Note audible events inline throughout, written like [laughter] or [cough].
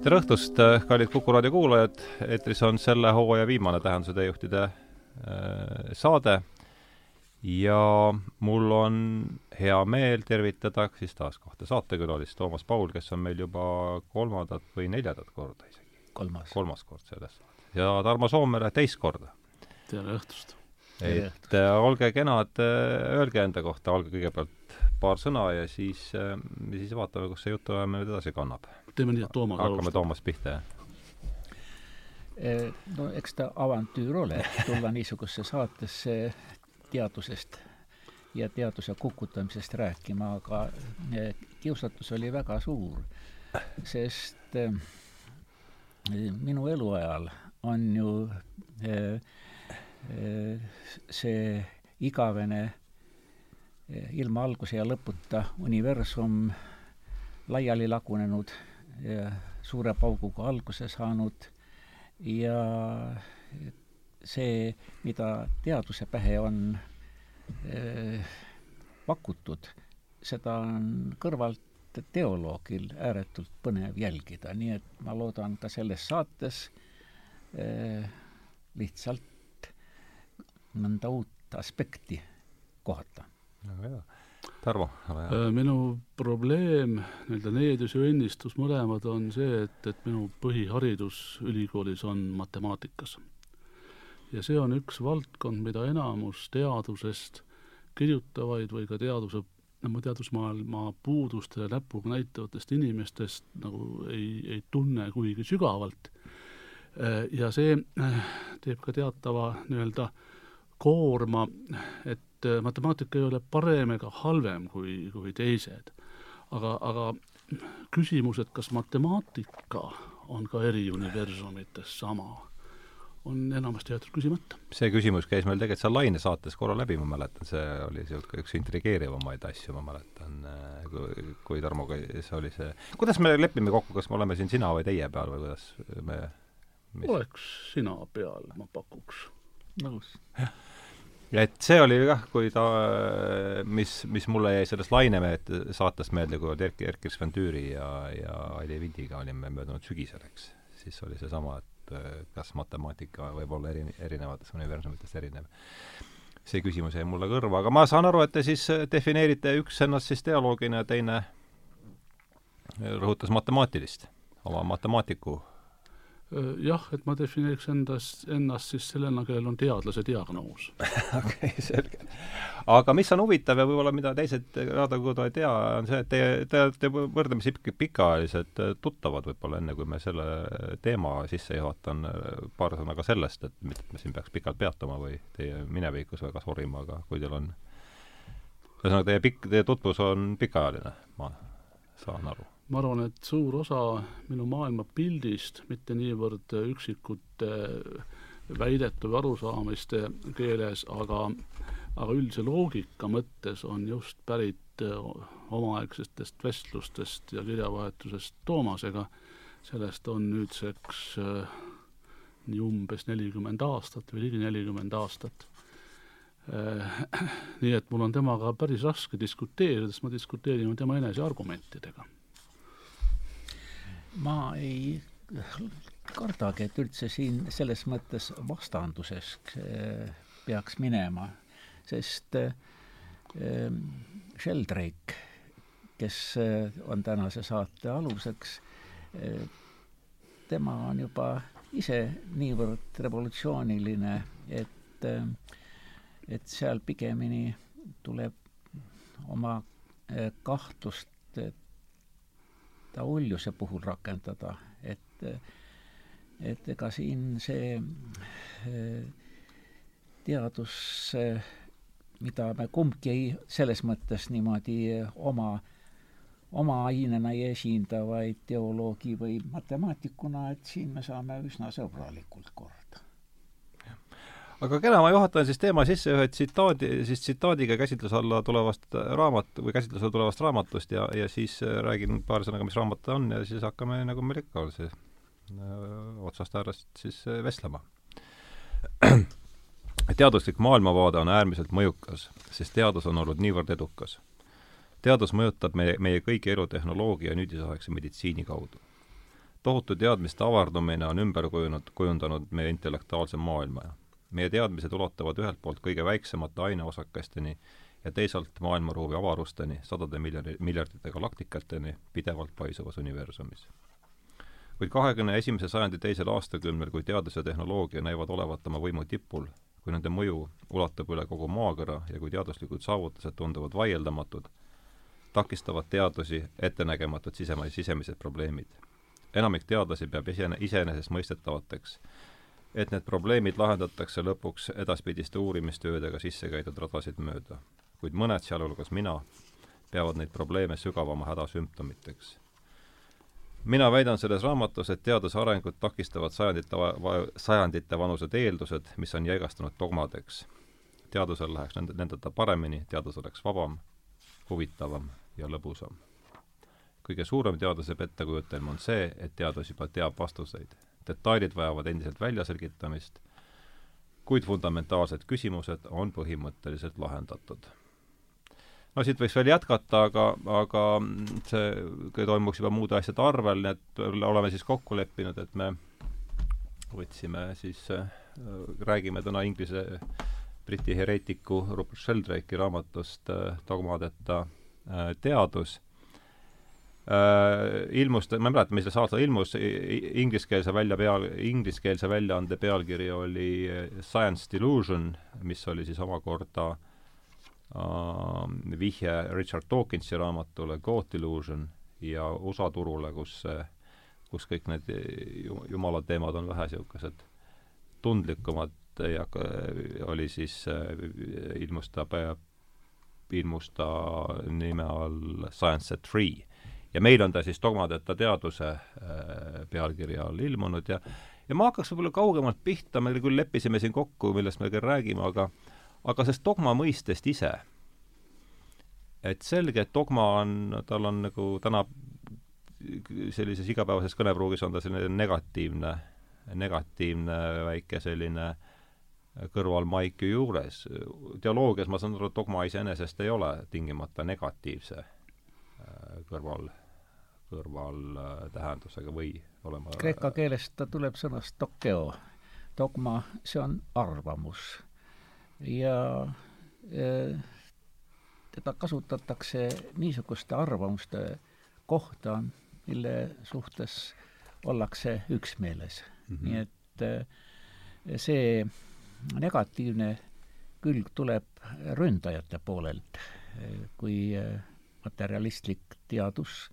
tere õhtust, kallid Kuku raadio kuulajad, eetris on selle hooaja viimane Tähenduse teejuhtide äh, saade ja mul on hea meel tervitada siis taas kahte saatekülalist, Toomas Paul, kes on meil juba kolmandat või neljandat korda isegi. kolmas. kolmas kord selles ja Tarmo Soomere teist korda. tere õhtust! et äh, olge kenad, äh, öelge enda kohta, olge kõigepealt paar sõna ja siis, äh, siis vaatame, kus see jutuajamine nüüd edasi kannab. Teeme nii, et Toomas hakkame alustab. Toomast pihta, jah? no eks ta avantüür ole, tulla niisugusesse saatesse teadusest ja teaduse kukutamisest rääkima, aga eh, kiusatus oli väga suur, sest eh, minu eluajal on ju eh, see igavene ilma alguse ja lõputa universum laiali lagunenud, suure pauguga alguse saanud. Ja see, mida teaduse pähe on eh, pakutud, seda on kõrvalt teoloogil ääretult põnev jälgida, nii et ma loodan ka selles saates eh, lihtsalt mõnda uut aspekti kohata. Väga hea. Tarvo, ole hea. Äh, minu probleem, nii-öelda needus ja õnnistus mõlemad on see, et, et minu põhiharidus ülikoolis on matemaatikas. ja see on üks valdkond, mida enamus teadusest kirjutavaid või ka teaduse, no teadusmaailma puudustele näpuga näitavatest inimestest nagu ei, ei tunne kuigi sügavalt. Äh, ja see äh, teeb ka teatava nii-öelda koorma, et et matemaatika ei ole parem ega halvem kui, kui teised. aga, aga küsimus, et kas matemaatika on ka eri universumites sama, on enamasti jäetud küsimata. see küsimus käis meil tegelikult seal Laine saates korra läbi, ma mäletan, see oli niisugune üks intrigeerivamaid asju, ma mäletan, kui, kui Tarmoga see oli see, kuidas me lepime kokku, kas me oleme siin sina või teie peal või kuidas me mis... oleks sina peal, ma pakuks. nõus. jah et see oli jah, kui ta, mis, mis mulle jäi sellest Lainemehed saatest meelde, kui olid Erkki Sven Tüüri ja, ja Aili Vindiga olime möödunud sügisel, eks. siis oli seesama, et kas matemaatika võib olla eri, erinevates universumites erinev. see küsimus jäi mulle kõrva, aga ma saan aru, et te siis defineerite üks ennast siis dialoogina ja teine rõhutas matemaatilist, oma matemaatiku jah, et ma defineeriks endas, ennast siis sellena, kellel on teadlase diagnoos [laughs] okei selge. aga mis on huvitav ja võib-olla mida teised raadiokogud ei tea, on see, et teie, te olete võrdlemisi pikaajalised tuttavad võib-olla, enne kui me selle teema sisse juhatan, paar sõna ka sellest, et mitte, et me siin peaks pikalt peatuma või teie minevikus väga sorima, aga kui teil on ühesõnaga, teie pikk, teie tutvus on pikaajaline, ma saan aru ma arvan, et suur osa minu maailmapildist, mitte niivõrd üksikute väidete või arusaamiste keeles, aga, aga üldise loogika mõttes on just pärit omaaegsetest vestlustest ja kirjavahetusest Toomasega. sellest on nüüdseks äh, nii umbes nelikümmend aastat või ligi nelikümmend aastat äh,. [clears throat] nii et mul on temaga päris raske diskuteerida, sest ma diskuteerin tema eneseargumentidega ma ei kardagi, et üldse siin selles mõttes vastanduses eh, peaks minema, sest eh, Sheldrake, kes eh, on tänase saate aluseks, tema on juba ise niivõrd revolutsiooniline, et, et seal pigemini tuleb oma kahtlust ta uljuse puhul rakendada, et et ega siin see teadus, mida me kumbki ei, selles mõttes niimoodi oma, oma ainena ei esinda, vaid teoloogi või matemaatikuna, et siin me saame üsna sõbralikult korda aga kena, ma juhatan siis teema sisse ühe tsitaadi, siis tsitaadiga käsitluse alla tulevast raamat- või käsitlusele tulevast raamatust ja, ja siis äh, räägin paari sõnaga, mis raamat ta on ja siis hakkame, nagu meil ikka on, äh, otsast äärest siis äh, vestlema. [clears throat] teaduslik maailmavaade on äärmiselt mõjukas, sest teadus on olnud niivõrd edukas. teadus mõjutab meie, meie kõigi elu tehnoloogia ja nüüdisaegse meditsiini kaudu tohutu teadmiste avardumine on ümber kujunud, kujundanud meie intellektuaalse maailma meie teadmised ulatuvad ühelt poolt kõige väiksemate aineosakesteni ja teisalt maailmaruumi avarusteni, sadade miljoni, miljardite galaktikateni pidevalt paisuvas universumis. kuid kahekümne esimese sajandi teisel aastakümnel, kui teadus ja tehnoloogia näivad olevat oma võimu tipul, kui nende mõju ulatub üle kogu maakera ja kui teaduslikud saavutused tunduvad vaieldamatud, takistavad teadusi ettenägematud sisema-, sisemised probleemid. enamik teadlasi peab isene, iseenesestmõistetavateks, et need probleemid lahendatakse lõpuks edaspidiste uurimistöödega sisse käidud radasid mööda. kuid mõned, sealhulgas mina, peavad neid probleeme sügavama häda sümptomiteks. mina väidan selles raamatus, et teaduse arengut takistavad sajandite, sajandite vanused eeldused, mis on jäigastunud dogmadeks. teadusel läheks nende, nendeta paremini, teadus oleks vabam, huvitavam ja lõbusam. kõige suurem teaduse pettekujutelm on see, et teadus juba teab vastuseid. Detailid vajavad endiselt väljaselgitamist, kuid fundamentaalsed küsimused on põhimõtteliselt lahendatud. no siit võiks veel jätkata, aga, aga see toimuks juba muude asjade arvel, nii et oleme siis kokku leppinud, et me võtsime siis äh,, räägime täna inglise Briti hereetiku Rupert Sheldrake'i raamatust äh, Dogmadeta äh, teadus ilmus, ma ei mäleta, mis aastal ilmus, ingliskeelse välja peal, ingliskeelse väljaande pealkiri oli Science Delusion, mis oli siis omakorda äh, vihje Richard Dawkinsi raamatule God Delusion ja USA turule, kus, kus kõik need jumala teemad on vähe niisugused tundlikumad ja oli siis, ilmus ta, ilmus ta nime all Science at Free. Ja meil on ta siis Dogmadeta teaduse äh, pealkirja all ilmunud ja ja ma hakkaks võib-olla kaugemalt pihta, me küll leppisime siin kokku, millest me küll räägime, aga aga sellest dogma mõistest ise. et selge, et dogma on, tal on nagu täna sellises igapäevases kõnepruugis on ta selline negatiivne, negatiivne väike selline kõrvalmaik ju juures. teoloogias ma saan aru, et dogma iseenesest ei ole tingimata negatiivse äh, kõrval, kõrvaltähendusega või olema kreeka keeles ta tuleb sõnast dokeo. dogma, see on arvamus. ja äh, teda kasutatakse niisuguste arvamuste kohta, mille suhtes ollakse üksmeeles mm. -hmm. nii et äh, see negatiivne külg tuleb ründajate poolelt. kui äh, materialistlik teadus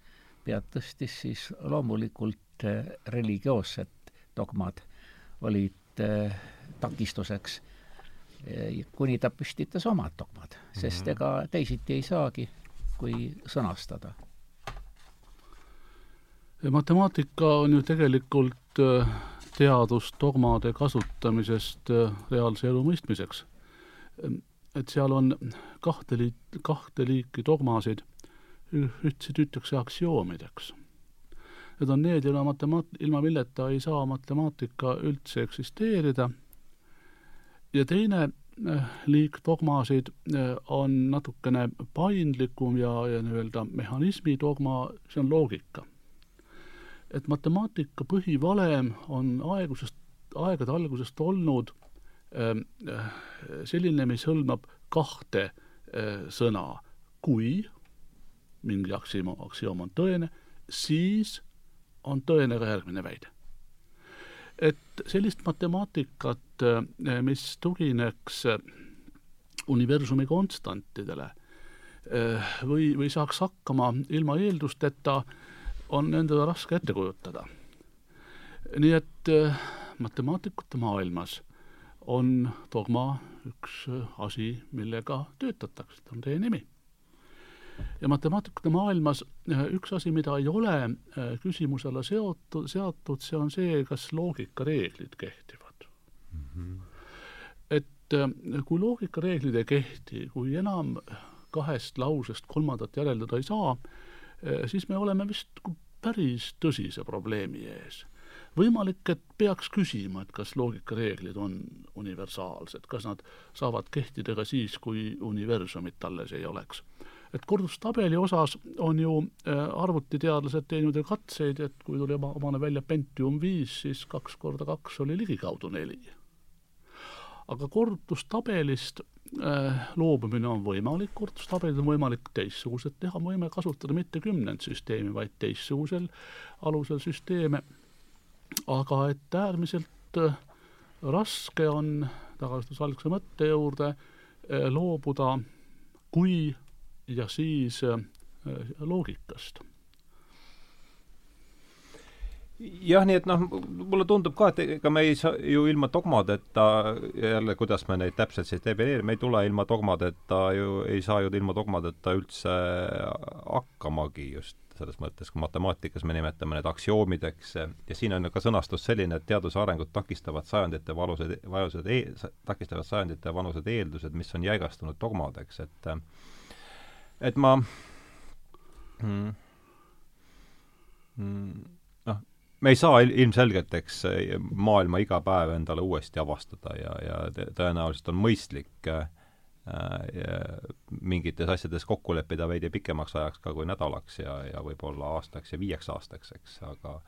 pead tõstis, siis loomulikult äh, religioossed dogmad olid äh, takistuseks, kuni ta püstitas omad dogmad, sest mhm. ega teisiti ei saagi, kui sõnastada. matemaatika on ju tegelikult teadusdogmade kasutamisest äh, reaalse elu mõistmiseks. et seal on kahte liit, kahte liiki dogmasid, ühtsid ütleks aktsioomideks. Need on need, ilma matemaat-, ilma milleta ei saa matemaatika üldse eksisteerida ja teine äh, liik dogmasid äh, on natukene paindlikum ja, ja nii-öelda mehhanismi dogma, see on loogika et matemaatika põhivalem on aegusest, aegade algusest olnud ähm, äh, selline, mis hõlmab kahte sõna. kui mingi aktsioom, aktsioom on tõene, siis on tõene ka järgmine väide. et sellist matemaatikat, äh, mis tugineks äh, universumi konstantidele äh, või, või saaks hakkama ilma eeldusteta on endale raske ette kujutada. nii et matemaatikute maailmas on dogma üks asi, millega töötatakse, ta on teie nimi. Ja matemaatikute maailmas äh, üks asi, mida ei ole küsimuse alla seotud, seatud, see on see, kas loogikareeglid kehtivad mm. -hmm. et kui loogikareeglid ei kehti, kui enam kahest lausest kolmandat järeldada ei saa, siis me oleme vist päris tõsise probleemi ees. võimalik, et peaks küsima, et kas loogikareeglid on universaalsed, kas nad saavad kehtida ka siis, kui universumit alles ei oleks. Et kordustabeli osas on ju arvutiteadlased teinud ju katseid, et kui tuli oma, omane välja Pentium viis, siis kaks korda kaks oli ligikaudu neli. aga kordustabelist äh, loobumine on võimalik, kordustabelid on võimalik teistsugused teha, me võime kasutada mitte kümnendsüsteemi, vaid teistsugusel alusel süsteeme, aga et äärmiselt äh, raske on, tagasi algse mõtte juurde, äh, loobuda kui ja siis äh, loogikast. Jah, nii et noh, mulle tundub ka, et ega me ei saa ju ilma dogmadeta, jälle, kuidas me neid täpselt siis defineerime, ei tule ilma dogmadeta ju, ei saa ju ilma dogmadeta üldse hakkamagi just selles mõttes, kui matemaatikas me nimetame need aktsioomideks ja siin on ka sõnastus selline, et teaduse arengut takistavad sajandite valused, valused e-, takistavad sajandite vanused eeldused, mis on jäigastunud dogmadeks, et et ma mm, mm, noh, me ei saa ilmselgelt, eks, maailma iga päev endale uuesti avastada ja, ja tõenäoliselt on mõistlik äh, mingites asjades kokku leppida veidi pikemaks ajaks ka kui nädalaks ja, ja võib-olla aastaks ja viieks aastaks, eks, aga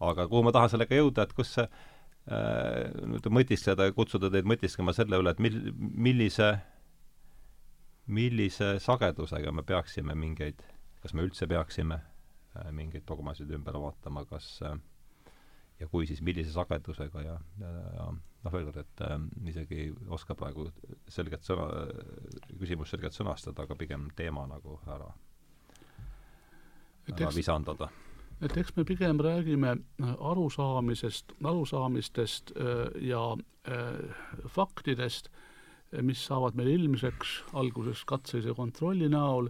aga kuhu ma tahan sellega jõuda, et kus see äh, mõtiskleda ja kutsuda teid mõtisklema selle üle, et mil-, millise millise sagedusega me peaksime mingeid, kas me üldse peaksime äh, mingeid dogmasid ümber vaatama, kas äh, ja kui, siis millise sagedusega ja, ja, ja noh, veel kord, et äh, isegi ei oska praegu selget sõna, küsimust selgelt sõnastada, aga pigem teema nagu ära, ära visandada. et eks me pigem räägime arusaamisest, arusaamistest äh, ja äh, faktidest, mis saavad meil ilmseks alguses katselise kontrolli näol,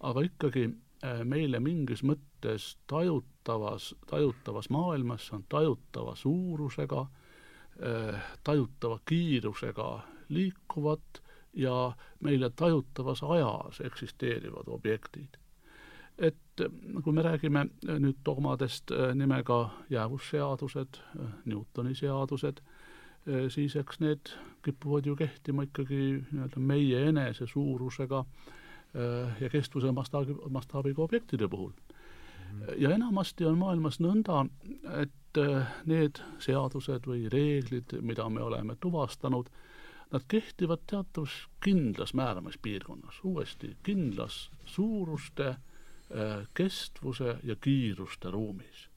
aga ikkagi äh, meile mingis mõttes tajutavas, tajutavas maailmas, see on tajutava suurusega, äh, tajutava kiirusega liikuvad ja meile tajutavas ajas eksisteerivad objektid. et äh, kui me räägime nüüd dogmadest nimega jäävusseadused, Newtoni seadused, siis eks need kipuvad ju kehtima ikkagi nii-öelda meie enese suurusega äh, ja kestvuse mastaabi, mastaabiga objektide puhul. ja enamasti on maailmas nõnda, et äh, need seadused või reeglid, mida me oleme tuvastanud, nad kehtivad teatavas kindlas määramispiirkonnas, uuesti kindlas suuruste, kestvuse ja kiiruste ruumis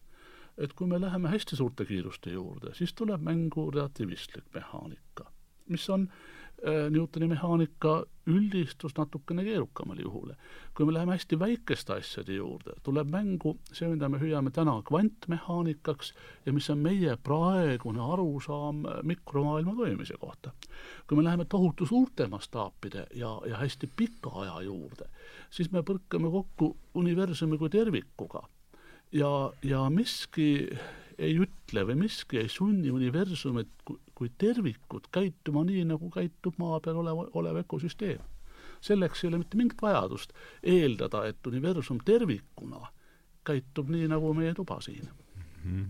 et kui me läheme hästi suurte kiiruste juurde, siis tuleb mängu relatiivistlik mehaanika, mis on äh, Newtoni mehaanika üldistus natukene keerukamal juhul. kui me läheme hästi väikeste asjade juurde, tuleb mängu see, mida me hüüame täna kvantmehaanikaks ja mis on meie praegune arusaam mikromaailma toimimise kohta. kui me läheme tohutu suurte mastaapide ja, ja hästi pika aja juurde, siis me põrkame kokku universumi kui tervikuga ja, ja miski ei ütle või miski ei sunni universumit kui tervikut käituma nii, nagu käitub maa peal olev, olev ökosüsteem. selleks ei ole mitte mingit vajadust eeldada, et universum tervikuna käitub nii, nagu meie tuba siin mm. -hmm.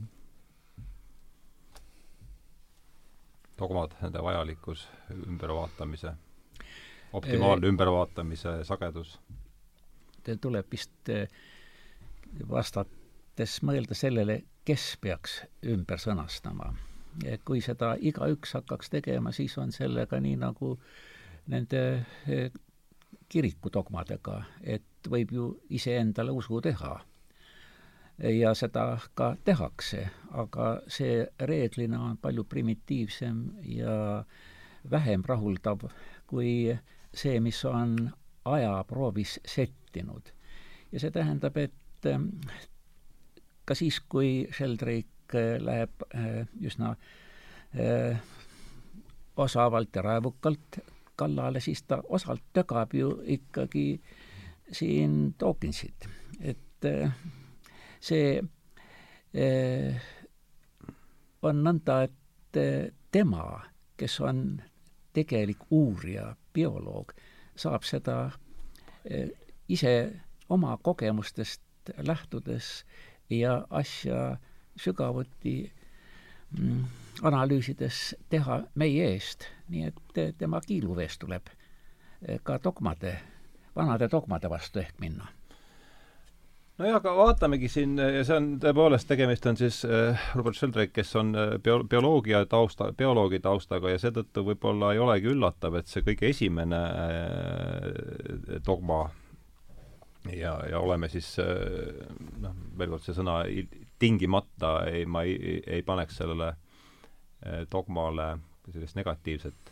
dogmad, nende vajalikkus, ümbervaatamise, optimaalne ümbervaatamise sagedus? tuleb vist eh, vastata mõttes mõelda sellele, kes peaks ümber sõnastama. kui seda igaüks hakkaks tegema, siis on sellega nii nagu nende eh, kirikudogmadega, et võib ju iseendale usu teha. ja seda ka tehakse, aga see reeglina on palju primitiivsem ja vähem rahuldav kui see, mis on ajaproovis settinud. ja see tähendab, et ka siis, kui Sheldrake äh, läheb äh, üsna äh, osavalt ja raevukalt kallale, siis ta osalt tögab ju ikkagi siin Dawkinsit. et see on nõnda, et tema, kes on tegelik uurija, bioloog, saab seda ise oma kogemustest lähtudes ja asja sügavuti mm, analüüsides teha meie eest, nii et tema kiiluvees tuleb eh, ka dogmade vanade dogmade vastu ehk minna. Nojah, aga vaatamegi siin see on tõepoolest, tegemist on siis äh, Robert Sheldrake, kes on äh, bio-, bioloogia tausta, bioloogi taustaga ja seetõttu võib-olla ei olegi üllatav, et see kõige esimene äh, dogma ja, ja oleme siis äh, noh, veel kord see sõna tingimata ei, ma ei, ei paneks sellele äh, dogmale sellist negatiivset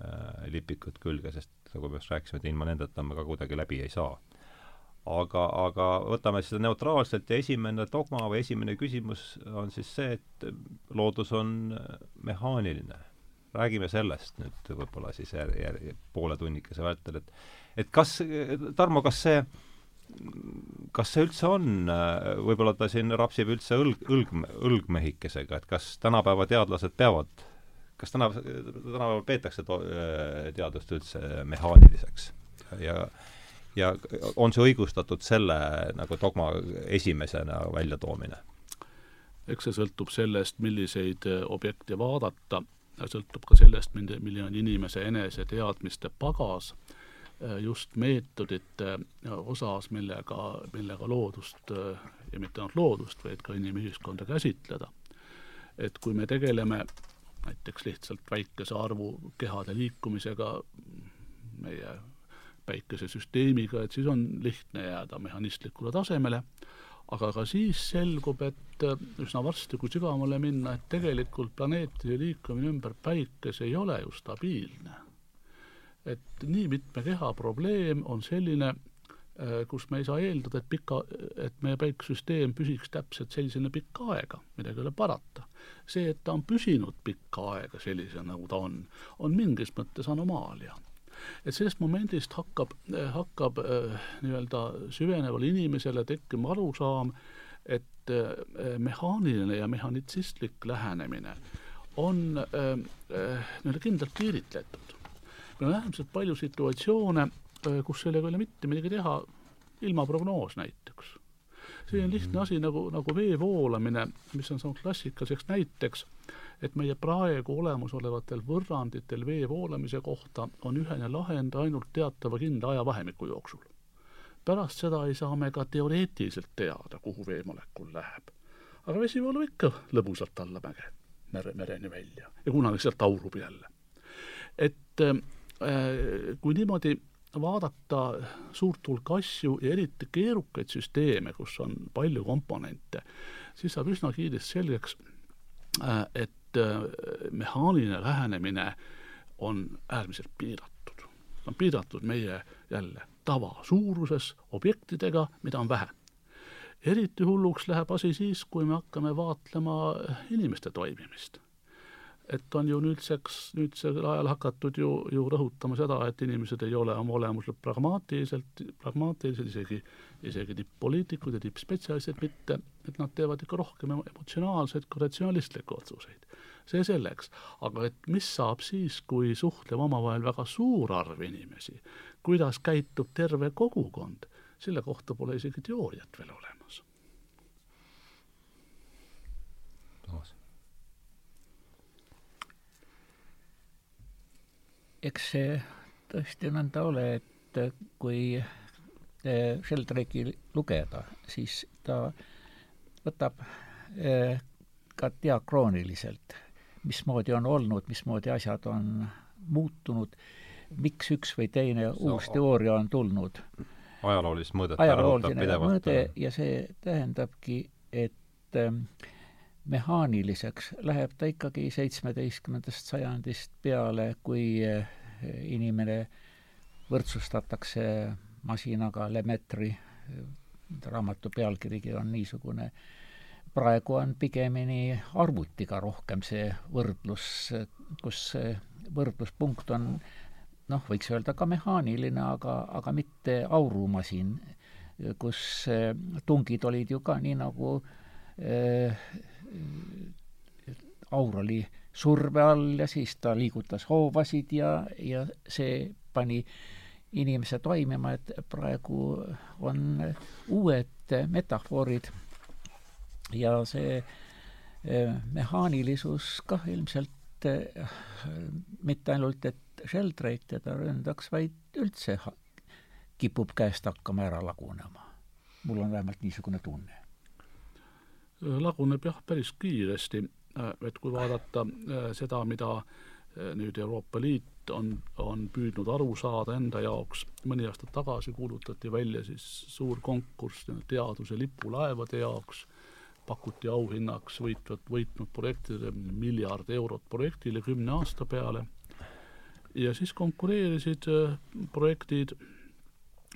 äh, lipikut külge, sest nagu me just rääkisime, et ilma nendeta me ka kuidagi läbi ei saa aga, aga võtame seda neutraalselt ja esimene dogma või esimene küsimus on siis see, et loodus on mehaaniline. räägime sellest nüüd võib-olla siis jär, jär, poole tunnikese vältel, et et kas, Tarmo, kas see kas see üldse on, võib-olla ta siin rapsib üldse õlg, õlg, õlgmehikesega, et kas tänapäeva teadlased peavad, kas täna, tänapäeval peetakse to-, teadust üldse mehaaniliseks? Ja ja on see õigustatud selle nagu dogma esimesena väljatoomine? eks see sõltub sellest, milliseid äh, objekte vaadata, sõltub ka sellest, milline on inimese eneseteadmiste pagas. äh, just meetodite äh, osas, millega, millega loodust ja mitte ainult loodust, vaid ka inimühiskonda käsitleda. et kui me tegeleme näiteks lihtsalt väikese arvu kehade liikumisega meie päikesesüsteemiga, et siis on lihtne jääda mehhanistlikule tasemele, aga ka siis selgub, et äh, üsna varsti, kui sügavamale minna, et tegelikult planeetide liikumine ümber päikese ei ole ju stabiilne. Et nii mitme keha probleem on selline, äh, kus me ei saa eeldada, et pika, et meie päikesesüsteem püsiks täpselt sellisena pikka aega, midagi ei ole parata. see, et ta on püsinud pikka aega sellisena, nagu ta on, on mingis mõttes anomaalia et sellest momendist hakkab, hakkab äh, nii-öelda süvenevale inimesele tekkima arusaam, et äh, mehaaniline ja mehhanitsistlik lähenemine on äh, nii-öelda kindlalt piiritletud. Meil on äärmiselt palju situatsioone, kus sellega ei ole mitte midagi teha, ilmaprognoos näiteks. selline lihtne asi nagu, nagu vee voolamine, mis on saanud klassikaliseks näiteks et meie praegu olemasolevatel võrranditel vee voolamise kohta on ühene lahend ainult teatava kindla ajavahemiku jooksul. pärast seda ei saa me ka teoreetiliselt teada, kuhu veemolekul läheb. aga vesi voolab ikka lõbusalt alla mäge, mere, mereni välja ja kunagi sealt aurub jälle. et äh, kui niimoodi vaadata suurt hulka asju ja eriti keerukaid süsteeme, kus on palju komponente, siis saab üsna kiiresti selgeks, äh, et et äh, mehaaniline lähenemine on äärmiselt piiratud. ta on piiratud meie jälle tavasuuruses objektidega, mida on vähe. eriti hulluks läheb asi siis, kui me hakkame vaatlema inimeste toimimist et on ju nüüdseks, nüüdsel ajal hakatud ju, ju rõhutama seda, et inimesed ei ole oma olemuselt pragmaatiliselt, pragmaatilised, isegi, isegi tipp-poliitikud ja tippspetsialistid mitte, et nad teevad ikka rohkem emotsionaalseid kui ratsionalistlikke otsuseid. see selleks, aga et mis saab siis, kui suhtleb omavahel väga suur arv inimesi, kuidas käitub terve kogukond, selle kohta pole isegi teooriat veel olemas. Toomas eks see tõesti nõnda ole, et kui Sheldrake'i lugeda, siis ta võtab eh, ka diakrooniliselt, mismoodi on olnud, mismoodi asjad on muutunud, miks üks või teine see uus teooria on tulnud. ajaloolist mõõdet ajalooline mõõde ja see tähendabki, et äh, mehaaniliseks läheb ta ikkagi seitsmeteistkümnendast sajandist peale, kui eh, inimene võrdsustatakse masinaga, Lemetri raamatu pealkirigi on niisugune, praegu on pigemini arvutiga rohkem see võrdlus, kus võrdluspunkt on noh, võiks öelda ka mehaaniline, aga, aga mitte aurumasin, kus tungid olid ju ka nii, nagu äh, aur oli surve all ja siis ta liigutas hoovasid ja, ja see pani inimese toimima, et praegu on uued metafoorid ja see eh, mehaanilisus kah ilmselt eh, mitte ainult, et Sheldrake teda ründaks, vaid üldse kipub käest hakkama ära lagunema. mul on vähemalt niisugune tunne. Laguneb jah, päris kiiresti, et kui vaadata seda, mida nüüd Euroopa Liit on, on püüdnud aru saada enda jaoks, mõni aasta tagasi kuulutati välja siis suur konkurss teaduse lipulaevade jaoks, pakuti auhinnaks võitvat, võitnud projektidele miljard eurot projektile kümne aasta peale. Ja siis konkureerisid äh, projektid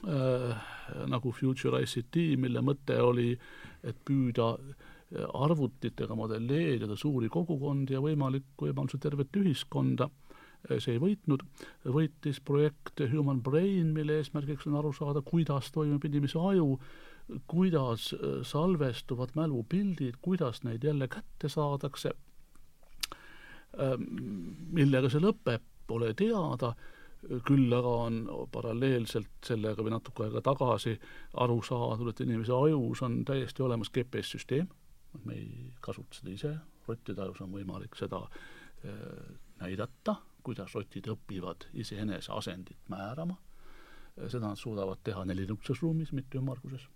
äh, nagu Future ICT, mille mõte oli, et püüda äh, arvutitega modelleerida suuri kogukondi ja võimalik, võimaluse tervet ühiskonda. Äh, see ei võitnud, võitis projekt Human Brain, mille eesmärgiks on aru saada, kuidas toimub inimese aju, kuidas salvestuvad mälupildid, kuidas neid jälle kätte saadakse, ähm, millega see lõpeb, pole teada, küll aga on paralleelselt sellega või natuke aega tagasi aru saadud, et inimese ajus on täiesti olemas GPS-süsteem, me ei kasuta seda ise, rottide ajus on võimalik seda näidata, kuidas rotid õpivad iseenese asendit määrama, seda nad suudavad teha nelinukses ruumis, mitte ümmarguses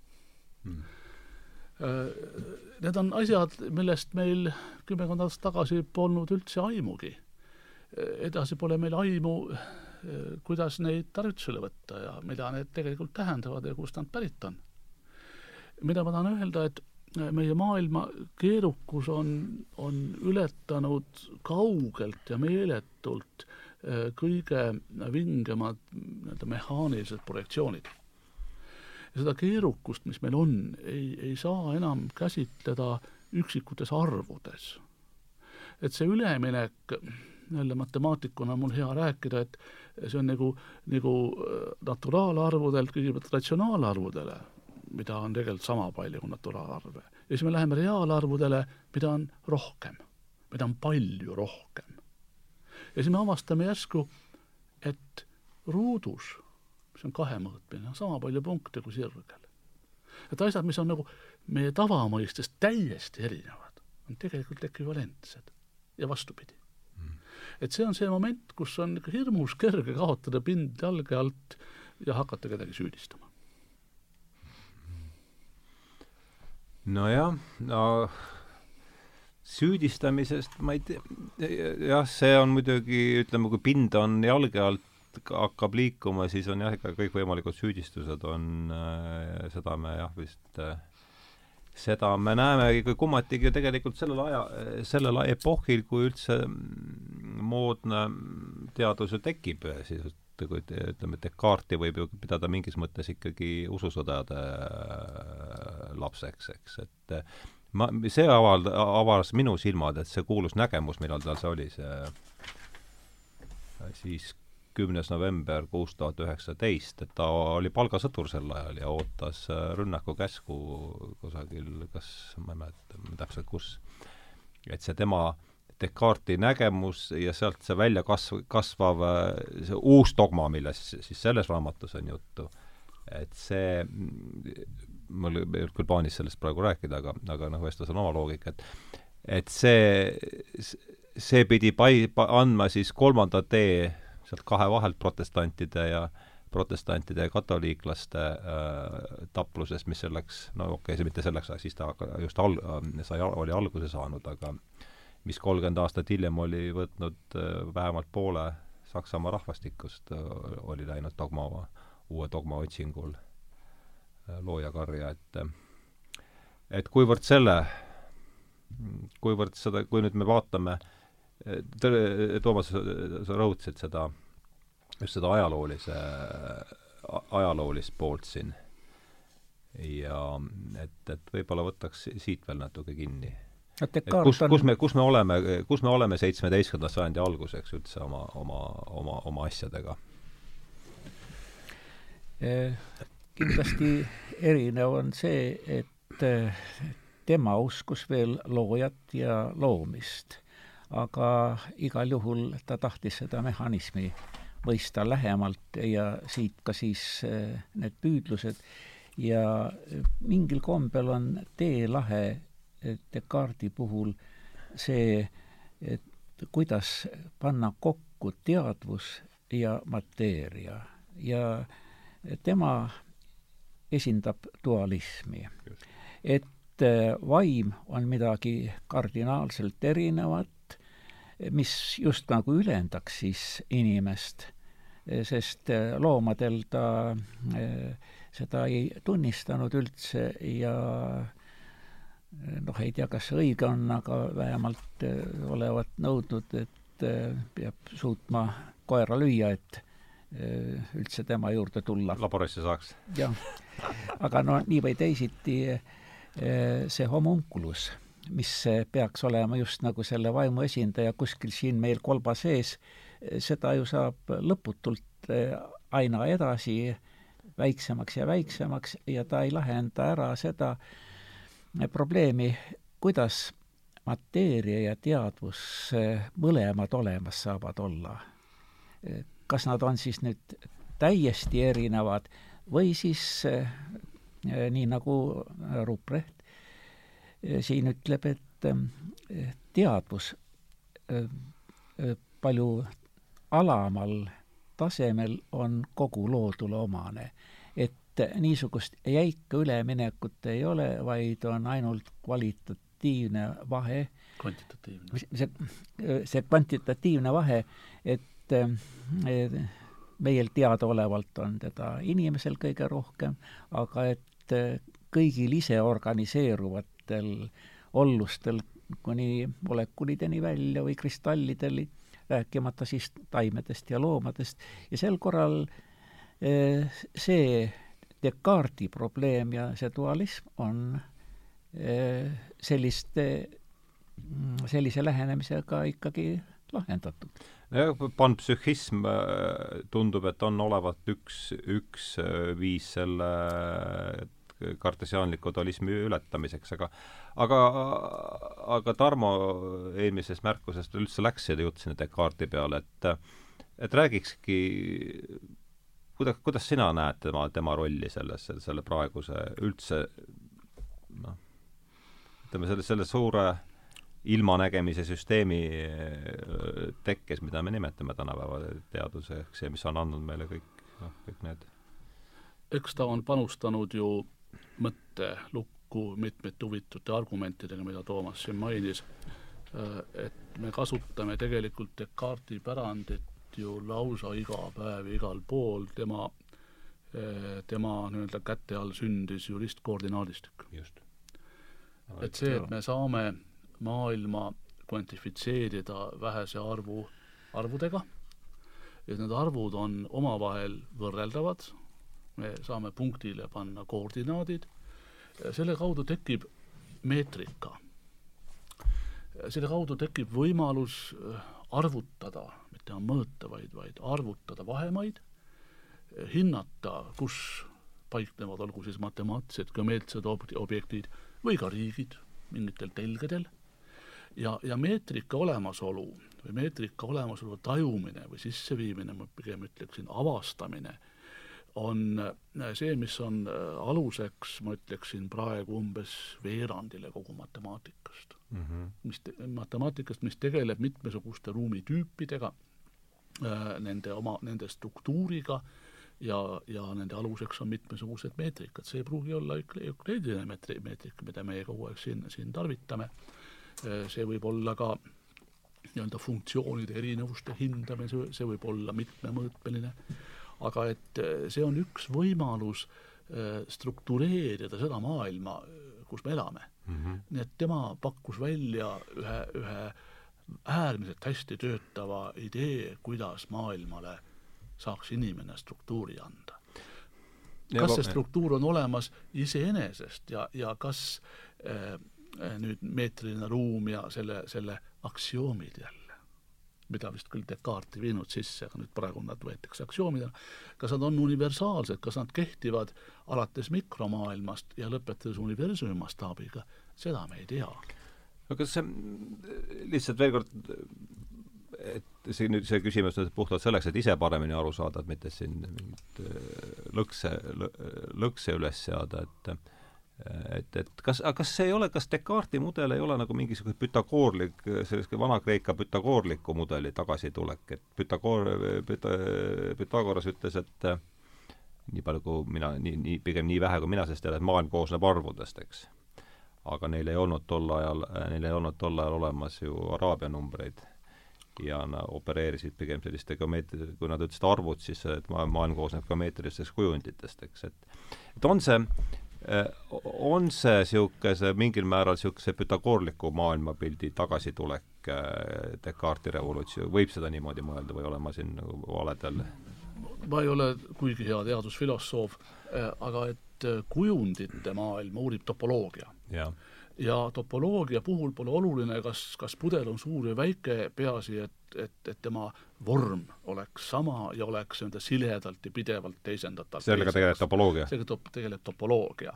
mm. Need on asjad, millest meil kümmekond aastat tagasi polnud üldse aimugi edasi pole meil aimu, kuidas neid tarvitusele võtta ja mida need tegelikult tähendavad ja kust nad pärit on. mida ma tahan öelda, et meie maailma keerukus on, on ületanud kaugelt ja meeletult eh, kõige vingemad nii-öelda mehaanilised projektsioonid. ja seda keerukust, mis meil on, ei, ei saa enam käsitleda üksikutes arvudes. et see üleminek jälle matemaatikuna on mul hea rääkida, et see on nagu, nagu äh, naturaalarvudelt kõigepealt ratsionaalarvudele, mida on tegelikult sama palju kui naturaalarve. ja siis me läheme reaalarvudele, mida on rohkem, mida on palju rohkem. ja siis me avastame järsku, et ruudus, mis on kahemõõtmine, on sama palju punkte kui sirgel. et asjad, mis on nagu meie tavamõistest täiesti erinevad, on tegelikult ekvivalentsed ja vastupidi et see on see moment, kus on ikka hirmus kerge kaotada pind jalge alt ja hakata kedagi süüdistama. Nojah, no süüdistamisest ma ei tea, jah, see on muidugi, ütleme, kui pind on jalge alt hakkab liikuma, siis on jah, ikka kõikvõimalikud süüdistused on äh,, seda me jah, vist äh, seda me näeme kummatigi ju tegelikult sellel aja, sellel epohhil, kui üldse moodne teadus ju tekib siis kui ütleme, Descartesi võib ju pidada mingis mõttes ikkagi ususõdade äh, lapseks, eks, et ma, see aval-, avas minu silmad, et see kuulus nägemus, millal tal see oli, see siis kümnes november kuus tuhat üheksateist, et ta oli palgasõdur sel ajal ja ootas äh, rünnakukäsku kusagil, kas, ma ei mäleta täpselt kus, et see tema Descartesi nägemus ja sealt see välja kasv-, kasvav äh, see uus dogma, millest siis selles raamatus on juttu, et see, mul ei olnud küll plaanis sellest praegu rääkida, aga, aga noh, vestlus on oma loogika, et et see, see pidi pai-, andma siis kolmanda tee sealt kahe vahelt protestantide ja protestantide ja katoliiklaste äh, taplusest, mis selleks, no okei okay,, see mitte selleks ajaks, siis ta just al-, äh, sai, oli alguse saanud, aga mis kolmkümmend aastat hiljem oli võtnud äh, vähemalt poole Saksamaa rahvastikust äh,, oli läinud dogma, uue dogma otsingul äh, loojakarja, et et kuivõrd selle, kuivõrd seda, kui nüüd me vaatame Toomas, sa rõhutasid seda, just seda ajaloolise, ajaloolist poolt siin. ja et, et võib-olla võtaks siit veel natuke kinni. Et kus, kus me, kus me oleme, kus me oleme seitsmeteistkümnenda sajandi alguseks üldse oma, oma, oma, oma asjadega? Eh, kindlasti erinev on see, et eh, tema uskus veel loojat ja loomist aga igal juhul ta tahtis seda mehhanismi mõista lähemalt ja siit ka siis eh, need püüdlused ja mingil kombel on teelahe Descartesi puhul see, et kuidas panna kokku teadvus ja mateeria ja tema esindab dualismi. et äh, vaim on midagi kardinaalselt erinevat, mis just nagu ülendaks siis inimest, sest äh, loomadel ta seda ei tunnistanud üldse ja noh, ei tea, kas õige on, aga vähemalt äh, olevat nõudnud, et äh, peab suutma koera lüüa, et äh, üldse tema juurde tulla. laborisse saaks. jah, aga no nii või teisiti see homunculus, mis peaks olema just nagu selle vaimu esindaja kuskil siin meil kolba sees, seda ju saab lõputult aina edasi väiksemaks ja väiksemaks ja ta ei lahenda ära seda, probleemi, kuidas mateeria ja teadvus mõlemad olemas saavad olla. kas nad on siis nüüd täiesti erinevad või siis nii nagu Ruprecht siin ütleb, et teadvus palju alamal tasemel on kogu loodule omane. Et et niisugust jäika üleminekut ei ole, vaid on ainult kvalitatiivne vahe. kvantitatiivne. see, see kvantitatiivne vahe, et meil teadaolevalt on teda inimesel kõige rohkem, aga et kõigil ise organiseeruvatel ollustel kuni molekulideni välja või kristallideni, rääkimata siis taimedest ja loomadest, ja sel korral eh, see Descartesi probleem ja see dualism on eh, selliste, mm, sellise lähenemisega ikkagi lahendatud. nojah, panpsühhism eh, tundub, et on olevat üks, üks eh, viis selle kartesiaanliku dualismi ületamiseks, aga aga, aga Tarmo eelmisest märkusest üldse läks selle jutt sinna Descartesi peale, et et räägikski kuidas, kuidas sina näed tema, tema rolli selles, selle praeguse üldse noh, ütleme selle, selle suure ilmanägemise süsteemi äh, tekkes, mida me nimetame tänapäeva teaduseks ja mis on andnud meile kõik, noh, kõik need eks ta on panustanud ju mõttelukku mitmete huvitavate argumentidega, mida Toomas siin mainis, äh, et me kasutame tegelikult Descartesi pärandit ju lausa iga päev igal pool, tema, eh, tema nii-öelda käte all sündis ju ristkoordinaadistik. just. et see, et me saame maailma kvantifitseerida vähese arvu arvudega, et need arvud on omavahel võrreldavad, me saame punktile panna koordinaadid, selle kaudu tekib meetrika. selle kaudu tekib võimalus eh, arvutada mitte mõõta, vaid, vaid arvutada vahemaid, hinnata, kus paiknevad, olgu siis matemaatilised, geomeetrilised ob-, objektid või ka riigid mingitel telgedel, ja, ja meetrika olemasolu või meetrika olemasolu tajumine või sisseviimine, ma pigem ütleksin avastamine, on see, mis on aluseks, ma ütleksin praegu umbes veerandile kogu matemaatikast mm. -hmm. mis, matemaatikast, mis tegeleb mitmesuguste ruumitüüpidega Äh, nende oma, nende struktuuriga ja, ja nende aluseks on mitmesugused meetrikad, see ei pruugi olla eukleediline meetri, meetrika, mida meie kogu aeg siin, siin tarvitame, äh, see võib olla ka nii-öelda funktsioonide erinevuste hindamine, see võib olla mitmemõõtmeline, aga et äh, see on üks võimalus struktureerida seda maailma, kus me elame mm. -hmm. nii et tema pakkus välja ühe, ühe äärmiselt hästi töötava idee, kuidas maailmale saaks inimene struktuuri anda. kas see struktuur on olemas iseenesest ja, ja kas äh, nüüd meetriline ruum ja selle, selle aktsioomid jälle, mida vist küll Descartes ei viinud sisse, aga nüüd praegu nad võetakse aktsioomidena, kas nad on universaalsed, kas nad kehtivad alates mikromaailmast ja lõpetades universumi mastaabiga, seda me ei tea no kas see, lihtsalt veel kord, et see nüüd, see küsimus on puhtalt selleks, et ise paremini aru saada, et mitte siin mingit äh, lõkse, lõkse üles seada, et et, et kas, aga kas see ei ole, kas Descartesi mudel ei ole nagu mingisugune Pythagoorlik, sellise Vana-Kreeka Pythagoorliku mudeli tagasitulek, et Pythagoor, Pytha-, Pythagoras ütles, et nii palju, kui mina, nii, nii, pigem nii vähe, kui mina sellest tean, et maailm koosneb arvudest, eks. Aga neil ei olnud tol ajal, neil ei olnud tol ajal olemas ju araabia numbreid ja nad opereerisid pigem selliste geomeetri-, kui nad ütlesid arvud, siis et maailm koosneb geomeetrilistest kujunditest, eks, et et on see, on see niisuguse mingil määral niisuguse pütagoorliku maailmapildi tagasitulek Descartesi revolutsioon, võib seda niimoodi mõelda või olen ma siin nagu valedel? ma ei ole kuigi hea teadusfilosoof, aga et kujundite maailma uurib topoloogia. Jah ja topoloogia puhul pole oluline, kas, kas pudel on suur või väike, peaasi, et, et, et tema vorm oleks sama ja oleks nii-öelda siledalt ja pidevalt teisendatav. sellega tegeleb topoloogia? sellega top-, tegeleb topoloogia.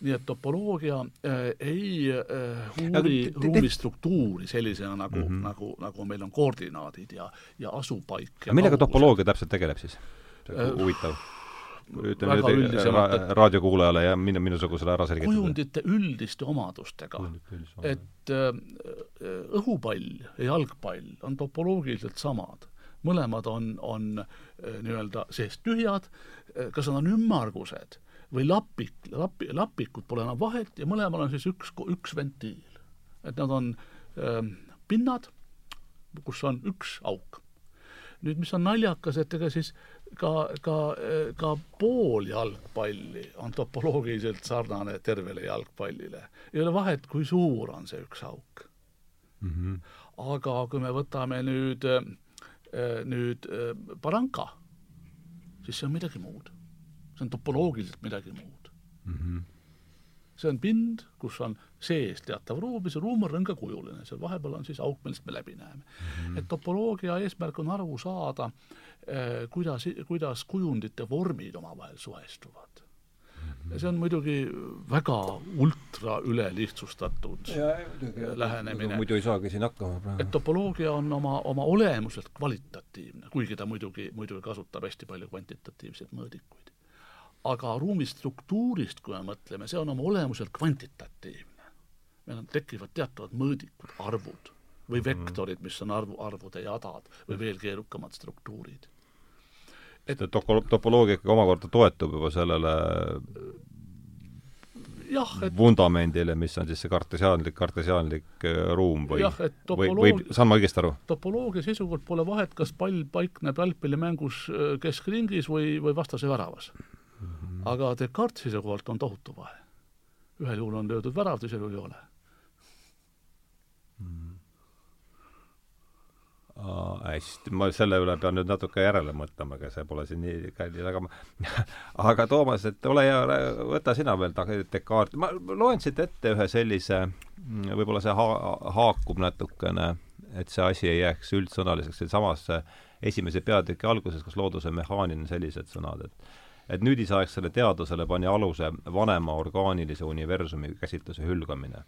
nii et topoloogia äh, ei äh, uuri ruumi struktuuri sellisena, nagu mm, -hmm. nagu, nagu meil on koordinaadid ja, ja asupaik. millega topoloogia täpselt tegeleb siis? huvitav äh, ütleme ra raadiokuulajale ja minu, minusugusele ära selgitada. kujundite üldiste omadustega. et äh, õhupall ja jalgpall on topoloogiliselt samad. mõlemad on, on äh, nii-öelda seest tühjad, äh, kas nad on ümmargused või lapik, lapi, lapikud, pole enam vahet ja mõlemal on siis üks, üks ventiil. et nad on äh, pinnad, kus on üks auk. Nüüd, mis on naljakas, et ega siis ka, ka, ka pool jalgpalli on topoloogiliselt sarnane tervele jalgpallile. ei ole vahet, kui suur on see üks auk mm. -hmm. aga kui me võtame nüüd, nüüd baranka, siis see on midagi muud. see on topoloogiliselt midagi muud mm. -hmm see on pind, kus on sees teatav ruum ja see ruum on rõngakujuline, seal vahepeal on siis auk, millest me läbi näeme mm. -hmm. et topoloogia eesmärk on aru saada eh,, kuidas, kuidas kujundite vormid omavahel suhestuvad ja see on muidugi väga ultra ülelihtsustatud lähenemine. muidu ei saagi siin hakkama praegu. et topoloogia on oma, oma olemuselt kvalitatiivne, kuigi ta muidugi, muidugi kasutab hästi palju kvantitatiivseid mõõdikuid aga ruumi struktuurist, kui me mõtleme, see on oma olemuselt kvantitatiivne. meil on, tekivad teatavad mõõdikud, arvud või mhm. vektorid, mis on arvu, arvude jadad või veel keerukamad struktuurid. et topo-, topoloogia ikkagi omakorda toetub juba sellele jah, et vundamendile, mis on siis see kartesiaanlik, kartesiaanlik äh, ruum või või, või saan ma õigesti aru? topoloogia seisukohalt pole vahet, kas pall paikneb jalgpallimängus äh, keskringis või, või vastase väravas. Aga Descartes seisukohalt on tohutu vahe. ühel juhul on löödud värav, teisel juhul ei ole mm. Aa, hästi, ma selle üle pean nüüd natuke järele mõtlema, aga see pole siin nii kallis, aga ma [laughs] aga Toomas, et ole hea, võta sina veel Descartes, ma loen siit ette ühe sellise, võib-olla see ha-, haakub natukene, et see asi ei jääks üldsõnaliseks, siinsamas esimese peatüki alguses, kus looduse mehaaniline, sellised sõnad, et et nüüdisaegsele teadusele pani aluse vanema orgaanilise universumi käsitluse hülgamine.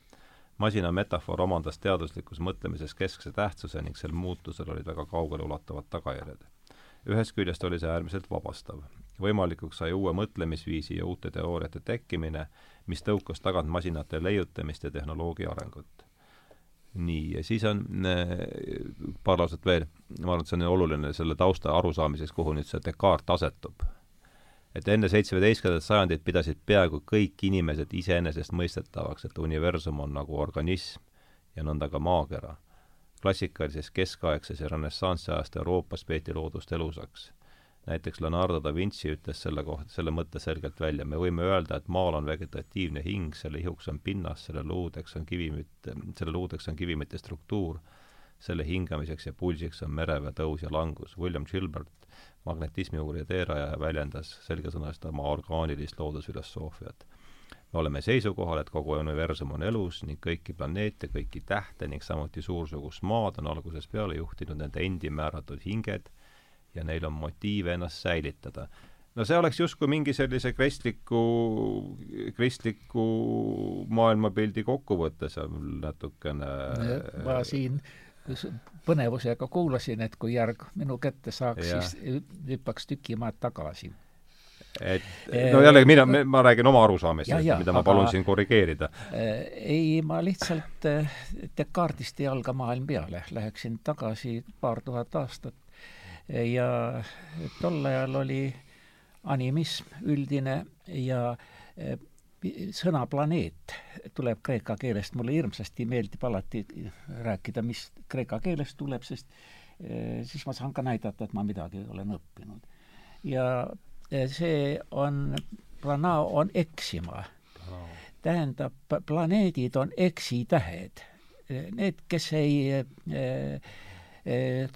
masina metafoor omandas teaduslikus mõtlemises keskse tähtsuse ning sel muutusel olid väga kaugeleulatuvad tagajärjed. ühest küljest oli see äärmiselt vabastav. võimalikuks sai uue mõtlemisviisi ja uute teooriate tekkimine, mis tõukas tagant masinate leiutamist ja tehnoloogia arengut nii, ja siis on äh, paar lauset veel, ma arvan, et see on oluline selle tausta arusaamiseks, kuhu nüüd see Descartes asetub et enne seitsmeteistkümnendat sajandit pidasid peaaegu kõik inimesed iseenesestmõistetavaks, et universum on nagu organism ja nõnda ka maakera. klassikalises keskaegses ja renessansi ajast Euroopas peeti loodust elusaks. näiteks Leonardo da Vinci ütles selle kohta, selle mõtte selgelt välja, me võime öelda, et maal on vegetatiivne hing, selle ihuks on pinnas, selle luudeks on kivimit, selle luudeks on kivimite struktuur, selle hingamiseks ja pulsiks on merevee tõus ja langus. William Gilbert magnetismi uurija teerajaja väljendas selgesõnaliselt oma orgaanilist loodusfilosoofiat. me oleme seisukohal, et kogu universum on elus ning kõiki planeete, kõiki tähte ning samuti suursugust maad on algusest peale juhtinud nende endi määratud hinged ja neil on motiive ennast säilitada no see oleks justkui mingi sellise kristliku, kristliku maailmapildi kokkuvõte seal natukene ma siin põnevusega kuulasin, et kui järg minu kätte saaks, siis hüppaks tüki maad tagasi. et no jällegi mina, ma räägin oma arusaamisest, mida ma palun siin korrigeerida. ei, ma lihtsalt eh, Descartesist ei alga maailm peale, läheksin tagasi paar tuhat aastat ja tol ajal oli animism üldine ja äh, sõna planeet tuleb kreeka keelest, mulle hirmsasti meeldib alati rääkida, mis kreeka keelest tuleb, sest eh, siis ma saan ka näidata, et ma midagi olen õppinud. ja eh, see on, plana on eksima. tähendab, planeedid on eksitähed. Need, kes ei eh,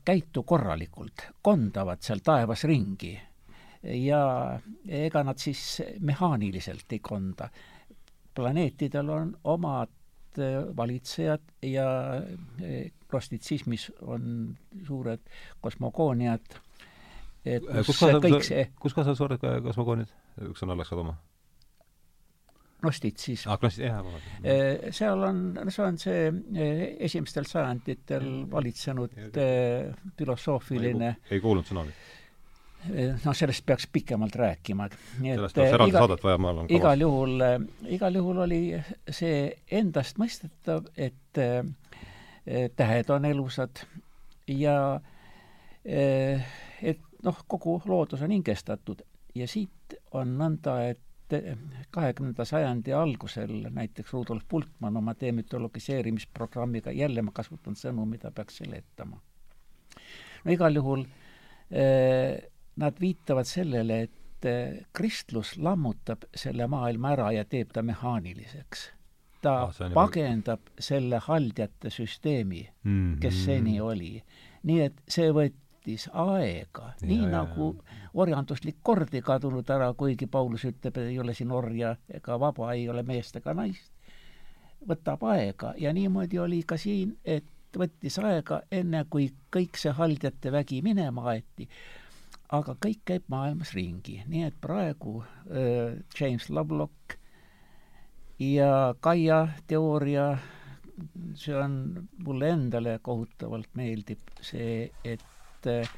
käitu korralikult, kondavad seal taevas ringi ja ega nad siis mehaaniliselt ei konda. planeetidel on omad äh, valitsejad ja gnostitsismis äh, on suured kosmogooniad, et kus, kus kohas kõik see kus kohas on suured kosmogoonid, üks sõna läks kaduma? gnostitsism ah,. Gnosti-, jah. Äh, seal on, see on see esimestel sajanditel valitsenud filosoofiline ei kuulnud sõnagi noh, sellest peaks pikemalt rääkima. sellest oleks eraldi saadet vaja, ma arvan. igal juhul, äh, igal juhul oli see endastmõistetav, et äh, tähed on elusad ja äh, et noh, kogu loodus on hingestatud ja siit on nõnda, et kahekümnenda sajandi algusel näiteks Rudolf Bultmann oma demütologiseerimisprogrammiga, jälle ma kasutan sõnu, mida peaks seletama. no igal juhul äh, nad viitavad sellele, et eh, kristlus lammutab selle maailma ära ja teeb ta mehaaniliseks. ta ah, pagendab juba... selle haldjate süsteemi mm, -hmm. kes seni oli. nii et see võttis aega, nii ja, nagu orjanduslik kord ei kadunud ära, kuigi Paulus ütleb, et ei ole siin orja ega vaba, ei ole meest ega naist, võtab aega ja niimoodi oli ka siin, et võttis aega, enne kui kõik see haldjate vägi minema aeti aga kõik käib maailmas ringi, nii et praegu äh, James Lovelock ja Kaia teooria, see on, mulle endale kohutavalt meeldib see, et äh,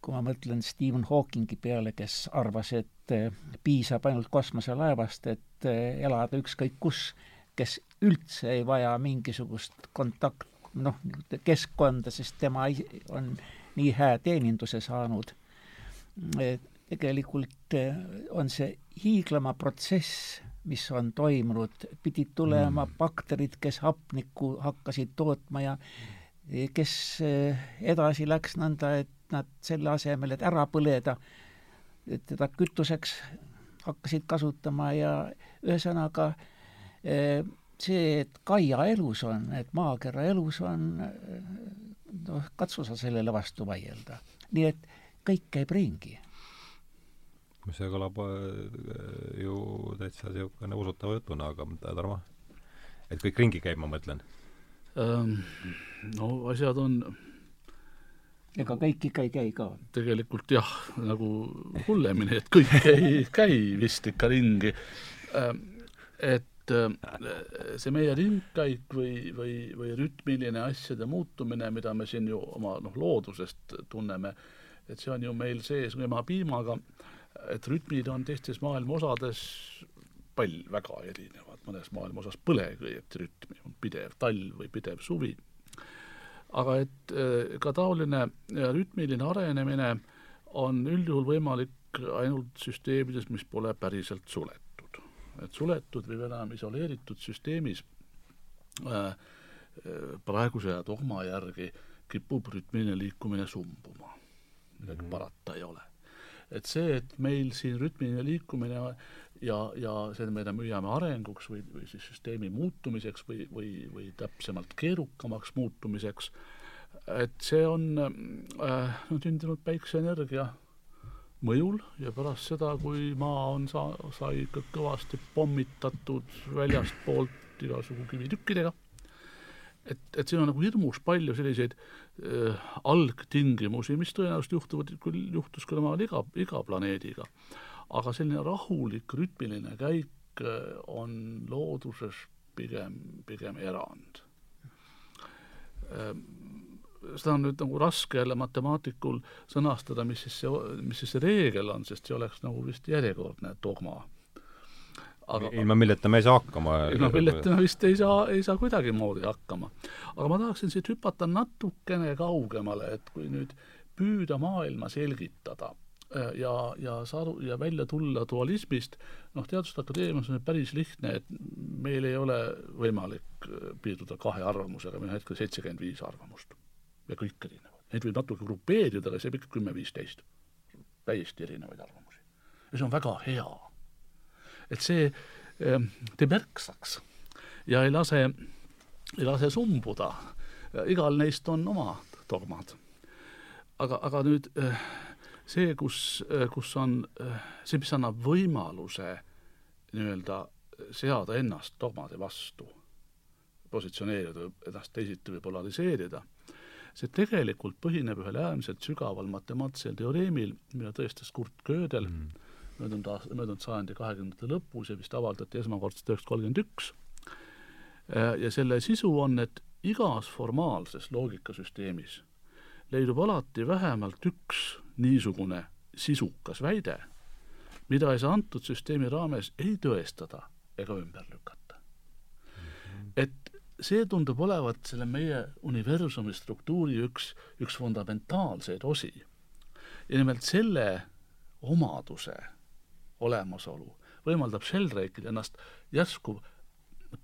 kui ma mõtlen Stephen Hawkingi peale, kes arvas, et äh, piisab ainult kosmoselaevast, et äh, elada ükskõik kus, kes üldse ei vaja mingisugust kontakt, noh, keskkonda, sest tema on äh, nii hää teeninduse saanud. tegelikult eh, on see hiiglama protsess, mis on toimunud, pidid tulema mm. bakterid, kes hapnikku hakkasid tootma ja eh, kes eh, edasi läks nõnda, et nad selle asemel, et ära põleda, teda kütuseks hakkasid kasutama ja ühesõnaga see, et Kaia elus on, et maakera elus on, noh, katsu sa sellele vastu vaielda. nii et kõik käib ringi. see kõlab äh, ju täitsa niisugune usutava jutuna, aga Tarmo? et kõik ringi käib, ma mõtlen ähm,? No asjad on ega kõik ikka ei käi ka? tegelikult jah, nagu hullemini, et kõik [laughs] ei käi vist ikka ringi. Ähm, et et see meie ringkäik või, või, või rütmiline asjade muutumine, mida me siin ju oma noh, loodusest tunneme, et see on ju meil sees ema piimaga, et rütmid on teistes maailma osades pall väga erinevad, mõnes maailma osas polegi õieti rütmi, on pidev talv või pidev suvi. aga et ka taoline rütmiline arenemine on üldjuhul võimalik ainult süsteemides, mis pole päriselt suletud et suletud või enam isoleeritud süsteemis äh, praeguse dogma järgi kipub rütmiline liikumine sumbuma. midagi mm -hmm. parata ei ole. et see, et meil siin rütmiline liikumine ja, ja see, mida me püüame arenguks või, või siis süsteemi muutumiseks või, või, või täpsemalt keerukamaks muutumiseks, et see on äh, sündinud päikseenergia mõjul ja pärast seda, kui maa on sa-, sai ikka kõvasti pommitatud väljastpoolt igasugu kivitükkidega, et, et siin on nagu hirmus palju selliseid äh, algtingimusi, mis tõenäoliselt juhtuvad küll, juhtus küll omal iga, iga planeediga. aga selline rahulik rütmiline käik äh, on looduses pigem, pigem erand äh, seda on nüüd nagu raske jälle matemaatikul sõnastada, mis siis see, mis siis see reegel on, sest see oleks nagu vist järjekordne dogma. aga ilma milleta me ei saa hakkama. ilma milleta me vist ei saa, ei saa kuidagimoodi hakkama. aga ma tahaksin siit hüpata natukene kaugemale, et kui nüüd püüda maailma selgitada, ja, ja saada ja välja tulla dualismist, noh, Teaduste Akadeemias on päris lihtne, et meil ei ole võimalik piirduda kahe arvamusega, meil on hetkel seitsekümmend viis arvamust ja kõik erinevad. Neid võib natuke grupeerida, aga see on ikka kümme-viisteist. täiesti erinevaid arvamusi. ja see on väga hea. et see eh, teeb ärksaks ja ei lase, ei lase sumbuda. igal neist on omad dogmad. aga, aga nüüd eh, see, kus, eh, kus on see, mis annab võimaluse nii-öelda seada ennast dogmade vastu, positsioneerida ennast teisiti või polariseerida see tegelikult põhineb ühel äärmiselt sügaval matemaatilisel teoreemil, mille tõestas Kurt Gödel mm. möödunud aasta, möödunud sajandi kahekümnendate lõpus ja vist avaldati esmakordselt üheksasada kolmkümmend üks. Äh, ja selle sisu on, et igas formaalses loogikasüsteemis leidub alati vähemalt üks niisugune sisukas väide, mida ei saa antud süsteemi raames ei tõestada ega ümber lükata. Mhm. et see tundub olevat selle meie universumi struktuuri üks, üks fundamentaalseid osi. ja nimelt selle omaduse olemasolu võimaldab Sheldrake'il ennast järsku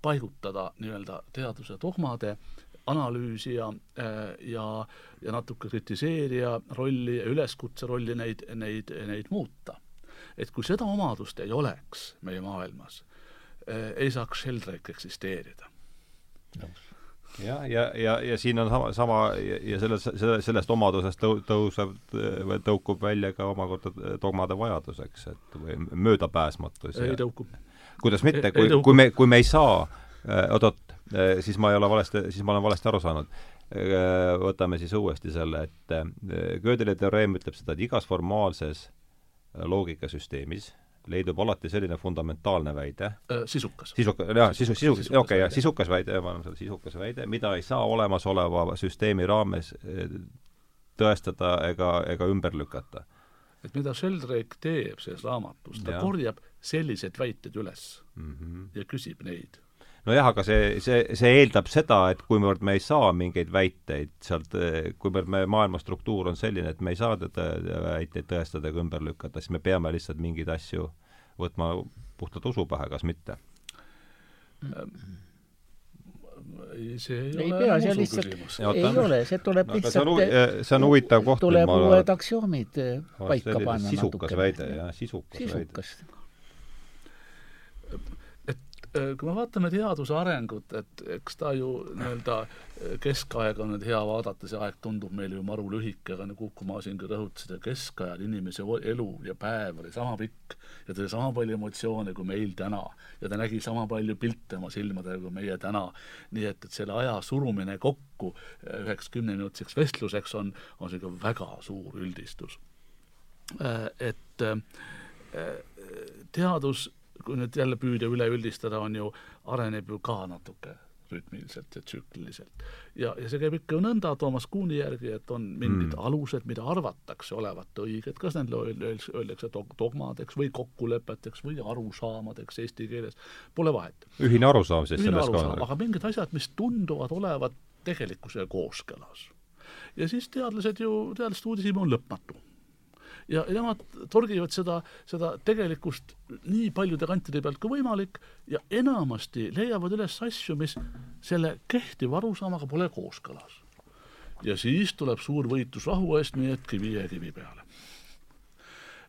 paigutada nii-öelda teaduse dogmade analüüsija äh, ja, ja natuke kritiseerija rolli ja üleskutse rolli neid, neid, neid muuta. et kui seda omadust ei oleks meie maailmas, äh, ei saaks Sheldrake eksisteerida jah, ja, ja, ja, ja siin on sama, sama ja selles, selle, sellest omadusest tõu-, tõuseb või tõukub välja ka omakorda dogmade vajadus, eks, et või möödapääsmatus. ei tõuku. kuidas mitte, kui, kui me, kui me ei saa äh, oot-oot, äh, siis ma ei ole valesti, siis ma olen valesti aru saanud. Äh, võtame siis uuesti selle, et Gödeli teoreem ütleb seda, et igas formaalses loogikasüsteemis leidub alati selline fundamentaalne väide sisukas. sisukas, jah, sisu, sisu, okei okay,, jah, sisukas väide, ma olen selle sisukas väide, mida ei saa olemasoleva süsteemi raames äh, tõestada ega, ega ümber lükata. et mida Sheldrake teeb selles raamatus, ta ja. korjab selliseid väiteid üles mm -hmm. ja küsib neid nojah, aga see, see, see eeldab seda, et kuivõrd me ei saa mingeid väiteid sealt, kuivõrd me, maailma struktuur on selline, et me ei saa teda väiteid tõestada ega ümber lükata, siis me peame lihtsalt mingeid asju võtma puhtalt usu pähe, kas mitte? see ei, ei ole pea, see lihtsalt, ei ole, see tuleb no, lihtsalt see, see on huvitav koht. tuleb uued aktsioomid paika panna sisukas natuke. väide, jah, sisukas, sisukas väide Äh, kui me vaatame teaduse arengut, et eks ta ju nii-öelda äh, keskaega on nüüd hea vaadata, see aeg tundub meile ju maru lühike, aga nagu Uku Masingi rõhutas, et keskajal inimese elu ja päev oli sama pikk ja ta oli sama palju emotsioone kui meil täna ja ta nägi sama palju pilte oma silmadega kui meie täna. nii et, et selle aja surumine kokku äh, üheks kümneminutiseks vestluseks on, on niisugune väga suur üldistus. Et teadus kui nüüd jälle püüda üle üldistada, on ju, areneb ju ka natuke rütmiliselt ja tsükliliselt. ja, ja see käib ikka nõnda Toomas Kuhni järgi, et on mingid mm. alused, mida arvatakse olevat õiged, kas need öeldakse dogmadeks või kokkulepeteks või arusaamadeks eesti keeles, pole vahet. ühine arusaam siis ühine selles kohas? aga mingid asjad, mis tunduvad olevat tegelikkusega kooskõlas. ja siis teadlased ju, teadlaste uudishimu on lõpmatu ja nemad torgivad seda, seda tegelikkust nii paljude kantide pealt kui võimalik ja enamasti leiavad üles asju, mis selle kehtiva arusaamaga pole kooskõlas. ja siis tuleb suur võitlus rahu eest, nii et kivi jää kivi peale.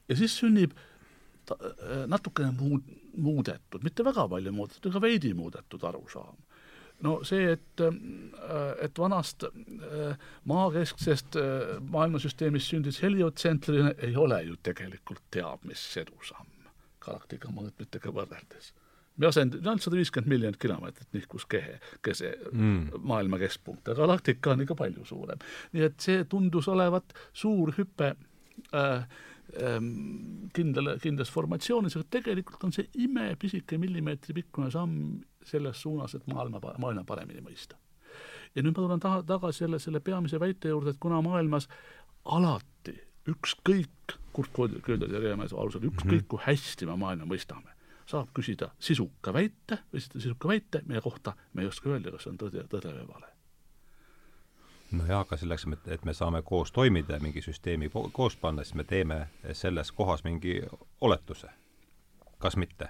ja siis sünnib ta, äh, natukene muud, muudetud, mitte väga palju muudetud, aga veidi muudetud arusaam no see, et, äh, et vanast äh, maakesksest äh, maailmasüsteemist sündis heliotsentriline, ei ole ju tegelikult teab mis edusamm galaktika mõõtmetega võrreldes. me asend-, ainult sada viiskümmend miljonit kilomeetrit nihkus kehe, kese mm. maailma keskpunkt, aga galaktika on ikka palju suurem. nii et see tundus olevat suur hüpe äh, ähm, kindlale, kindlas formatsioonis, aga tegelikult on see imepisike millimeetri pikkune samm selles suunas, et maailma, maailma paremini mõista. ja nüüd ma tulen taha, tagasi jälle selle peamise väite juurde, et kuna maailmas alati ükskõik, Kurt Kööder ja Reemäe alusel, ükskõik kui hästi me maailma mõistame, saab küsida sisuka väite, esitada sisuka väite, meie kohta me ei oska öelda, kas see on tõde, tõde või vale. nojah, aga selleks, et me saame koos toimida ja mingi süsteemi koos panna, siis me teeme selles kohas mingi oletuse. kas mitte?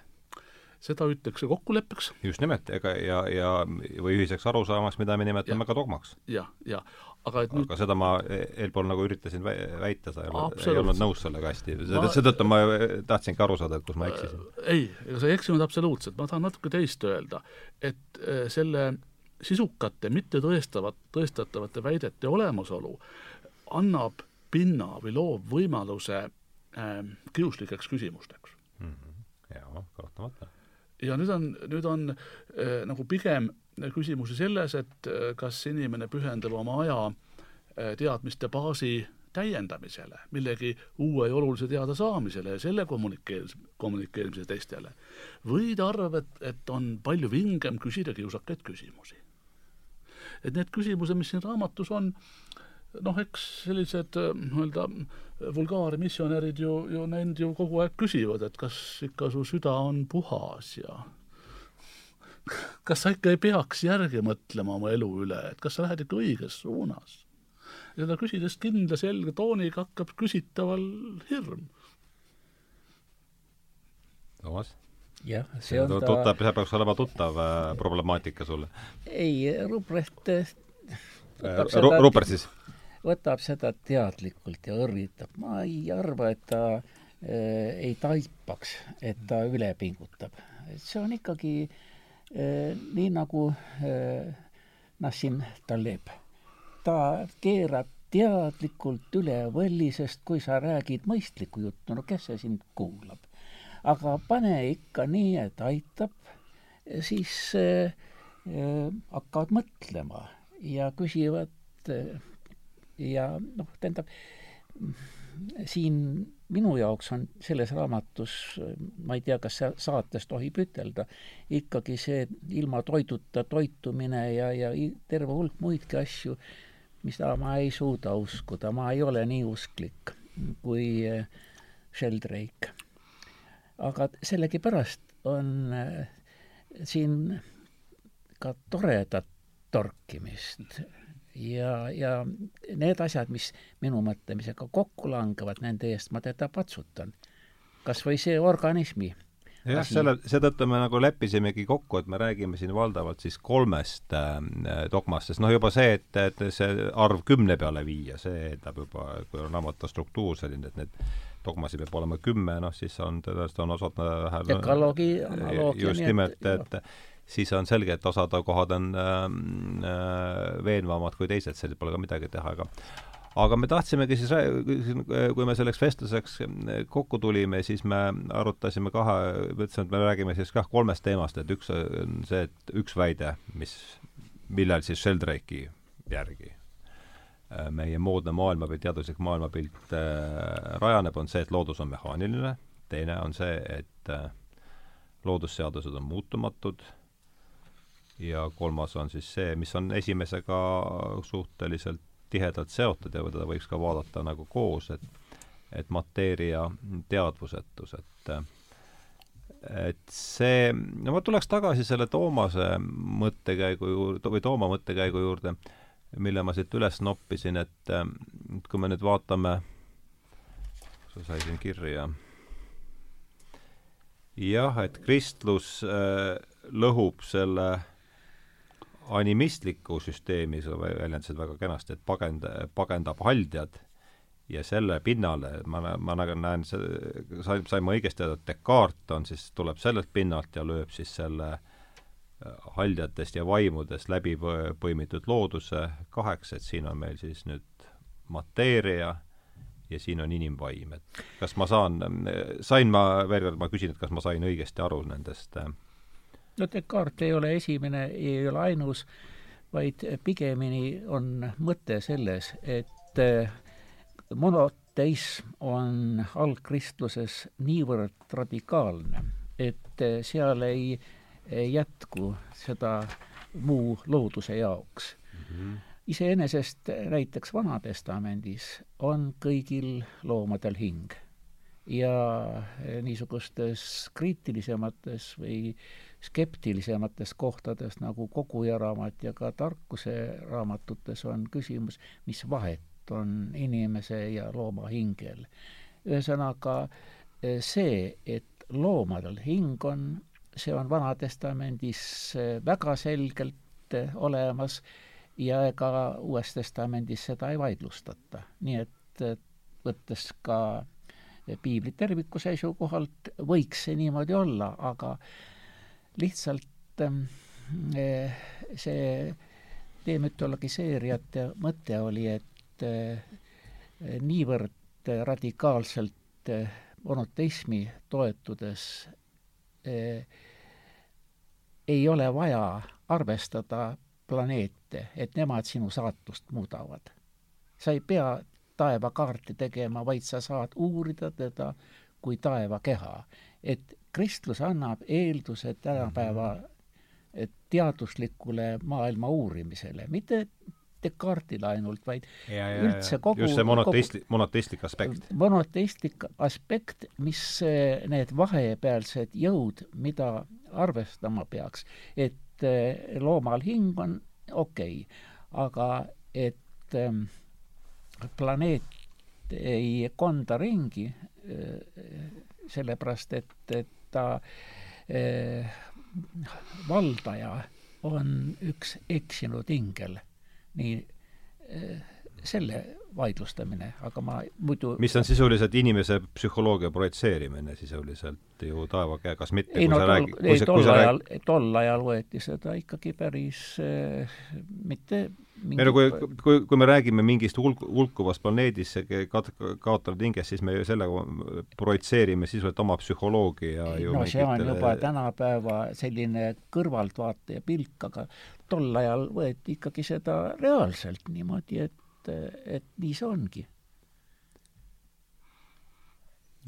Seda ütleks kokkuleppeks. just nimelt, ega ja, ja või ühiseks arusaamaks, mida me nimetame ja. ka dogmaks. jah, ja aga et nüüd aga seda ma eelpool nagu üritasin väita, sa olnud, ei olnud nõus sellega hästi. seetõttu ma tahtsingi aru saada, et kus ma eksisin. ei, ega sa ei eksinud absoluutselt, ma tahan natuke teist öelda, et e, selle sisukate, mittetõestavat, tõestatavate väidete olemasolu annab pinna või loob võimaluse äh, kiuslikeks küsimusteks mm. -hmm. jaa, kahtlemata ja nüüd on, nüüd on äh, nagu pigem küsimusi selles, et äh, kas inimene pühendab oma aja äh, teadmiste baasi täiendamisele, millegi uue ja olulise teadasaamisele ja selle kommunikeerimis, kommunikeerimise teistele. või ta arvab, et, et on palju vingem küsida kiusakaid küsimusi. et need küsimused, mis siin raamatus on, noh, eks sellised nii-öelda vulgaarmissionärid ju, ju neid ju kogu aeg küsivad, et kas ikka su süda on puhas ja [laughs] kas sa ikka ei peaks järgi mõtlema oma elu üle, et kas sa lähed ikka õiges suunas? ja seda küsides kindla selge tooniga hakkab küsitaval hirm. Toomas? jah, see on ta tuttav, see peaks olema tuttav äh, problemaatika sulle? ei, Ruprecht äh, äh, Rupert siis? Võtab seda teadlikult ja õrritab, ma ei arva, et ta äh, ei taipaks, et ta üle pingutab. et see on ikkagi äh, nii nagu eh, Nassim Taleb. ta keerab teadlikult üle võlli, sest kui sa räägid mõistlikku juttu, no kes see sind kuulab. aga pane ikka nii, et aitab, siis äh, hakkavad mõtlema ja küsivad äh, ja noh, tähendab, siin minu jaoks on selles raamatus, ma ei tea, kas saates tohib ütelda, ikkagi see ilma toiduta toitumine ja, ja terve hulk muidki asju, mida ma ei suuda uskuda, ma ei ole nii usklik kui eh, Sheldrake. aga sellegipärast on eh, siin ka toredat torkimist ja, ja need asjad, mis minu mõtlemisega kokku langevad, nende eest ma teda patsutan. kas või see organismi jah, selle, seetõttu me nagu leppisimegi kokku, et me räägime siin valdavalt siis kolmest äh, dogmast, sest noh, juba see, et, et see arv kümne peale viia, see eeldab juba, kui on raamatu struktuur selline, et need dogmasid peab olema kümme, noh siis on, tõenäoliselt on osad vähe dekaloogi analoogia just nimelt, et, et siis on selge, et osad kohad on ähm, äh, veenvamad kui teised, seal pole ka midagi teha, aga aga me tahtsimegi siis, kui me selleks vestluseks kokku tulime, siis me arutasime kahe, mõtlesime, et me räägime siis kah kolmest teemast, et üks on see, et üks väide, mis, millel siis Sheldrake'i järgi äh, meie moodne maailmapilt, teaduslik maailmapilt äh, rajaneb, on see, et loodus on mehaaniline, teine on see, et äh, loodusseadused on muutumatud ja kolmas on siis see, mis on esimesega suhteliselt tihedalt seotud ja teda võiks ka vaadata nagu koos, et et mateeria teadvusetus, et et see, no ma tuleks tagasi selle Toomase mõttekäigu juurde, või Tooma mõttekäigu juurde, mille ma siit üles noppisin, et kui me nüüd vaatame, sa sai siin kirja, jah, et kristlus äh, lõhub selle äh, animistlikku süsteemi, sa väljendasid väga kenasti, et pagend, pagendab haldjad ja selle pinnale, ma, ma nagu näen, sain, sain ma õigesti aru, et Descartes on siis, tuleb sellelt pinnalt ja lööb siis selle äh, haldjatest ja vaimudest läbi põimitud looduse kaheks, et siin on meil siis nüüd mateeria ja siin on inimvaim, et kas ma saan, sain ma, veel kord ma küsin, et kas ma sain õigesti aru nendest äh, no Descartes ei ole esimene, ei ole ainus, vaid pigemini on mõte selles, et eh, monoteism on algkristluses niivõrd radikaalne, et eh, seal ei jätku seda muu looduse jaoks mm. -hmm. iseenesest näiteks Vana-testamendis on kõigil loomadel hing ja niisugustes kriitilisemates või skeptilisemates kohtades nagu Koguja raamat ja ka tarkuse raamatutes on küsimus, mis vahet on inimese ja looma hingel. ühesõnaga see, et loomadel hing on, see on Vana-testamendis väga selgelt olemas ja ega Uues Testamendis seda ei vaidlustata. nii et võttes ka piibli terviku seisukohalt võiks see niimoodi olla, aga lihtsalt ähm, eh, see demütologiseerijate mõte oli, et eh, niivõrd radikaalselt eh, monoteismi toetudes ei ole vaja arvestada planeete, et nemad sinu saatust muudavad. sa ei pea taevakaarti tegema, vaid sa saad uurida teda kui taevakeha. et kristlus annab eelduse tänapäeva mhm. teaduslikule maailma uurimisele, mitte Descartesile ainult, vaid ja, ja, üldse kogu just see monoteisti-, monoteistlik aspekt. monoteistlik aspekt, mis need vahepealsed jõud, mida arvestama peaks, et eh, loomal hing on okei okay,, aga et ähm, planeet ei konda ringi sellepärast et, et ta eh, valdaja on üks eksinud ingel. nii eh, selle vaidlustamine, aga ma muidu mis on sisuliselt inimese psühholoogia projitseerimine sisuliselt ju taeva käe, kas mitte? ei no tol, ei tol ajal, tol ajal võeti seda ikkagi päris äh, mitte mingi... ei no kui, kui, kui me räägime mingist hulk, hulkuvast planeedist, kaotanud hingest, siis me ju sellega projitseerime sisuliselt oma psühholoogia ju no see on juba tänapäeva selline kõrvaltvaataja pilk, aga tol ajal võeti ikkagi seda reaalselt niimoodi, et et, et nii see ongi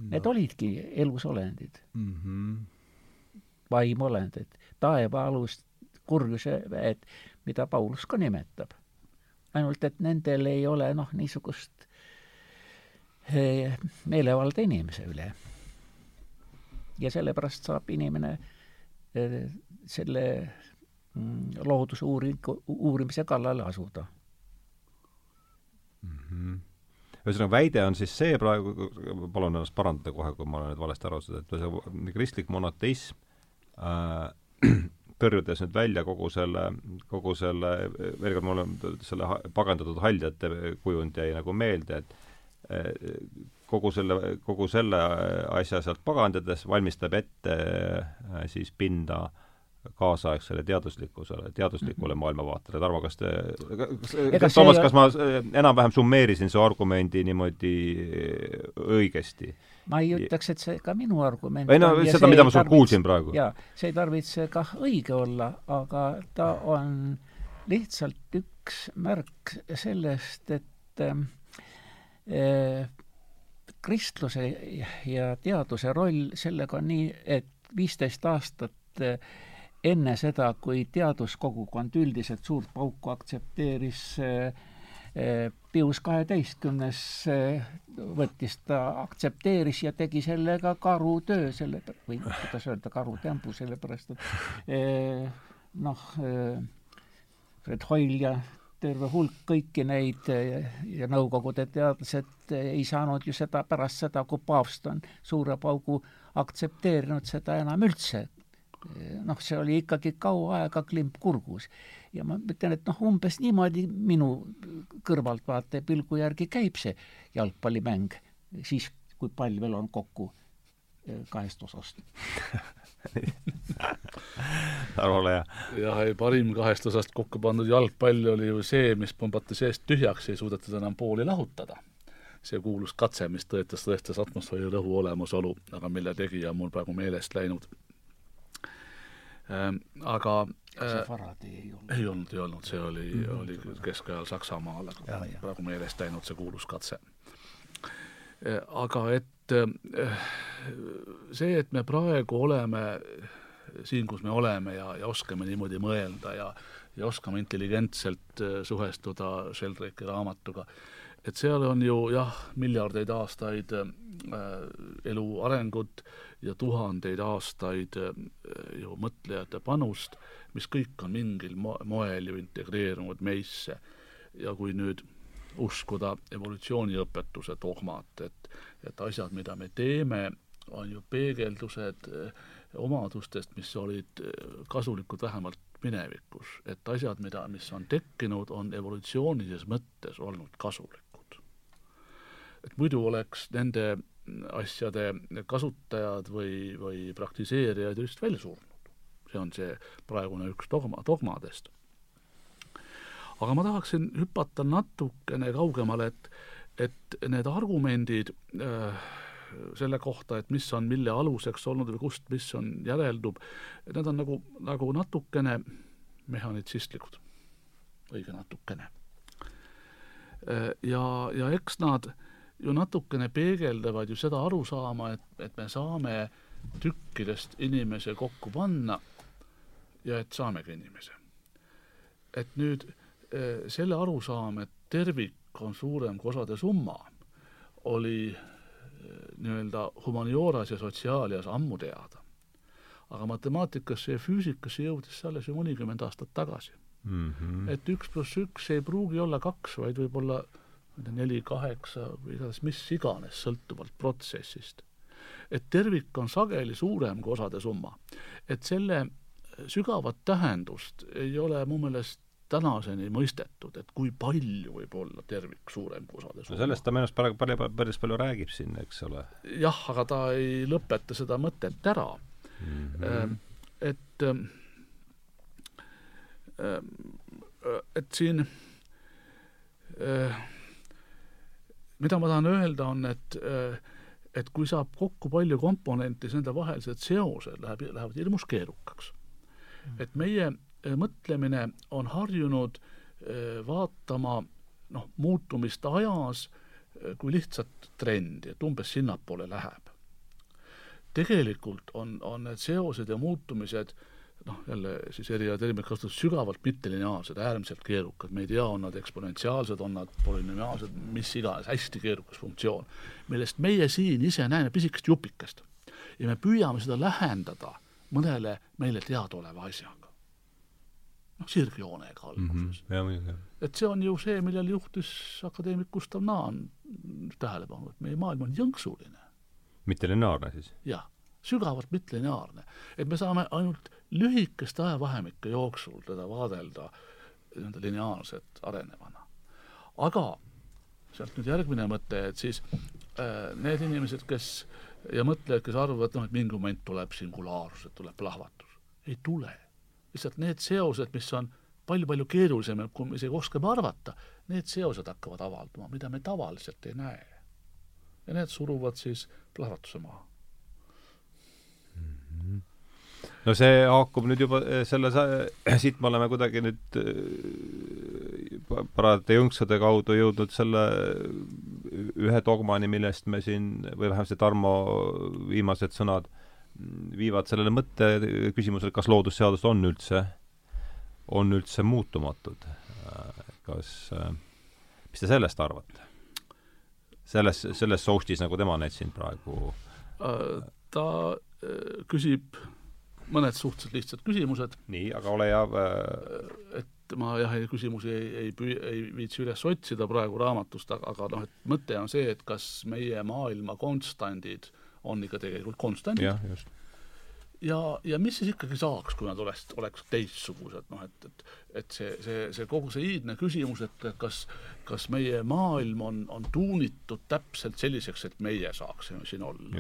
no.. Need olidki elusolendid mm. -hmm. vaimolendid, taevaalust kurjuse väed, mida Paulus ka nimetab. ainult et nendel ei ole noh, niisugust eh, meelevalda inimese üle. ja sellepärast saab inimene eh, selle mm, looduse uuringu, uurimise kallale asuda mm. -hmm ühesõnaga, väide on siis see praegu, palun ennast parandada kohe, kui ma olen nüüd valesti aru saanud, et kristlik monoteism äh, [clears throat] tõrjudes nüüd välja kogu selle, kogu selle, veel kord mulle selle pagandatud haljate kujund jäi nagu meelde, et äh, kogu selle, kogu selle asja sealt pagandades valmistab ette äh, siis pinda äh, kaasaegsele teaduslikkusele, teaduslikule mhm. maailmavaatele. Tarmo, kas te, kas, Toomas, kas ma enam-vähem summeerisin su argumendi niimoodi õigesti? ma ei ütleks, et see ka minu argument ei no seda, mida ma sult kuulsin praegu. jaa, see ei tarvitse kah õige olla, aga ta on lihtsalt üks märk sellest, et äh, kristluse ja teaduse roll sellega on nii, et viisteist aastat äh, enne seda, kui teaduskogukond üldiselt suurt pauku aktsepteeris eh, eh, Pius kaheteistkümnes eh, võttis ta, aktsepteeris ja tegi sellega karutöö, selle, või kuidas öelda, karutembu, sellepärast et noh, Fred Hoyle ja terve hulk kõiki neid ja Nõukogude teadlased ei saanud ju seda pärast seda, kui paavst on suure paugu aktsepteerinud, seda enam üldse noh, see oli ikkagi kaua aega klimp kurgus. ja ma ütlen, et noh, umbes niimoodi minu kõrvaltvaataja pilgu järgi käib see jalgpallimäng, siis kui pall veel on kokku eh, kahest osast [laughs] Tarmo Leja. jah, ei parim kahest osast kokku pandud jalgpall oli ju see, mis pumbati seest tühjaks, ei suudetud enam pooli lahutada. see kuulus katse, mis tõestas, tõestas atmosfääri rõhu olemasolu, aga mille tegija on mul praegu meelest läinud Ehm, aga see äh, Faraday ei olnud? ei olnud, ei olnud, see oli mm, -hmm. oli keskajal Saksamaal, aga praegu meelest läinud see kuulus katse. Äh, aga et äh, see, et me praegu oleme siin, kus me oleme ja, ja oskame niimoodi mõelda ja ja oskame intelligentselt suhestuda Sheldrake'i raamatuga, et seal on ju jah, miljardeid aastaid elu arengut ja tuhandeid aastaid ju mõtlejate panust, mis kõik on mingil mo-, moel ju integreerunud meisse. ja kui nüüd uskuda evolutsiooniõpetuse dogmat, et, et asjad, mida me teeme, on ju peegeldused omadustest, mis olid kasulikud vähemalt minevikus, et asjad, mida, mis on tekkinud, on evolutsioonilises mõttes olnud kasulikud. et muidu oleks nende asjade kasutajad või, või praktiseerijad just välja surnud. see on see praegune üks dogma, dogmadest. aga ma tahaksin hüpata natukene kaugemale, et, et need argumendid äh, selle kohta, et mis on mille aluseks olnud või kust, mis on, järeldub, need on nagu, nagu natukene mehhanitsistlikud, õige natukene. ja, ja eks nad ju natukene peegeldavad ju seda arusaama, et, et me saame tükkidest inimese kokku panna ja et saamegi inimese. et nüüd eh, selle arusaam, et tervik on suurem kui osade summa, oli nii-öelda humaniooras ja sotsiaalias ammu teada. aga matemaatikasse ja füüsikasse jõudis see alles ju mõnikümmend aastat tagasi mm. -hmm. et üks pluss üks ei pruugi olla kaks, vaid võib olla ma ei tea, neli, kaheksa või igatahes mis iganes, sõltuvalt protsessist. et tervik on sageli suurem kui osade summa. et selle sügavat tähendust ei ole mu meelest tänaseni mõistetud, et kui palju võib olla tervik suurem kui osade summa. no sellest ta minu arust praegu palju, päris palju räägib siin, eks ole. jah, aga ta ei lõpeta seda mõtet ära mm. -hmm. et, ähm, et siin äh, mida ma tahan öelda, on, et äh, et kui saab kokku palju komponente, siis nende vahelised seosed läheb, lähevad hirmus keerukaks mm.. et meie Äh, mõtlemine on harjunud äh, vaatama noh, muutumist ajas äh, kui lihtsat trendi, et umbes sinnapoole läheb. tegelikult on, on need seosed ja muutumised noh, jälle siis erialaterminit kasutades sügavalt mittelineaarsed, äärmiselt keerukad, me ei tea, on nad eksponentsiaalsed, on nad polünümiaalsed, mis iganes, hästi keerukas funktsioon, millest meie siin ise näeme pisikest jupikest. ja me püüame seda lähendada mõnele meile teadaoleva asjaga noh, sirgjoonega alguses mm. -hmm. et see on ju see, millele juhtis akadeemik Gustav Naan tähelepanu, et meie maailm on jõnksuline. mittelineaarne siis? jah, sügavalt mittelineaarne. et me saame ainult lühikeste ajavahemike jooksul teda vaadelda nii-öelda lineaarselt arenevana. aga sealt nüüd järgmine mõte, et siis äh, need inimesed, kes ja mõtlejad, kes arvavad, noh, et mingi moment tuleb singulaarsus, et tuleb plahvatus, ei tule lihtsalt need seosed, mis on palju-palju keerulisemad, kui me isegi oskame arvata, need seosed hakkavad avalduma, mida me tavaliselt ei näe. ja need suruvad siis plahvatuse maha no see haakub nüüd juba eh, selle, [clears throat] siit me oleme kuidagi nüüd eh, parajate jõnksude kaudu jõudnud selle ühe dogmani, millest me siin, või vähemasti Tarmo viimased sõnad viivad sellele mõtte küsimusele, kas loodusseadused on üldse, on üldse muutumatud. kas, mis te sellest arvate? selles, selles soustis, nagu tema need siin praegu ta äh, küsib mõned suhteliselt lihtsad küsimused. nii, aga ole hea äh.... et ma jah, küsimusi ei, ei püü-, ei viitsi üles otsida praegu raamatust, aga, aga noh, et mõte on see, et kas meie maailma konstandid on ikka tegelikult konstandid. jah, just ja, ja mis siis ikkagi saaks, kui nad oleks, oleks teistsugused, noh et, et et see, see, see kogu see iidne küsimus, et kas, kas meie maailm on, on tuunitud täpselt selliseks, et meie saaksime siin olla.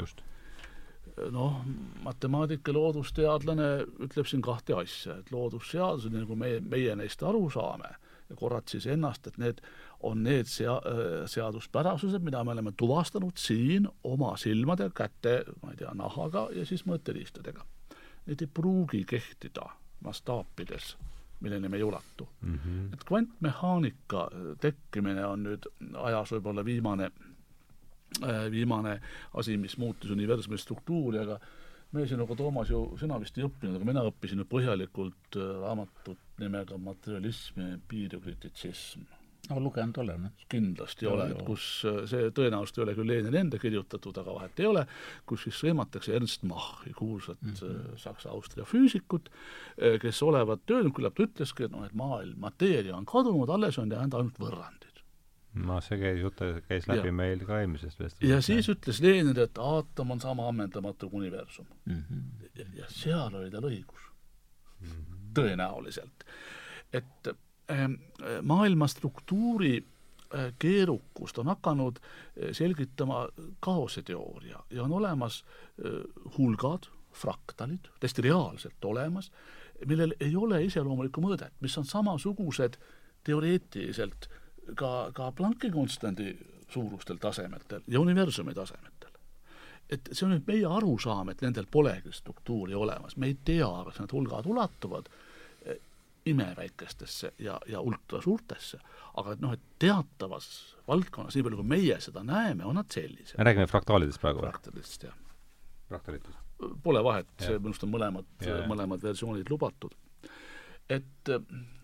Noh, matemaatika loodusteadlane ütleb siin kahte asja, et loodusseadused, nagu meie, meie neist aru saame, ja korrad siis ennast, et need on need sea-, seaduspärasused, mida me oleme tuvastanud siin oma silmade, käte, ma ei tea, nahaga ja siis mõõteriistadega. Need ei pruugi kehtida mastaapides, milleni me ei ulatu mm. -hmm. et kvantmehaanika tekkimine on nüüd ajas võib-olla viimane, viimane asi, mis muutis universumi struktuuri, aga me sinuga, Toomas, ju, sina vist ei õppinud, aga mina õppisin ju põhjalikult raamatut nimega Materialism ja empiiriokrititsism no lugenud olen. kindlasti ja, oled, kus äh, see tõenäoliselt ei ole küll Lenin enda kirjutatud, aga vahet ei ole, kus siis sõimatakse Ernst Machi, kuulsat mm -hmm. Saksa-Austria füüsikut, äh, kes olevat öelnud, küllap ta ütleski, et noh, et maailm, mateeria on kadunud, alles on jäänud ainult võrrandid. No see käis, jutt käis läbi ja. meil ka eelmisest vestlusest. ja siis ütles Lenin, et aatom on sama ammendamatu kui universum mm. -hmm. ja, ja seal oli tal õigus mm. -hmm. tõenäoliselt. et Ähm, maailma struktuuri äh, keerukust on hakanud äh, selgitama kaoseteooria ja on olemas äh, hulgad, fraktalid, täiesti reaalselt olemas, millel ei ole iseloomulikku mõõdet, mis on samasugused teoreetiliselt ka, ka Plancki konstandi suurustel tasemetel ja universumi tasemetel. et see on nüüd meie arusaam, et nendel polegi struktuuri olemas, me ei tea, kas need hulgad ulatuvad imeväikestesse ja, ja ultrasuurtesse, aga et noh, et teatavas valdkonnas, nii palju kui meie seda näeme, on nad sellised. me räägime fraktaalidest praegu või? fraktaalidest, jah. fraktalitest? Pole vahet, see minu arust on mõlemad, mõlemad versioonid lubatud. Et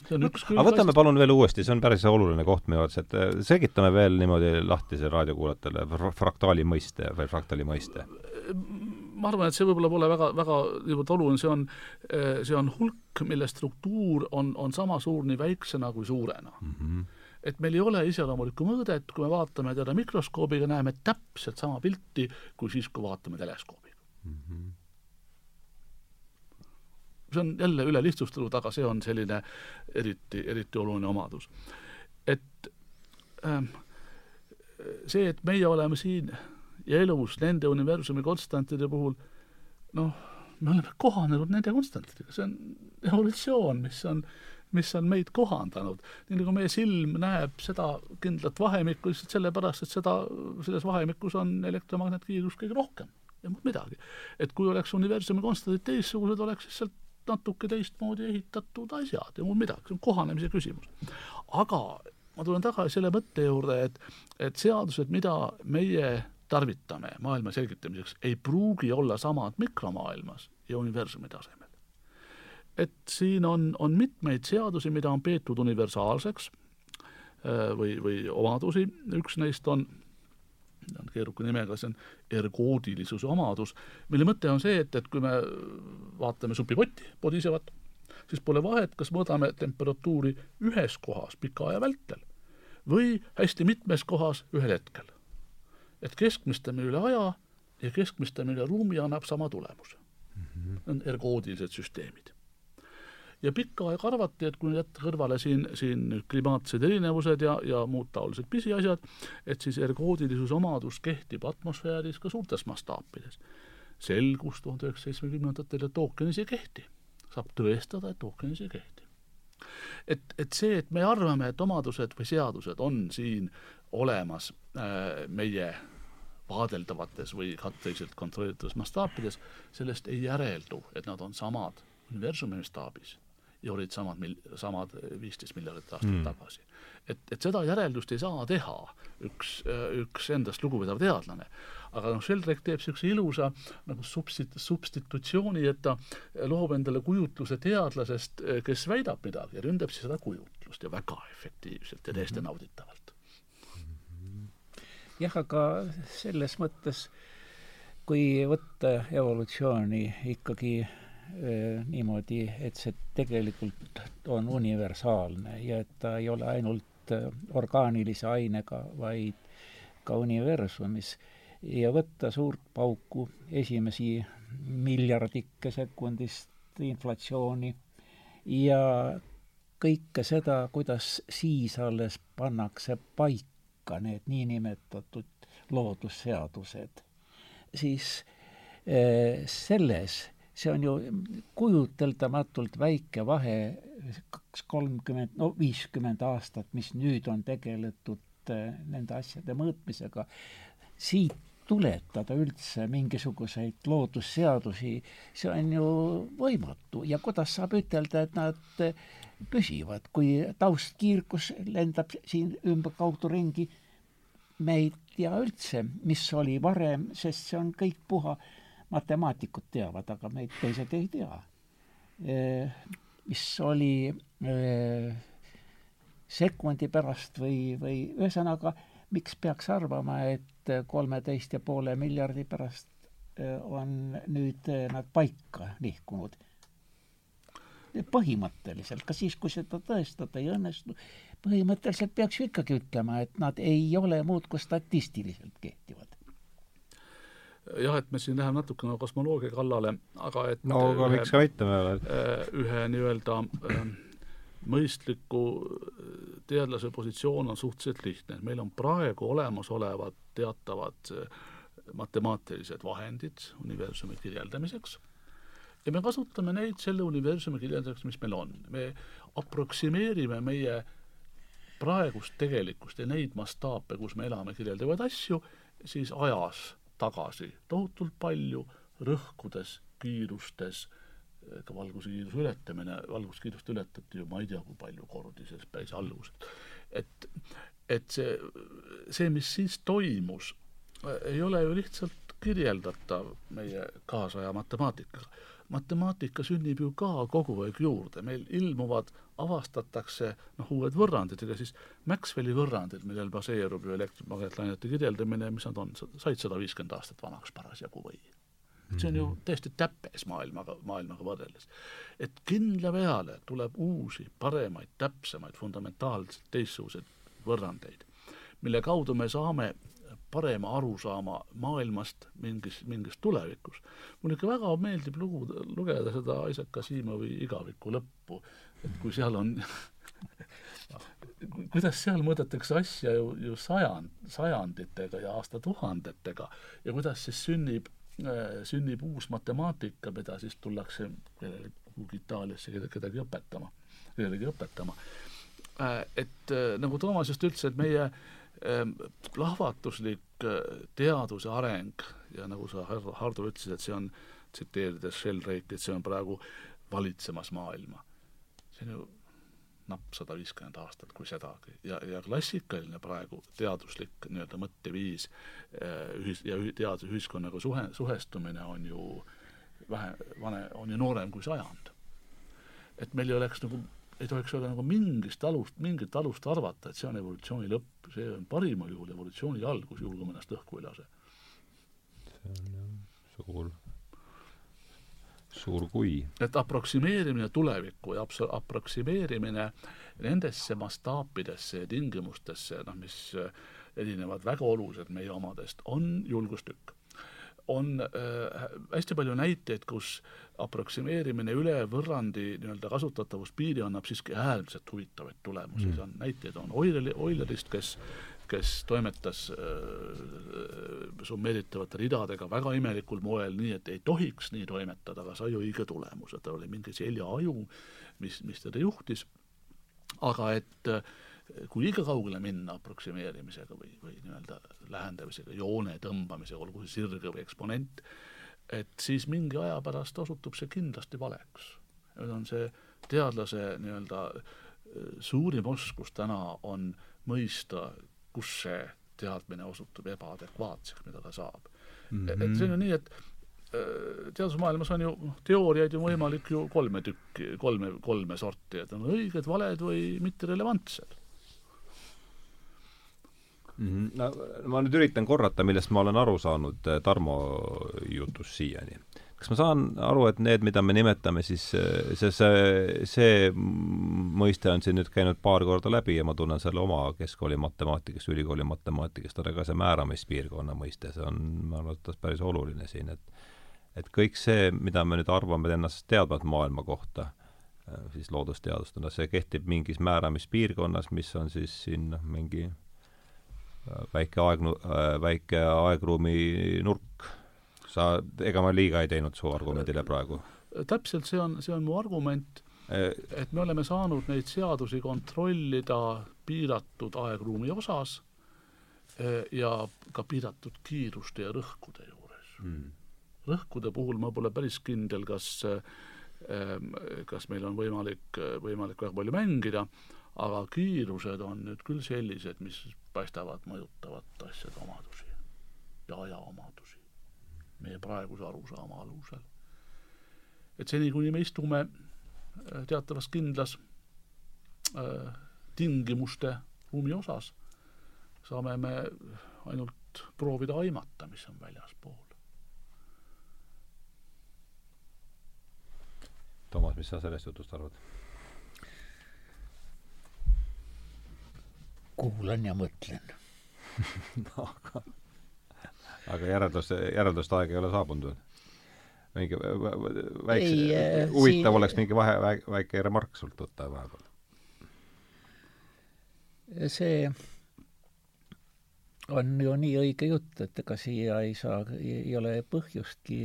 see on üks aga võtame asjast... palun veel uuesti, see on päris oluline koht minu arvates, et äh, selgitame veel niimoodi lahti see raadiokuulajatele fraktaali mõiste või fraktaali mõiste ma arvan, et see võib-olla pole väga, väga niivõrd oluline, see on, see on hulk, mille struktuur on, on sama suur nii väiksena kui suurena mm. -hmm. et meil ei ole iseloomulikku mõõdet, kui me vaatame teda mikroskoobiga, näeme täpselt sama pilti kui siis, kui vaatame teleskoobiga mm. -hmm. See on jälle üle lihtsustatud, aga see on selline eriti, eriti oluline omadus. et ähm, see, et meie oleme siin ja elus nende universumi konstantide puhul noh, me oleme kohanenud nende konstantidega, see on evolutsioon, mis on, mis on meid kohandanud. nii nagu meie silm näeb seda kindlat vahemikku lihtsalt sellepärast, et seda, selles vahemikus on elektromagnetkiirus kõige rohkem ja muud midagi. et kui oleks universumi konstantid teistsugused, oleks lihtsalt natuke teistmoodi ehitatud asjad ja muud midagi, see on kohanemise küsimus. aga ma tulen tagasi selle mõtte juurde, et, et seadused, mida meie tarvitame maailma selgitamiseks, ei pruugi olla samad mikromaailmas ja universumi tasemel. et siin on, on mitmeid seadusi, mida on peetud universaalseks äh, või, või omadusi, üks neist on on keeruka nimega, see on ergoodilisuse omadus, mille mõte on see, et, et kui me vaatame supipotti podisevat, siis pole vahet, kas mõõdame temperatuuri ühes kohas pika aja vältel või hästi mitmes kohas ühel hetkel et keskmistamine üle aja ja keskmistamine üle ruumi annab sama tulemuse mm. -hmm. Need on ergoodilised süsteemid. Ja pikka aega arvati, et kui nüüd jätta kõrvale siin, siin klimaatsed erinevused ja, ja muud taolised pisiasjad, et siis ergoodilisuse omadus kehtib atmosfääris ka suurtes mastaapides. selgus tuhande üheksasaja seitsmekümnendatel, et ookeanis ei kehti. saab tõestada, et ookeanis ei kehti et, et see, et me arvame, et omadused või seadused on siin olemas äh, meie vaadeldavates või katteliselt kontrollitavates mastaapides, sellest ei järeldu, et nad on samad universumi mastaabis ja olid samad mil-, samad viisteist miljardit aastat mm. tagasi. et, et seda järeldust ei saa teha üks, üks endast lugupidav teadlane. aga noh, Sheldrake teeb niisuguse ilusa nagu substit-, substitutsiooni, et ta loob endale kujutluse teadlasest, kes väidab midagi ja ründab siis seda kujutlust ja väga efektiivselt ja täiesti mm -hmm. nauditavalt jah, aga selles mõttes, kui võtta evolutsiooni ikkagi niimoodi, et see tegelikult on universaalne ja et ta ei ole ainult äh, orgaanilise ainega, vaid ka universumis. Ja võtta suurt pauku esimesi miljardikke sekundist inflatsiooni ja kõike seda, kuidas siis alles pannakse paika need niinimetatud loodusseadused, siis eh, selles, see on ju kujuteldamatult väike vahe, kaks, kolmkümmend, no viiskümmend aastat, mis nüüd on tegeletud eh, nende asjade mõõtmisega, siit tuletada üldse mingisuguseid loodusseadusi, see on ju võimatu. Ja kuidas saab ütelda, et nad püsivad, kui taustkiirgus lendab siin ümberkaudu ringi, me ei tea üldse, mis oli varem, sest see on kõik puha, matemaatikud teavad, aga meid teised ei tea. mis oli sekundi pärast või, või ühesõnaga, miks peaks arvama, et kolmeteist ja poole miljardi pärast äh, on nüüd nad paika nihkunud? põhimõtteliselt, ka siis, kui seda tõestada ei õnnestu, põhimõtteliselt peaks ju ikkagi ütlema, et nad ei ole muud kui statistiliselt kehtivad jah, et me siin läheme natukene kosmoloogia kallale, aga et no aga miks ka mitte, me oleme ühe nii-öelda äh, mõistliku teadlase positsioon on suhteliselt lihtne, meil on praegu olemasolevad teatavad äh, matemaatilised vahendid universumi kirjeldamiseks ja me kasutame neid selle universumi kirjeldamiseks, mis meil on. me aproksimeerime meie praegust tegelikkust ja neid mastaape, kus me elame, kirjeldavaid asju, siis ajas tagasi tohutult palju, rõhkudes, kiirustes, ka valguse kiiruse ületamine, valguskiirust ületati ju ma ei tea, kui palju kordi selles päris alguses. et, et see, see, mis siis toimus, ei ole ju lihtsalt kirjeldatav meie kaasaja matemaatikaga. matemaatika sünnib ju ka kogu aeg juurde, meil ilmuvad, avastatakse noh, uued võrrandid, ega siis Maxwelli võrrandid, millel baseerub ju elektromagnetlainete kirjeldamine, mis nad on, said sada viiskümmend aastat vanaks parasjagu või et see on ju mhm. täiesti täppes maailmaga, maailmaga võrreldes. et kindla peale tuleb uusi, paremaid, täpsemaid, fundamentaalselt teistsuguseid võrrandeid, mille kaudu me saame parema arusaama maailmast mingis, mingis tulevikus. mulle ikka väga meeldib lugu, lugeda seda Isaac Asimovi igaviku lõppu, et kui seal on [laughs] kuidas seal mõõdetakse asja ju, ju sajand, sajanditega ja aastatuhandetega ja kuidas siis sünnib Äh, sünnib uus matemaatika, mida siis tullakse kuhugi Itaaliasse kedagi õpetama, kellelegi õpetama. Äh, et äh, nagu Toomas just ütles, et meie ähm, plahvatuslik teaduse areng ja nagu sa, Hardo, ütlesid, et see on, tsiteerides Sheldrake'it, see on praegu valitsemas maailma. See on ju napp sada viiskümmend aastat, kui sedagi. ja, ja klassikaline praegu teaduslik nii-öelda mõtteviis eh, ühis- ja teaduse ühiskonnaga suhe, suhestumine on ju vähe, vane, on ju noorem kui sajand. et meil ei oleks nagu, ei tohiks olla nagu mingist alust, mingit alust arvata, et see on evolutsiooni lõpp, see on parimal juhul evolutsiooni algus, juhul kui me ennast õhku ei lase. see on jah suur suur kui. et aproksimeerimine tulevikku ja abs-, aproksimeerimine nendesse mastaapidesse ja tingimustesse, noh, mis äh, erinevad väga oluliselt meie omadest, on julgustükk. on äh, hästi palju näiteid, kus aproksimeerimine üle võrrandi nii-öelda kasutatavuspiiri annab siiski äärmiselt huvitavaid tulemusi mm., see on näiteid on Euleri, Eulerist, kes kes toimetas äh, summeeritavate ridadega väga imelikul moel, nii et ei tohiks nii toimetada, aga sai õige tulemuse, tal oli mingi seljaaju, mis, mis teda juhtis, aga et äh, kui liiga kaugele minna aproksimeerimisega või, või nii-öelda lähendamisega, joone tõmbamisega, olgu see sirge või eksponent, et siis mingi aja pärast osutub see kindlasti valeks. nüüd on see teadlase nii-öelda äh, suurim oskus täna on mõista kus see teadmine osutub ebaadekvaatseks, mida ta saab mm. -hmm. et see on ju nii, et äh, teadusmaailmas on ju noh, teooriaid ju võimalik ju kolme tükki, kolme, kolme sorti, et on õiged, valed või mitterelevantsed mm. -hmm. no ma nüüd üritan korrata, millest ma olen aru saanud Tarmo jutust siiani kas ma saan aru, et need, mida me nimetame siis, see, see, see mõiste on siin nüüd käinud paar korda läbi ja ma tunnen selle oma keskkooli matemaatikast, ülikooli matemaatikast, aga ka see määramispiirkonna mõiste, see on minu arvates päris oluline siin, et et kõik see, mida me nüüd arvame ennast teadvat maailma kohta, siis loodusteadustena, see kehtib mingis määramispiirkonnas, mis on siis siin noh, mingi väike aeg, väike aegruumi nurk sa, ega ma liiga ei teinud su argumendile praegu? täpselt see on, see on mu argument, äh, et me oleme saanud neid seadusi kontrollida piiratud aegruumi osas äh, ja ka piiratud kiiruste ja rõhkude juures. Mm.. rõhkude puhul ma pole päris kindel, kas ähm, kas meil on võimalik, võimalik väga palju mängida, aga kiirused on nüüd küll sellised, mis paistavad mõjutavat asjade omadusi ja aja omadusi meie praeguse arusaama alusel. et seni, kuni me istume äh, teatavas kindlas äh, tingimuste ruumi osas saame me ainult proovida aimata, mis on väljaspool. Toomas, mis sa sellest jutust arvad? kuulan ja mõtlen [laughs] no, aga, aga järeldus, järelduste aeg ei ole saabunud veel? mingi väikse, äh, huvitav siin... oleks mingi vahe, väike remark sult võtta vahepeal. see on ju nii õige jutt, et ega siia ei saa, ei ole põhjustki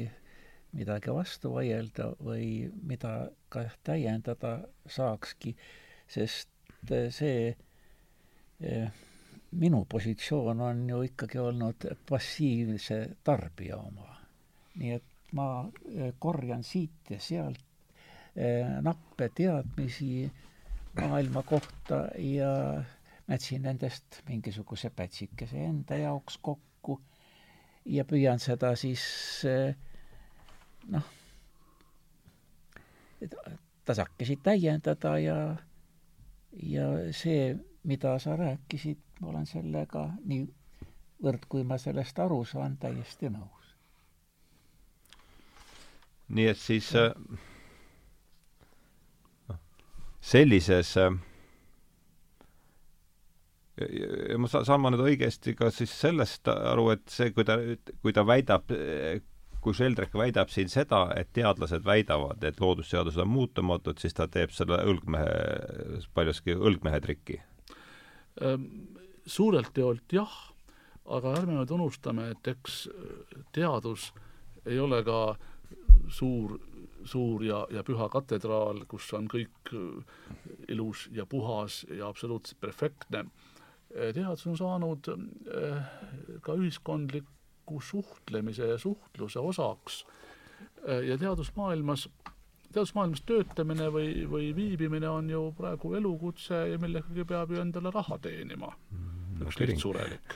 midagi vastu vaielda või mida ka täiendada saakski, sest see eh, minu positsioon on ju ikkagi olnud passiivse tarbija oma. nii et ma eh, korjan siit ja sealt eh, nappe teadmisi maailma kohta ja mätsin nendest mingisuguse pätsikese enda jaoks kokku ja püüan seda siis noh, tasakesi täiendada ja, ja see, mida sa rääkisid, ma olen sellega niivõrd, kui ma sellest aru saan, täiesti nõus. nii et siis äh, noh, sellises äh, ma saan ma nüüd õigesti ka siis sellest aru, et see, kui ta, kui ta väidab, kui Sheldrak väidab siin seda, et teadlased väidavad, et loodusseadused on muutumatud, siis ta teeb selle õlgmehe, paljuski õlgmehe triki? Suurelt jaolt jah, aga ärme nüüd unustame, et eks teadus ei ole ka suur, suur ja, ja püha katedraal, kus on kõik ilus ja puhas ja absoluutselt perfektne. teadus on saanud ka ühiskondlik nagu suhtlemise ja suhtluse osaks äh, ja teadusmaailmas, teadusmaailmas töötamine või, või viibimine on ju praegu elukutse ja millegagi peab ju endale raha teenima mm,. Üks lihtsurelik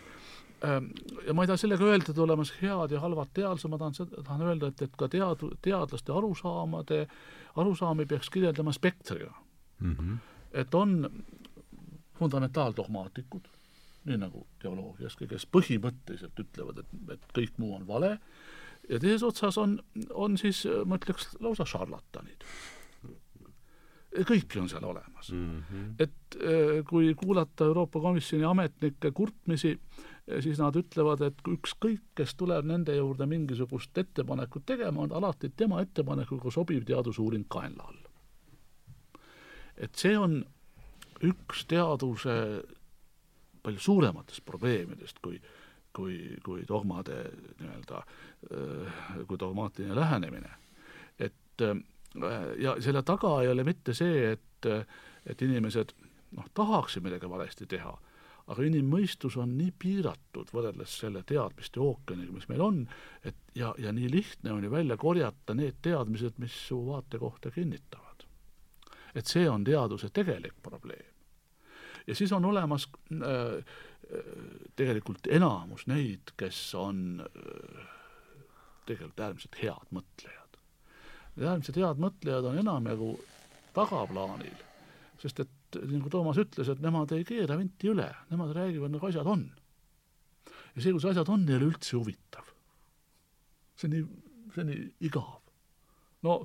ähm, ja ma ei taha sellega öelda, et olemas head ja halvad teadlased, ma tahan seda, tahan öelda, et, et ka tead-, teadlaste arusaamade, arusaami peaks kirjeldama spektriga mm. -hmm. et on fundamentaaldogmaatikud, nii nagu teoloogiaski, kes põhimõtteliselt ütlevad, et, et kõik muu on vale, ja teises otsas on, on siis, ma ütleks, lausa šarlatanid. Kõiki on seal olemas mm. -hmm. et eh, kui kuulata Euroopa Komisjoni ametnike kurtmisi, eh, siis nad ütlevad, et ükskõik, kes tuleb nende juurde mingisugust ettepanekut tegema, on alati tema ettepanekuga sobiv teadusuuring kaenla all. et see on üks teaduse palju suurematest probleemidest kui kui, kui dogmade nii-öelda, kui dogmaatiline lähenemine. et ja selle taga ei ole mitte see, et, et inimesed noh, tahaksid midagi valesti teha, aga inimmõistus on nii piiratud võrreldes selle teadmiste ookeaniga, mis meil on, et ja, ja nii lihtne on ju välja korjata need teadmised, mis su vaatekohta kinnitavad. et see on teaduse tegelik probleem ja siis on olemas äh, tegelikult enamus neid, kes on äh, tegelikult äärmiselt head mõtlejad. Need äärmiselt head mõtlejad on enamjagu tagaplaanil, sest et nagu Toomas ütles, et nemad ei keera vinti üle, nemad räägivad, nagu asjad on. ja see, kus asjad on, ei ole üldse huvitav. see on nii, see on nii igav. no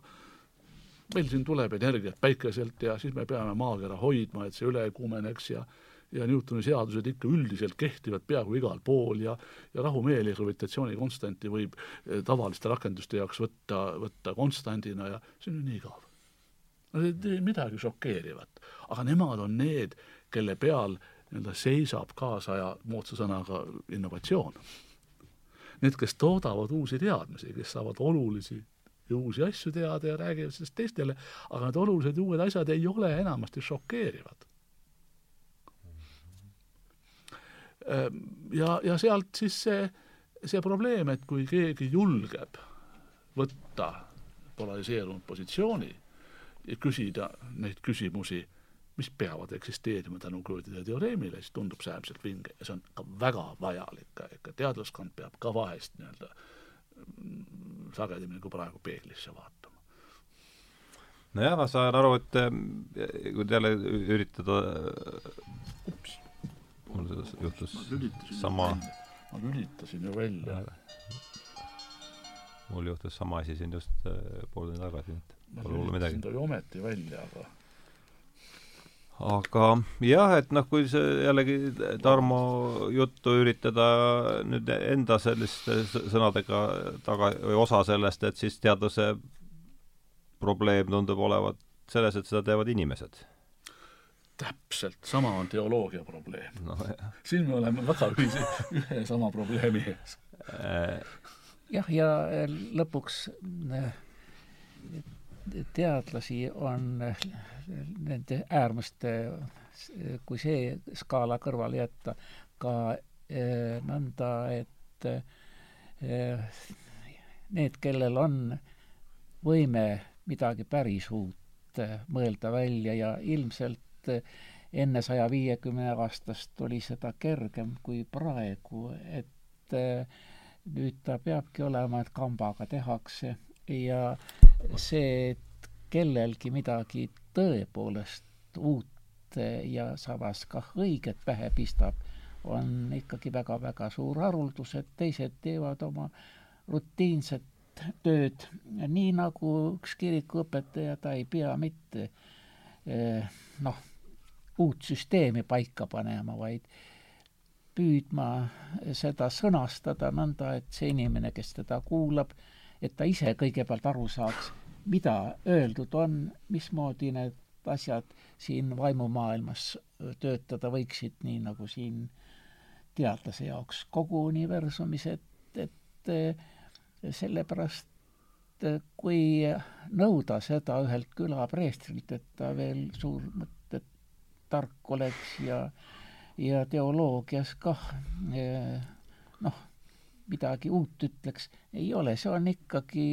meil siin tuleb energiat päikeselt ja siis me peame maakera hoidma, et see üle ei kuumeneks ja ja Newtoni seadused ikka üldiselt kehtivad peaaegu igal pool ja ja rahumeeli gravitatsioonikonstanti võib eh, tavaliste rakenduste jaoks võtta, võtta konstandina ja see on ju nii igav. Nad ei tee midagi šokeerivat, aga nemad on need, kelle peal nii-öelda seisab kaasaja moodsa sõnaga innovatsioon. Need, kes toodavad uusi teadmisi, kes saavad olulisi ja uusi asju teada ja räägivad sellest teistele, aga need olulised uued asjad ei ole enamasti šokeerivad. Ja, ja sealt siis see, see probleem, et kui keegi julgeb võtta polariseerunud positsiooni ja küsida neid küsimusi, mis peavad eksisteerima tänu Gödel'i teoreemile, siis tundub see äärmiselt vinge ja see on väga vajalik, ikka teadlaskond peab ka vahest nii-öelda sagedamini kui praegu peeglisse vaatama. nojah, ma saan aru, et kui jälle üritada ups, mul juhtus sama, ma lülitasin ju välja. mul juhtus sama asi siin just äh, pool tundi tagasi, et pole hullu midagi. ta ju ometi välja, aga aga jah, et noh, kui see jällegi Tarmo juttu üritada nüüd enda selliste sõnadega taga, või osa sellest, et siis teaduse probleem tundub olevat selles, et seda teevad inimesed. Täpselt, sama on teoloogia probleem no,. siin me oleme väga ühise, ühe sama probleemi ees. Äh, jah, ja lõpuks äh, teadlasi on nende äärmuste, kui see skaala kõrvale jätta, ka eh, nõnda, et eh, need, kellel on võime midagi päris uut mõelda välja ja ilmselt enne saja viiekümne aastast oli seda kergem kui praegu, et nüüd ta peabki olema, et kambaga tehakse. Ja see, et kellelgi midagi tõepoolest uut ja samas kah õiget pähe pistab, on ikkagi väga-väga suur haruldus, et teised teevad oma rutiinset tööd, nii nagu üks kirikuõpetaja, ta ei pea mitte eh, noh, uut süsteemi paika panema, vaid püüdma seda sõnastada nõnda, et see inimene, kes teda kuulab, et ta ise kõigepealt aru saaks, mida öeldud on, mismoodi need asjad siin vaimumaailmas töötada võiksid, nii nagu siin teadlase jaoks kogu universumis, et, et sellepärast kui nõuda seda ühelt külapreestrilt, et ta veel suur tark oleks ja ja teoloogias kah noh, midagi uut ütleks, ei ole, see on ikkagi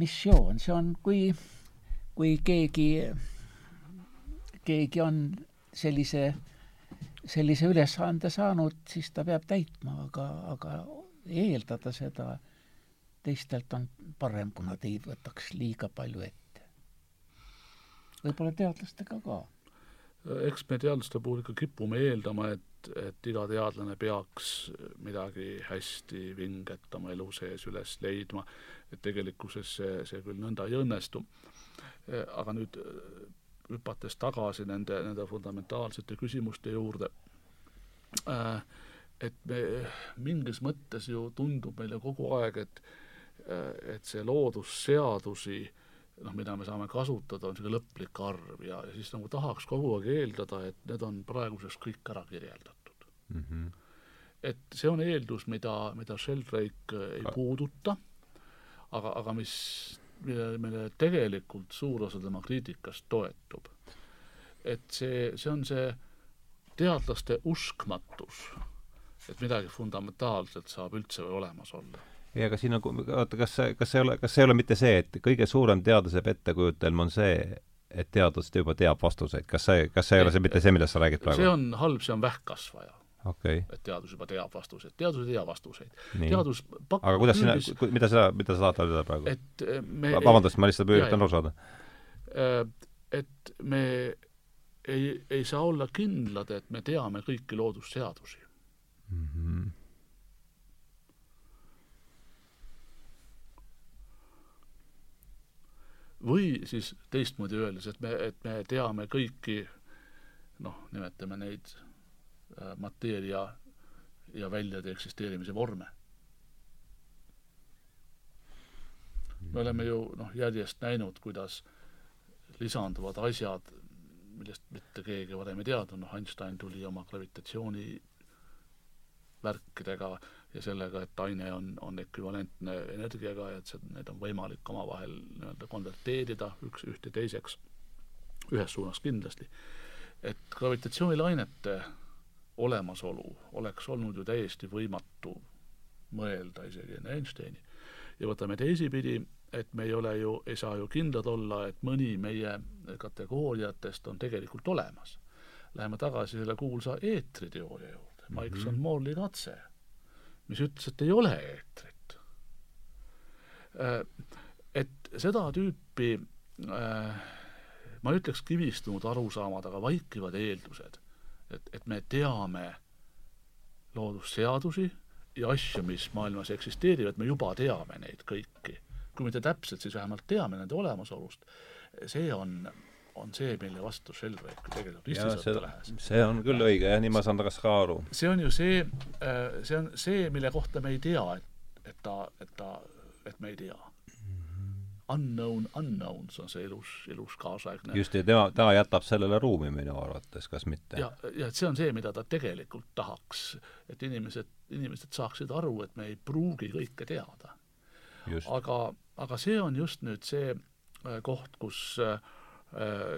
missioon, see on, kui, kui keegi, keegi on sellise, sellise ülesande saanud, siis ta peab täitma, aga, aga eeldada seda teistelt on parem, kui nad ei võtaks liiga palju ette. Võib-olla teadlastega ka. eks me teadlaste puhul ikka kipume eeldama, et et, iga teadlane peaks midagi hästi vinget oma elu sees üles leidma, et tegelikkuses see, see küll nõnda ei õnnestu. aga nüüd hüpates tagasi nende, nende fundamentaalsete küsimuste juurde, et me mingis mõttes ju tundub meile kogu aeg, et et see loodusseadusi noh, mida me saame kasutada, on niisugune lõplik arv ja, ja siis nagu tahaks kogu aeg eeldada, et need on praeguseks kõik ära kirjeldatud mm. -hmm. et see on eeldus, mida, mida Sheldrake ei puuduta, aga, aga mis, mille, mille tegelikult suur osa tema kriitikast toetub. et see, see on see teadlaste uskmatus, et midagi fundamentaalset saab üldse või olemas olla ei, aga siin on, oota, kas see, kas see ei ole, kas see ei ole mitte see, et kõige suurem teaduse pettekujutelm on see, et teadus juba teab vastuseid, kas see, kas see ei ole see mitte see, millest sa räägid praegu? see on halb, see on vähkkasvaja okay.. et teadus juba teab vastuseid, teadus ei tea vastuseid. teadus pakub aga kuidas sina, mida sa, mida sa tahad öelda praegu? et eh, me vabandust, ma lihtsalt üritan aru saada. Eh, et me ei, ei saa olla kindlad, et me teame kõiki loodusseadusi mm. -hmm või siis teistmoodi öeldes, et me, et me teame kõiki noh, nimetame neid äh, mateeria ja väljade eksisteerimise vorme. me oleme ju noh, järjest näinud, kuidas lisanduvad asjad, millest mitte keegi varem ei teadnud, noh Einstein tuli oma gravitatsiooni värkidega äh, ja sellega, et aine on, on ekvivalentne energiaga ja et see, need on võimalik omavahel nii-öelda konverteerida üks, ühte teiseks, ühes suunas kindlasti. et gravitatsioonilainete olemasolu oleks olnud ju täiesti võimatu mõelda isegi enne Einsteini. ja võtame teisipidi, et me ei ole ju, ei saa ju kindlad olla, et mõni meie kategooriatest on tegelikult olemas. Läheme tagasi selle kuulsa eetriteooria juurde, Mikeson mhm. Morley katse mis ütles, et ei ole eetrit. Äh, et seda tüüpi äh, ma ei ütleks kivistunud arusaamad, aga vaikivad eeldused, et, et me teame loodusseadusi ja asju, mis maailmas eksisteerivad, me juba teame neid kõiki. kui mitte täpselt, siis vähemalt teame nende olemasolust. see on, on see, mille vastu Sheldrake tegelikult ristisõtta lähes. see on küll õige, jah, nii ma saan tast ka aru. see on ju see, äh, see on see, mille kohta me ei tea, et, et ta, et ta, et me ei tea unknown unknowns on see ilus, ilus kaasaegne just, ja tema, ta jätab sellele ruumi minu arvates, kas mitte? ja, ja et see on see, mida ta tegelikult tahaks, et inimesed, inimesed saaksid aru, et me ei pruugi kõike teada. aga, aga see on just nüüd see äh, koht, kus äh,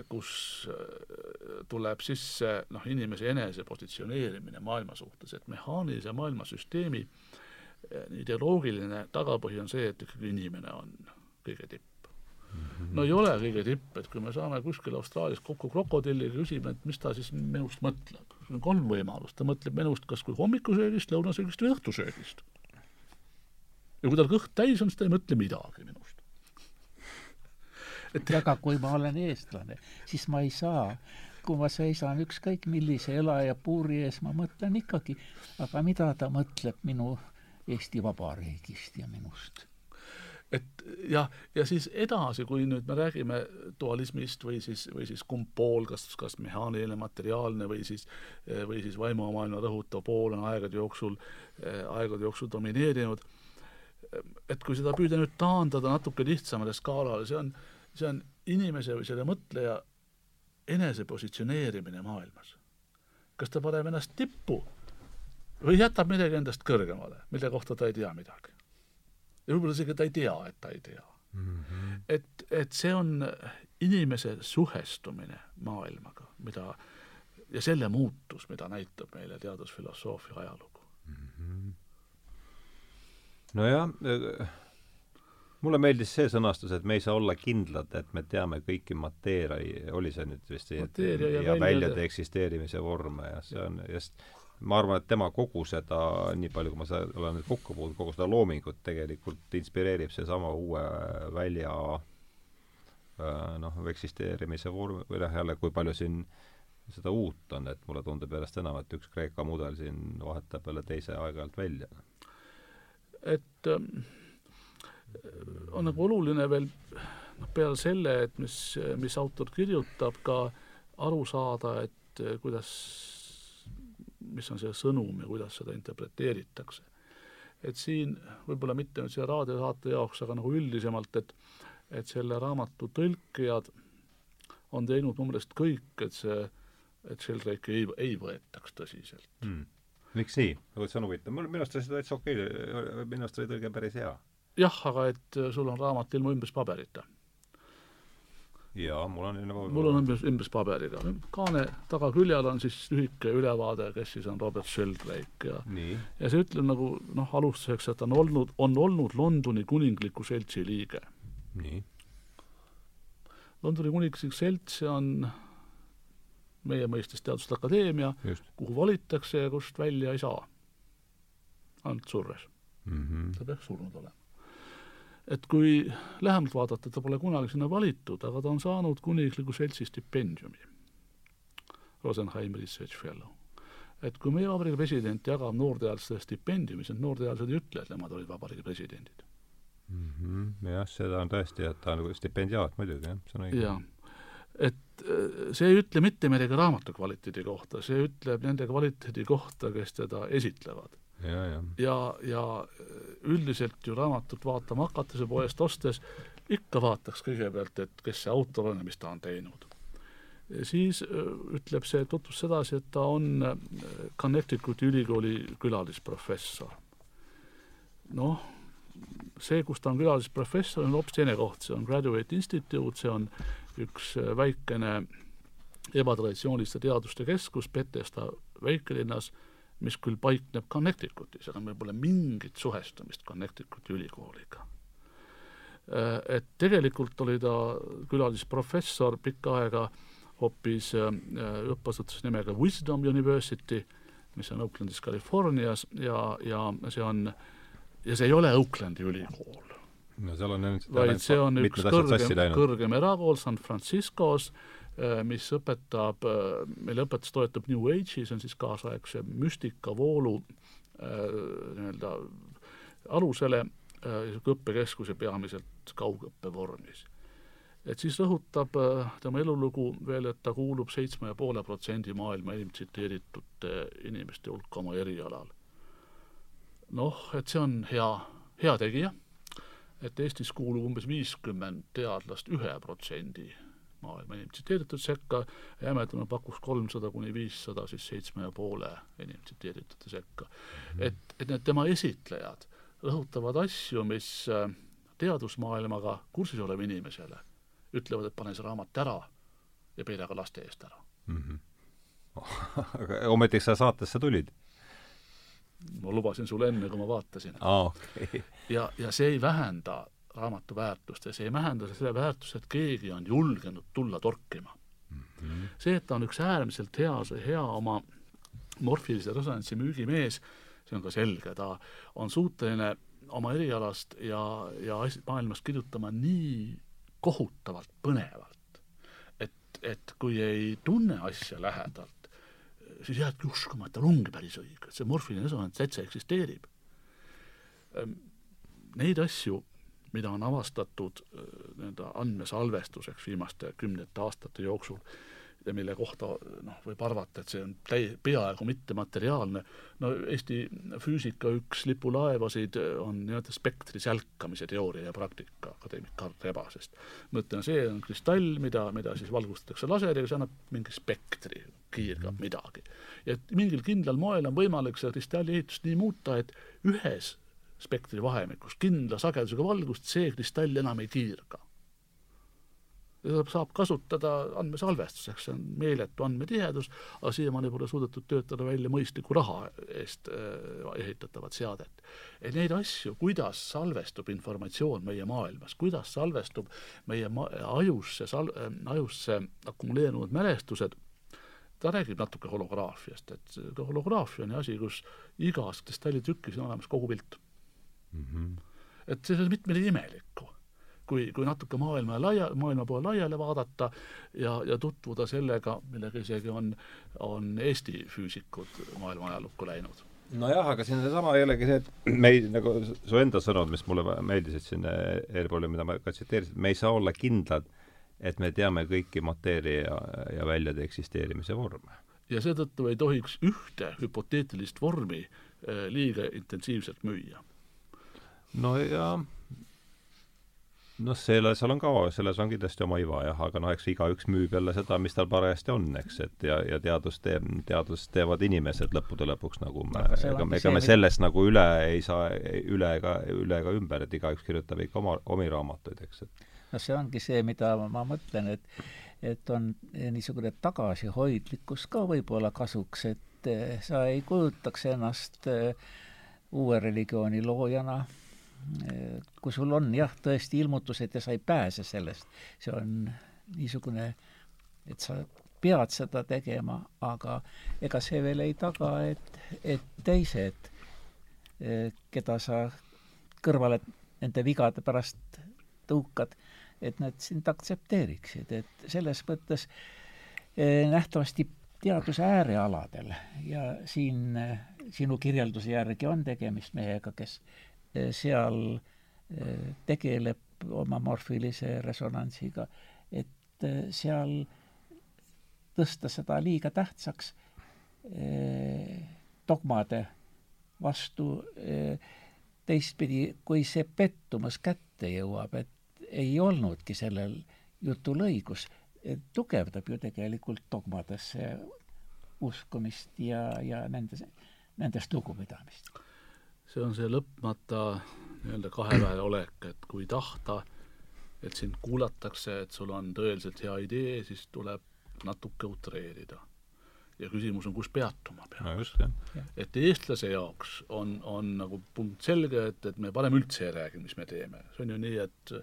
kus äh, tuleb sisse noh, inimese enese positsioneerimine maailma suhtes, et mehaanilise maailmasüsteemi ideoloogiline tagapõhi on see, et ikkagi inimene on kõige tipp. no ei ole kõige tipp, et kui me saame kuskil Austraalias kokku krokodilliga, küsime, et mis ta siis minust mõtleb. on kolm võimalust, ta mõtleb minust kas kui hommikusöögist, lõunasöögist või õhtusöögist. ja kui tal kõht täis on, siis ta ei mõtle midagi minust. Et aga kui ma olen eestlane, siis ma ei saa. Kui ma seisan ükskõik millise elaja puuri ees, ma mõtlen ikkagi, aga mida ta mõtleb minu Eesti Vabariigist ja minust? Et jah, ja siis edasi, kui nüüd me räägime dualismist või siis, või siis kumb pool, kas, kas mehaaniline, materiaalne või siis, või siis vaimumaailma rõhutav pool on aegade jooksul, aegade jooksul domineerinud, et kui seda püüda nüüd taandada natuke lihtsamale skaalale, see on, see on inimese või selle mõtleja enese positsioneerimine maailmas. kas ta paneb ennast tippu või jätab midagi endast kõrgemale, mille kohta ta ei tea midagi ja võib-olla isegi ta ei tea, et ta ei tea mm. -hmm. et, et see on inimese suhestumine maailmaga, mida ja selle muutus, mida näitab meile teadusfilosoofia ajalugu mm. -hmm. nojah, mulle meeldis see sõnastus, et me ei saa olla kindlad, et me teame kõiki mateeria, oli see nüüd vist see, et ja, ja väljade eksisteerimise vorme ja see on just ma arvan, et tema kogu seda, nii palju, kui ma seda olen nüüd kokku puutunud, kogu seda loomingut tegelikult inspireerib seesama uue välja äh, noh, eksisteerimise vorm, või noh, jälle, kui palju siin seda uut on, et mulle tundub järjest enam, et üks Kreeka mudel siin vahetab jälle teise aeg-ajalt välja. et ähm, on nagu oluline veel noh, peale selle, et mis, mis autor kirjutab, ka aru saada, et äh, kuidas mis on see sõnum ja kuidas seda interpreteeritakse. et siin võib-olla mitte nüüd selle raadiosaate jaoks, aga nagu üldisemalt, et et selle raamatu tõlkijad on teinud mu meelest kõik, et see, et Sheldrake'i ei, ei võetaks tõsiselt mm.. miks nii? see on huvitav, mul, minu arust oli see täitsa okei okay., minu arust oli tõlge päris hea. Jah, aga et sul on raamat ilma ümbrispaberita jaa, mul on nagu mul on umbes paberiga. kaane tagaküljel on siis lühike ülevaade, kes siis on Robert Sheldrake ja Nii. ja see ütleb nagu noh, alustuseks, et ta on olnud, on olnud Londoni kuningliku seltsi liige. nii. Londoni kuninglik selts on meie mõistes Teaduste Akadeemia, kuhu valitakse ja kust välja ei saa. ainult surres mm. -hmm. ta peaks surnud olema et kui lähemalt vaadata, ta pole kunagi sinna valitud, aga ta on saanud kuningliku seltsi stipendiumi, Rosenheim Research Fellow. et kui meie vabariigi president jagab noorteadlastele stipendiumi, siis noorteadlased ei ütle, et nemad olid vabariigi presidendid mm. -hmm. jah, seda on tõesti, et ta on nagu stipendiaat muidugi, jah, see on õige. jah, et äh, see ei ütle mitte midagi raamatu kvaliteedi kohta, see ütleb nende kvaliteedi kohta, kes teda esitlevad ja, ja, ja, ja üldiselt ju raamatut vaatama hakates ja poest ostes ikka vaataks kõigepealt, et kes see autor on ja mis ta on teinud. siis äh, ütleb see tutvus sedasi, et ta on äh, Connecticuti ülikooli külalisprofessor. noh, see, kus ta on külalisprofessor, on hoopis teine koht, see on Graduate Institute, see on üks äh, väikene ebatraditsiooniliste teaduste keskus Bethesda väikelinnas mis küll paikneb Connecticutis, aga meil pole mingit suhestumist Connecticuti ülikooliga. Äh, et tegelikult oli ta külalisprofessor pikka aega hoopis äh, õppeasutuse nimega Wisdom University, mis on Oaklandis, Californias ja, ja see on, ja see ei ole Oaklandi ülikool. no seal on vaid see on üks kõrgem, kõrgem erakool San Franciscos, äh, mis õpetab, äh, mille õpetus toetub New Age'i, see on siis kaasaegse müstikavoolu nii-öelda alusele, õppekeskuse peamiselt kaugõppe vormis et siis rõhutab tema elulugu veel, et ta kuulub seitsme ja poole protsendi maailma enim tsiteeritud inimeste hulka oma erialal. noh, et see on hea, hea tegija et Eestis kuulub umbes viiskümmend teadlast ühe protsendi maailma enim tsiteeritud sekka, jämedana pakuks kolmsada kuni viissada siis seitsme ja poole enim tsiteeritute sekka mm. -hmm. et, et need tema esitlejad rõhutavad asju, mis äh, teadusmaailmaga kursis oleva inimesele ütlevad, et pane see raamat ära ja peida ka laste eest ära mm. -hmm. [laughs] aga ometigi sa saatesse tulid ma lubasin sulle enne, kui ma vaatasin ah,. Okay. ja, ja see ei vähenda raamatu väärtust ja see ei vähenda selle väärtust, et keegi on julgenud tulla torkima mm. -hmm. see, et ta on üks äärmiselt hea, hea oma morfilise resonantsi müügimees, see on ka selge, ta on suuteline oma erialast ja, ja maailmast kirjutama nii kohutavalt põnevalt, et, et kui ei tunne asja lähedalt, siis jäädki uskuma, et tal ongi päris õige, et see morfiline resonants täitsa eksisteerib. Ehm, neid asju, mida on avastatud äh, nii-öelda andmesalvestuseks viimaste kümnete aastate jooksul, ja mille kohta noh, võib arvata, et see on täi-, peaaegu mittemateriaalne, no Eesti füüsika üks lipulaevasid on nii-öelda spektri sälkamise teooria ja praktika akadeemik Karl Rebasest. mõte on see, on kristall, mida, mida siis valgustatakse laseriga, see annab mingi spektri, kiirgab mhm. midagi. ja et mingil kindlal moel on võimalik seda kristalli ehitust nii muuta, et ühes spektri vahemikus kindla sagedusega valgust see kristall enam ei kiirga seda saab kasutada andmesalvestuseks, see on meeletu andmetihedus, aga siiamaani pole suudetud töötada välja mõistliku raha eest äh, ehitatavat seadet. et neid asju, kuidas salvestub informatsioon meie maailmas, kuidas salvestub meie ma-, ajusse sal-, äh, ajusse akumuleerunud mälestused, ta räägib natuke holograafiast, et holograafia on asi, kus igas kristallitükis on olemas kogu pilt mm. -hmm. et selles on mitmeni imelikku kui, kui natuke maailma laia, maailma poole laiali vaadata ja, ja tutvuda sellega, millega isegi on, on Eesti füüsikud maailma ajalukku läinud nojah, aga siin seesama jällegi see, et me ei, nagu su enda sõnad, mis mulle meeldisid siin eelpool ja mida ma ka tsiteerisin, me ei saa olla kindlad, et me teame kõiki mateeria ja, ja väljade eksisteerimise vorme. ja seetõttu ei tohiks ühte hüpoteetilist vormi eh, liiga intensiivselt müüa. No ja noh, selle, seal on ka, selles on kindlasti oma iva jah, aga noh, eks igaüks müüb jälle seda, mis tal parajasti on, eks, et ja, ja teadust teeb, teadust teevad inimesed lõppude lõpuks nagu me, ega me, ega me sellest nagu üle ei saa, üle ega, üle ega ümber, et igaüks kirjutab ikka oma, omi raamatuid, eks, et no see ongi see, mida ma mõtlen, et et on niisugune tagasihoidlikkus ka võib-olla kasuks, et eh, sa ei kujutaks ennast eh, uue religiooni loojana kui sul on jah, tõesti ilmutused ja sa ei pääse sellest, see on niisugune, et sa pead seda tegema, aga ega see veel ei taga, et, et teised, keda sa kõrvale nende vigade pärast tõukad, et nad sind aktsepteeriksid, et selles mõttes eh, nähtavasti teaduse äärealadel ja siin sinu kirjelduse järgi on tegemist mehega, kes Eh, seal eh, tegeleb oma morfilise resonantsiga, et eh, seal tõsta seda liiga tähtsaks dogmade vastu teistpidi, kui see pettumus kätte jõuab, et ei olnudki sellel jutul õigus, tugevdab ju tegelikult dogmadesse uskumist ja, ja nendes, nendest lugupidamist see on see lõpmata nii-öelda kaheväel olek, et kui tahta, et sind kuulatakse, et sul on tõeliselt hea idee, siis tuleb natuke utreerida. ja küsimus on, kus peatuma peab no. just, jah. et eestlase jaoks on, on nagu punkt selge, et, et me parem üldse ei räägi, mis me teeme. see on ju nii, et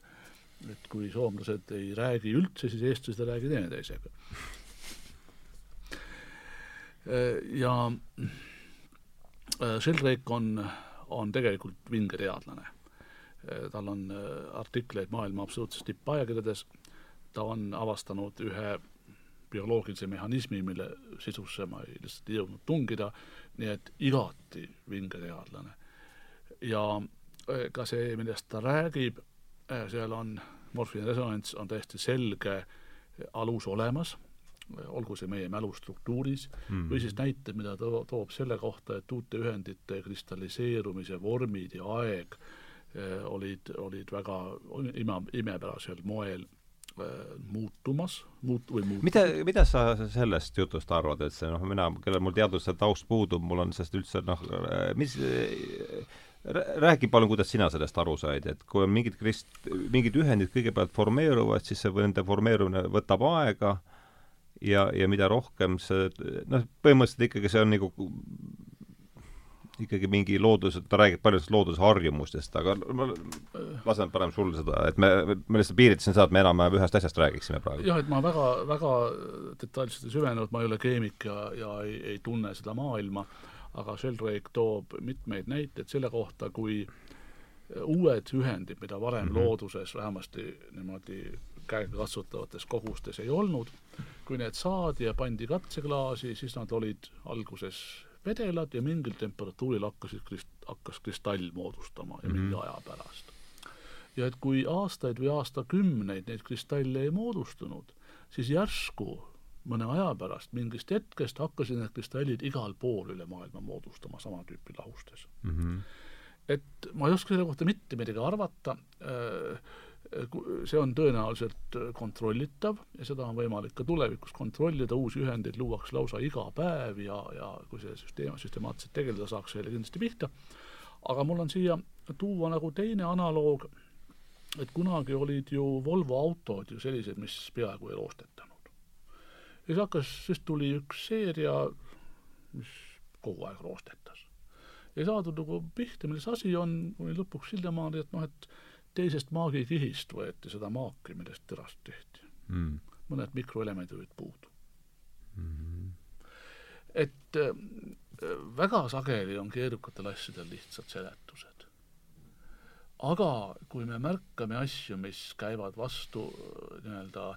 et kui soomlased ei räägi üldse, siis eestlased ei räägi teineteisega. ja Sheldrake on on tegelikult vinge teadlane. tal on artikleid maailma absoluutses tippajakirjades, ta on avastanud ühe bioloogilise mehhanismi, mille sisusse ma ei, lihtsalt ei jõudnud tungida, nii et igati vinge teadlane. ja ka see, millest ta räägib, seal on morfiline resonants on täiesti selge alus olemas, olgu see meie mälustruktuuris mm., või siis näited, mida ta toob selle kohta, et uute ühendite kristalliseerumise vormid ja aeg eh, olid, olid väga ime, imepärasel moel eh, muutumas, muut- või muutumas. mida, mida sa sellest jutust arvad, et see noh, mina, kellel mul teaduse taust puudub, mul on sellest üldse noh, mis räägi palun, kuidas sina sellest aru said, et kui on mingid krist-, mingid ühendid kõigepealt formeeruvad, siis see, nende formeerumine võtab aega ja, ja mida rohkem see, noh, põhimõtteliselt ikkagi see on nagu ikkagi mingi loodus, ta räägib paljudest looduse harjumustest, aga ma lasen parem sul seda, et me, ma lihtsalt piiritlesin seda, et me enam-vähem ühest asjast räägiksime praegu. jah, et ma väga, väga detailselt ei süvenenud, ma ei ole keemik ja, ja ei, ei tunne seda maailma aga Sheldrake toob mitmeid näiteid selle kohta, kui uued ühendid, mida varem mm -hmm. looduses vähemasti niimoodi käegakatsutavates kogustes ei olnud, kui need saadi ja pandi katseklaasi, siis nad olid alguses vedelad ja mingil temperatuuril hakkasid krist-, hakkas kristall moodustama ja mm -hmm. mingi aja pärast. ja et kui aastaid või aastakümneid neid kristalle ei moodustunud, siis järsku mõne aja pärast, mingist hetkest hakkasid need kristallid igal pool üle maailma moodustama sama tüüpi lahustes mm. -hmm. et ma ei oska selle kohta mitte midagi arvata, äh, see on tõenäoliselt kontrollitav ja seda on võimalik ka tulevikus kontrollida, uusi ühendeid luuakse lausa iga päev ja, ja kui see süsteem süstemaatiliselt tegeleda saaks, selle kindlasti pihta. aga mul on siia tuua nagu teine analoog, et kunagi olid ju Volvo autod ju sellised, mis peaaegu ei roostetanud ja siis hakkas, siis tuli üks seeria, mis kogu aeg roostetas. ei saadud nagu pihta, milles asi on, kuni lõpuks sinnamaani, et noh, et teisest maagikihist võeti seda maaki, millest terast tehti mm.. mõned mikroelemendid olid puudu mm.. et äh, väga sageli on keerukatel asjadel lihtsad seletused. aga kui me märkame asju, mis käivad vastu nii-öelda,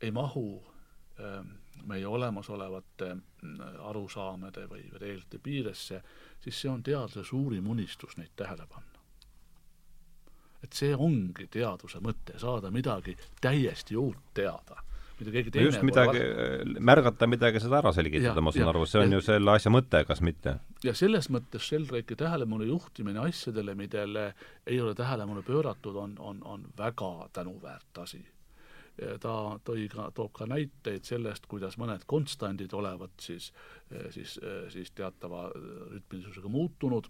ei mahu Ähm, meie olemasolevate mm, arusaamade või reeglite piiresse, siis see on teaduse suurim unistus neid tähele panna. Et see ongi teaduse mõte, saada midagi täiesti uut teada. Mida keegi teine just midagi, märgata midagi, seda ära selgitada, ma saan aru, see on ja, ju selle asja mõte, kas mitte? ja selles mõttes Sheldrake'i tähelepanu juhtimine asjadele, millele ei ole tähelepanu pööratud, on, on, on väga tänuväärt asi. Ta tõi ka, toob ka näiteid sellest, kuidas mõned konstandid olevat siis, siis, siis teatava rütmilisusega muutunud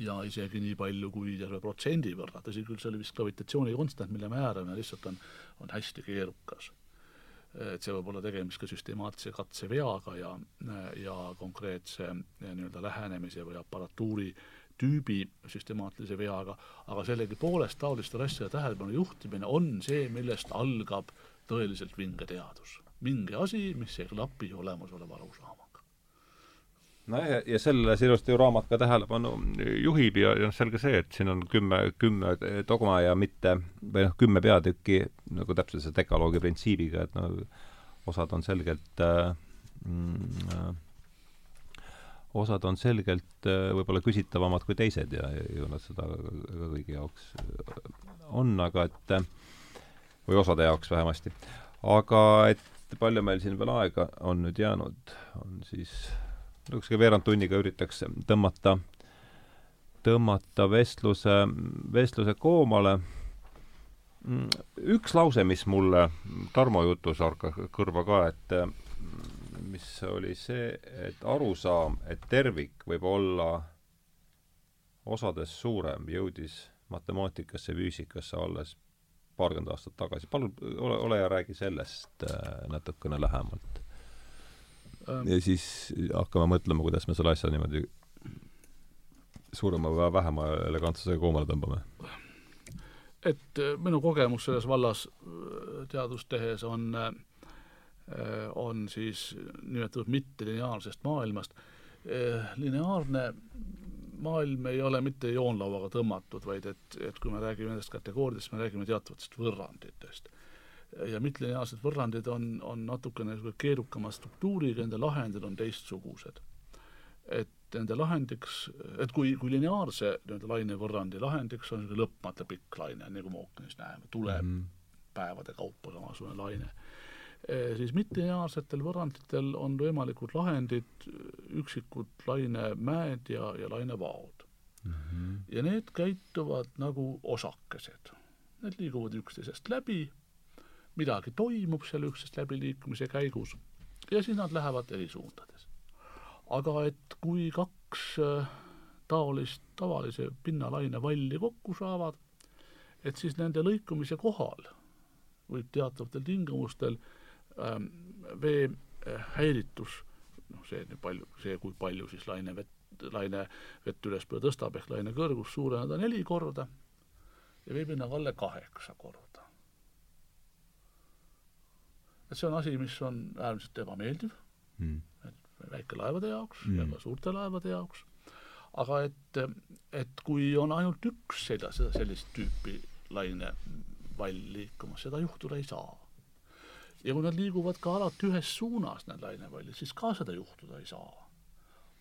ja isegi nii palju kui terve protsendi võrra, tõsi küll, see oli vist gravitatsiooni konstant, mille määramine lihtsalt on, on hästi keerukas. et see võib olla tegemist ka süstemaatilise katseveaga ja, ja konkreetse nii-öelda lähenemise või aparatuuri tüübi süstemaatilise veaga, aga sellegipoolest taolistele asjade tähelepanu juhtimine on see, millest algab tõeliselt vinge teadus. mingi asi, mis ei klapi olemasoleva arusaamaga. Nojah, ja, ja sellele see ilusti ju raamat ka tähelepanu juhib ja, ja noh, selge see, et siin on kümme, kümme dogma ja mitte, või noh, kümme peatükki nagu täpselt see dekaloogi printsiibiga, et no osad on selgelt äh, mm, osad on selgelt äh, võib-olla küsitavamad kui teised ja ju nad seda kõigi jaoks äh, on, aga et äh, või osade jaoks vähemasti. aga et palju meil siin veel aega on nüüd jäänud, on siis niisuguse veerand tunniga üritaks tõmmata, tõmmata vestluse, vestluse koomale. Mm, üks lause, mis mulle Tarmo jutus hakkas kõrva ka, et mis oli see, et arusaam, et tervik võib olla osades suurem, jõudis matemaatikasse, füüsikasse alles paarkümmend aastat tagasi. palun ole, ole ja räägi sellest äh, natukene lähemalt. Ja siis hakkame mõtlema, kuidas me selle asja niimoodi suurema või vähema elegantsusega koomale tõmbame. et äh, minu kogemus selles vallas äh, teadust tehes on äh, Äh, on siis nimetatud mittelineaarsest maailmast. Äh, lineaarne maailm ei ole mitte joonlauaga tõmmatud, vaid et, et kui me räägime nendest kategooriatest, me räägime teatavatest võrranditest. Ja mitlineaarsed võrrandid on, on natukene keerukama struktuuriga, nende lahendid on teistsugused. et nende lahendiks, et kui, kui lineaarse nii-öelda lainevõrrandi lahendiks on niisugune lõpmata pikk laine, nagu me ookeanis näeme, tuleb mm -hmm. päevade kaupa samasugune laine Eh, siis mittelineaarsetel võrranditel on võimalikud lahendid, üksikud lainemäed ja, ja lainevaod mm. -hmm. ja need käituvad nagu osakesed. Need liiguvad üksteisest läbi, midagi toimub seal üksteisest läbiliikumise käigus ja siis nad lähevad eri suundades. aga et kui kaks äh, taolist tavalise pinnalaine valli kokku saavad, et siis nende lõikumise kohal võib teatavatel tingimustel äh, Ähm, vee äh, häiritus, noh, see palju, see, kui palju siis laine vett, laine vett ülespoole tõstab, ehk laine kõrgus suureneda neli korda ja veepinnaga alla kaheksa korda. Et see on asi, mis on äärmiselt ebameeldiv mm., et väikelaevade jaoks mm. ja ka suurte laevade jaoks, aga et, et kui on ainult üks seda, seda sellist tüüpi lainevall liikumas, seda juhtuda ei saa ja kui nad liiguvad ka alati ühes suunas, need lainepallid, siis ka seda juhtuda ei saa.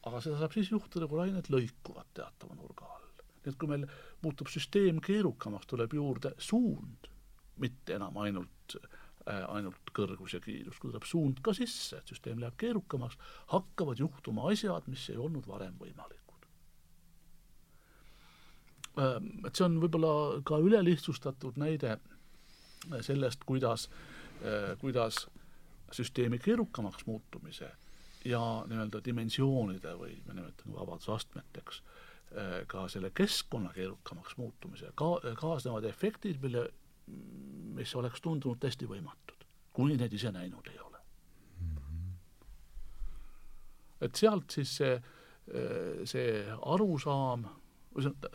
aga seda saab siis juhtuda, kui lained lõikuvad teatava nurga all. nii et kui meil muutub süsteem keerukamaks, tuleb juurde suund, mitte enam ainult äh, ainult kõrgus ja kiirus, kui tuleb suund ka sisse, et süsteem läheb keerukamaks, hakkavad juhtuma asjad, mis ei olnud varem võimalikud. Ähm, et see on võib-olla ka ülelihtsustatud näide sellest, kuidas äh, Äh, kuidas süsteemi keerukamaks muutumise ja nii-öelda dimensioonide või me nimetame vabadusastmeteks, äh, ka selle keskkonna keerukamaks muutumise ka, kaasnevad efektid, mille, mis oleks tundunud täiesti võimatud, kuni neid ise näinud ei ole mm. -hmm. et sealt siis see, see arusaam,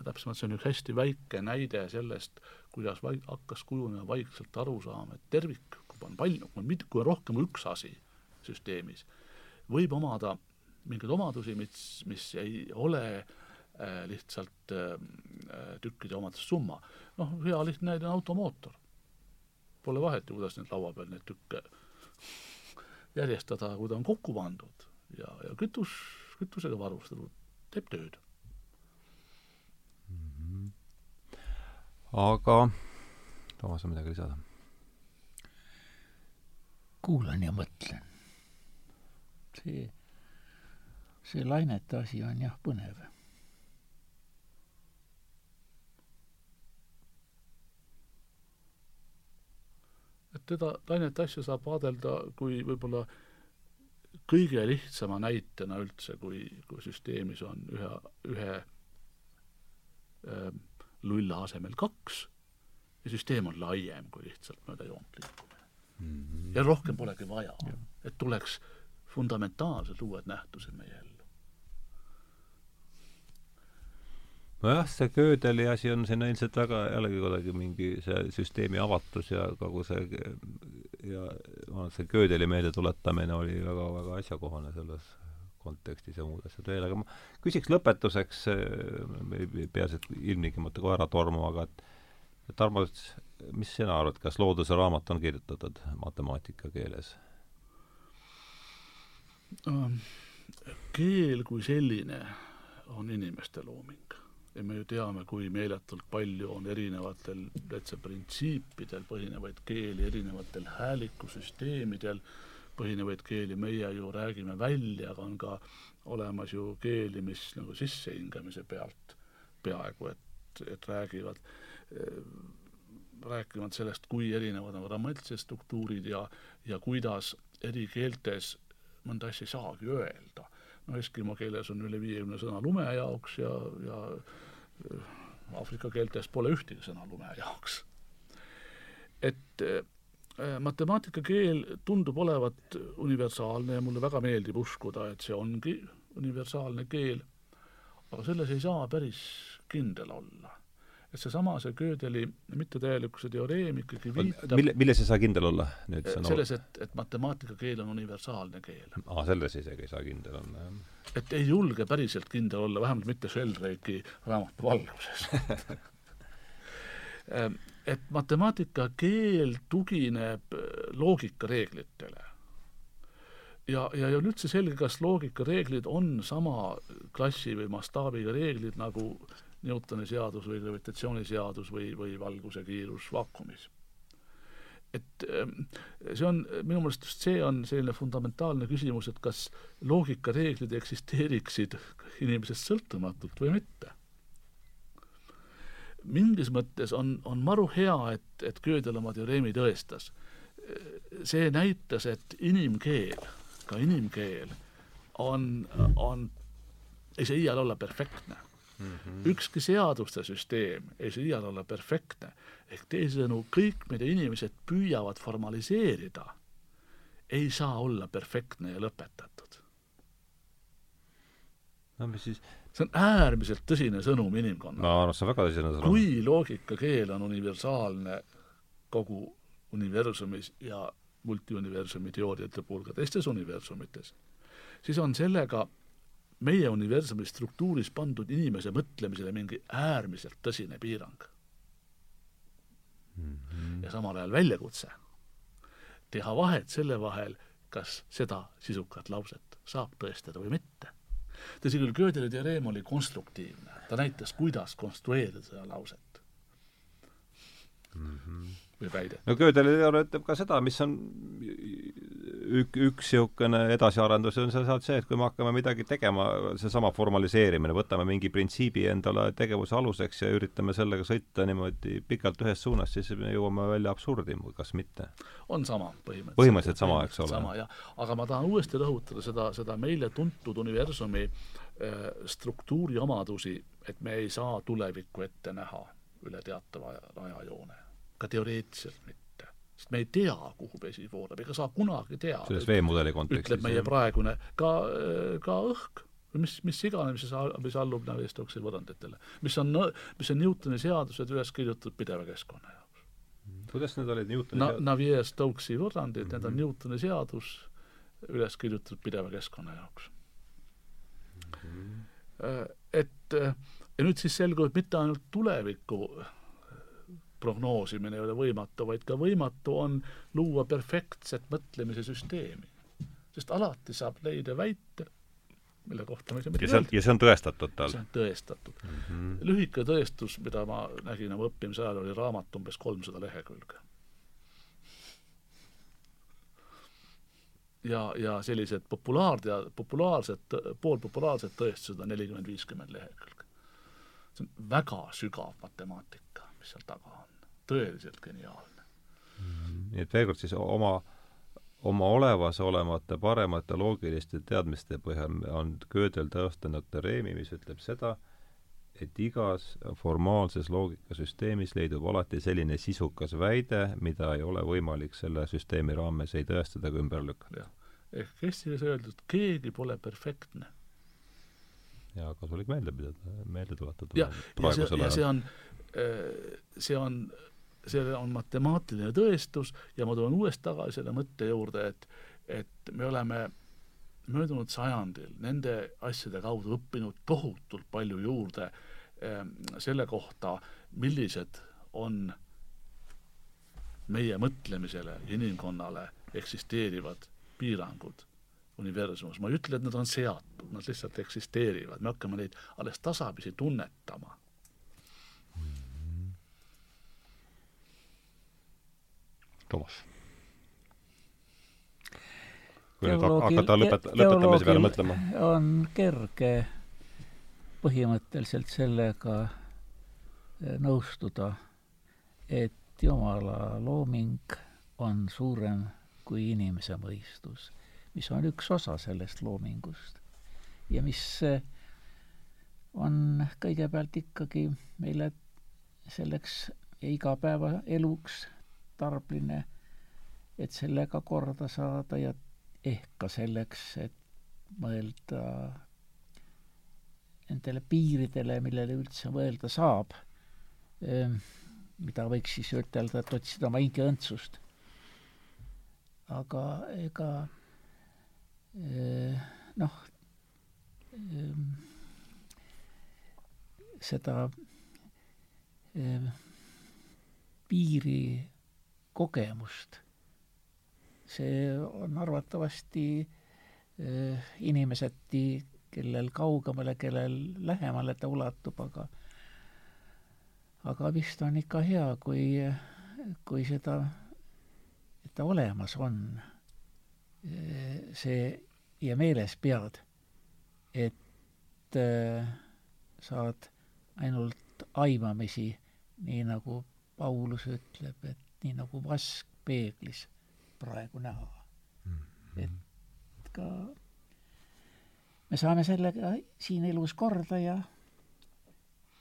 täpsemalt, see on üks hästi väike näide sellest, kuidas vaid hakkas kujunema vaikselt arusaam, et tervik kui on palju, kui on mit-, kui on rohkem kui üks asi süsteemis, võib omada mingeid omadusi, mis, mis ei ole äh, lihtsalt äh, tükkide omadest summa. noh, hea lihtne näide on automootor. Pole vahet ju, kuidas nüüd laua peal neid tükke järjestada, kui ta on kokku pandud ja, ja kütus, kütusega varustatud, teeb tööd mm. -hmm. aga Toomas on midagi lisada? kuulan ja mõtlen. see, see lainete asi on jah põnev. Teda, lainete asja saab vaadelda kui võib-olla kõige lihtsama näitena üldse, kui, kui süsteemis on ühe, ühe äh, lulla asemel kaks ja süsteem on laiem kui lihtsalt mööda joont liikumine mm. -hmm. ja rohkem polegi vaja, et tuleks fundamentaalselt uued nähtused meie ellu. Nojah, see Gödeli asi on siin ilmselt väga jällegi kuidagi mingi see süsteemi avatus ja kogu see ja see Gödeli meeldetuletamine oli väga-väga asjakohane selles kontekstis ja muud asjad veel, aga ma küsiks lõpetuseks, ei pea siit ilmtingimata kohe ära tormama, aga et Tarmo, mis sina arvad, kas looduse raamat on kirjutatud matemaatika keeles? Ähm, keel kui selline on inimeste looming ja me ju teame, kui meeletult palju on erinevatel täitsa printsiipidel põhinevaid keeli, erinevatel häälikusüsteemidel põhinevaid keeli, meie ju räägime välja, aga on ka olemas ju keeli, mis nagu sissehingamise pealt peaaegu et, et räägivad rääkimata sellest, kui erinevad on grammatilised struktuurid ja, ja kuidas eri keeltes mõnda asja ei saagi öelda. No eskimo keeles on üle viiekümne sõna lume jaoks ja, ja äh, Aafrika keeltes pole ühtegi sõna lume jaoks. et äh, matemaatikakeel tundub olevat universaalne ja mulle väga meeldib uskuda, et see ongi universaalne keel, aga selles ei saa päris kindel olla et seesama, see Gödeli mittetäielikkuse teoreem ikkagi viitab mille, milles ei saa kindel olla nüüd sõna? selles, et, et matemaatikakeel on universaalne keel. aa, selles isegi ei saa kindel olla, jah. et ei julge päriselt kindel olla, vähemalt mitte Sheldrake'i raamatu valguses ehm, [laughs] et matemaatikakeel tugineb loogikareeglitele ja, ja ei ole üldse selge, kas loogikareeglid on sama klassi või mastaabiga reeglid nagu Newtoni seadus või gravitatsiooniseadus või, või valguse kiirus vaakumis. et ehm, see on, minu meelest just see on selline fundamentaalne küsimus, et kas loogikareeglid eksisteeriksid inimesest sõltumatult või mitte. mingis mõttes on, on maru hea, et, et Gödel oma teoreemi tõestas. see näitas, et inimkeel, ka inimkeel on, on, ei saa iial olla perfektne Mm -hmm. ükski seaduste süsteem ei saa iial olla perfektne. ehk teisisõnu, kõik, mida inimesed püüavad formaliseerida, ei saa olla perfektne ja lõpetatud. no mis siis see on äärmiselt tõsine sõnum inimkonnale. ma arvan, et see on väga tõsine sõnum. kui loogikakeel on universaalne kogu universumis ja multiuniversumi teooriate puhul ka teistes universumites, siis on sellega meie universumi struktuuris pandud inimese mõtlemisele mingi äärmiselt tõsine piirang mm. -hmm. ja samal ajal väljakutse teha vahet selle vahel, kas seda sisukat lauset saab tõestada või mitte. tõsi küll, Gödeli teoreem oli konstruktiivne, ta näitas, kuidas konstrueerida seda lauset mm. -hmm või väide. no Gödeli teooria ütleb ka seda, mis on ük-, üks niisugune edasiarendus on sealt see, et kui me hakkame midagi tegema, seesama formaliseerimine, võtame mingi printsiibi endale tegevuse aluseks ja üritame sellega sõita niimoodi pikalt ühes suunas, siis me jõuame välja absurdi, kas mitte. on sama põhimõtteliselt. põhimõtteliselt sama, eks ole. sama, jah. aga ma tahan uuesti rõhutada seda, seda meile tuntud universumi äh, struktuuri omadusi, et me ei saa tulevikku ette näha üle teatava ajajoone ka teoreetiliselt mitte. Sest me ei tea, kuhu vesi voolab, ega saa kunagi teada. selles veemudeli kontekstis. ütleb meie praegune, ka, ka õhk mis, mis iganes, mis, mis allub Navier-Stokesi võrranditele, mis on, mis on Newtoni seadused üles kirjutatud pideva keskkonna jaoks. kuidas need olid Newtoni Na-, Navier-Stokesi võrrandid mm, -hmm. need on mhm. Newtoni seadus üles kirjutatud pideva keskkonna jaoks mm. -hmm. Et ja nüüd siis selgub, et mitte ainult tuleviku prognoosimine ei ole võimatu, vaid ka võimatu on luua perfektset mõtlemise süsteemi. sest alati saab leida väite, mille kohta me ei saa midagi öelda. ja see on tõestatud tal? see on tõestatud mm. -hmm. lühike tõestus, mida ma nägin oma õppimise ajal, oli raamat umbes kolmsada lehekülge. ja, ja sellised populaar- ja populaarsed, poolpopulaarsed tõestused on nelikümmend, viiskümmend lehekülge. see on väga sügav matemaatika, mis seal taga on tõeliselt geniaalne mm,. nii et veel kord siis oma, oma olemasolevate paremate loogiliste teadmiste põhjal on Gödel tõestanud teoreemi, mis ütleb seda, et igas formaalses loogikasüsteemis leidub alati selline sisukas väide, mida ei ole võimalik selle süsteemi raames ei tõestada ega ümber lükata. ehk eesti keeles öeldud, keegi pole perfektne. ja kasulik meelde pidada, meelde tuletada. ja, ja see, ja see on, see on see on matemaatiline tõestus ja ma tulen uuesti tagasi selle mõtte juurde, et et me oleme möödunud sajandil nende asjade kaudu õppinud tohutult palju juurde eh, selle kohta, millised on meie mõtlemisele, inimkonnale eksisteerivad piirangud universumis. ma ei ütle, et nad on seatud, nad lihtsalt eksisteerivad, me hakkame neid alles tasapisi tunnetama Toomas? kui nüüd hakata lõpet-, lõpetamise peale mõtlema. on kerge põhimõtteliselt sellega eh, nõustuda, et Jumala looming on suurem kui inimese mõistus, mis on üks osa sellest loomingust ja mis eh, on kõigepealt ikkagi meile selleks igapäevaeluks tarbimine, et sellega korda saada ja ehk ka selleks, et mõelda nendele piiridele, millele üldse mõelda saab, mida võiks siis ütelda, et otsida oma hinge õndsust. aga ega noh, seda piiri kogemust, see on arvatavasti inimeseti, kellel kaugemale, kellel lähemale ta ulatub, aga aga vist on ikka hea, kui, kui seda, et ta olemas on, see ja meeles pead, et äh, saad ainult aimamisi, nii nagu Paulus ütleb, et nii nagu vask peeglis praegu näha mm. -hmm. et ka me saame sellega siin elus korda ja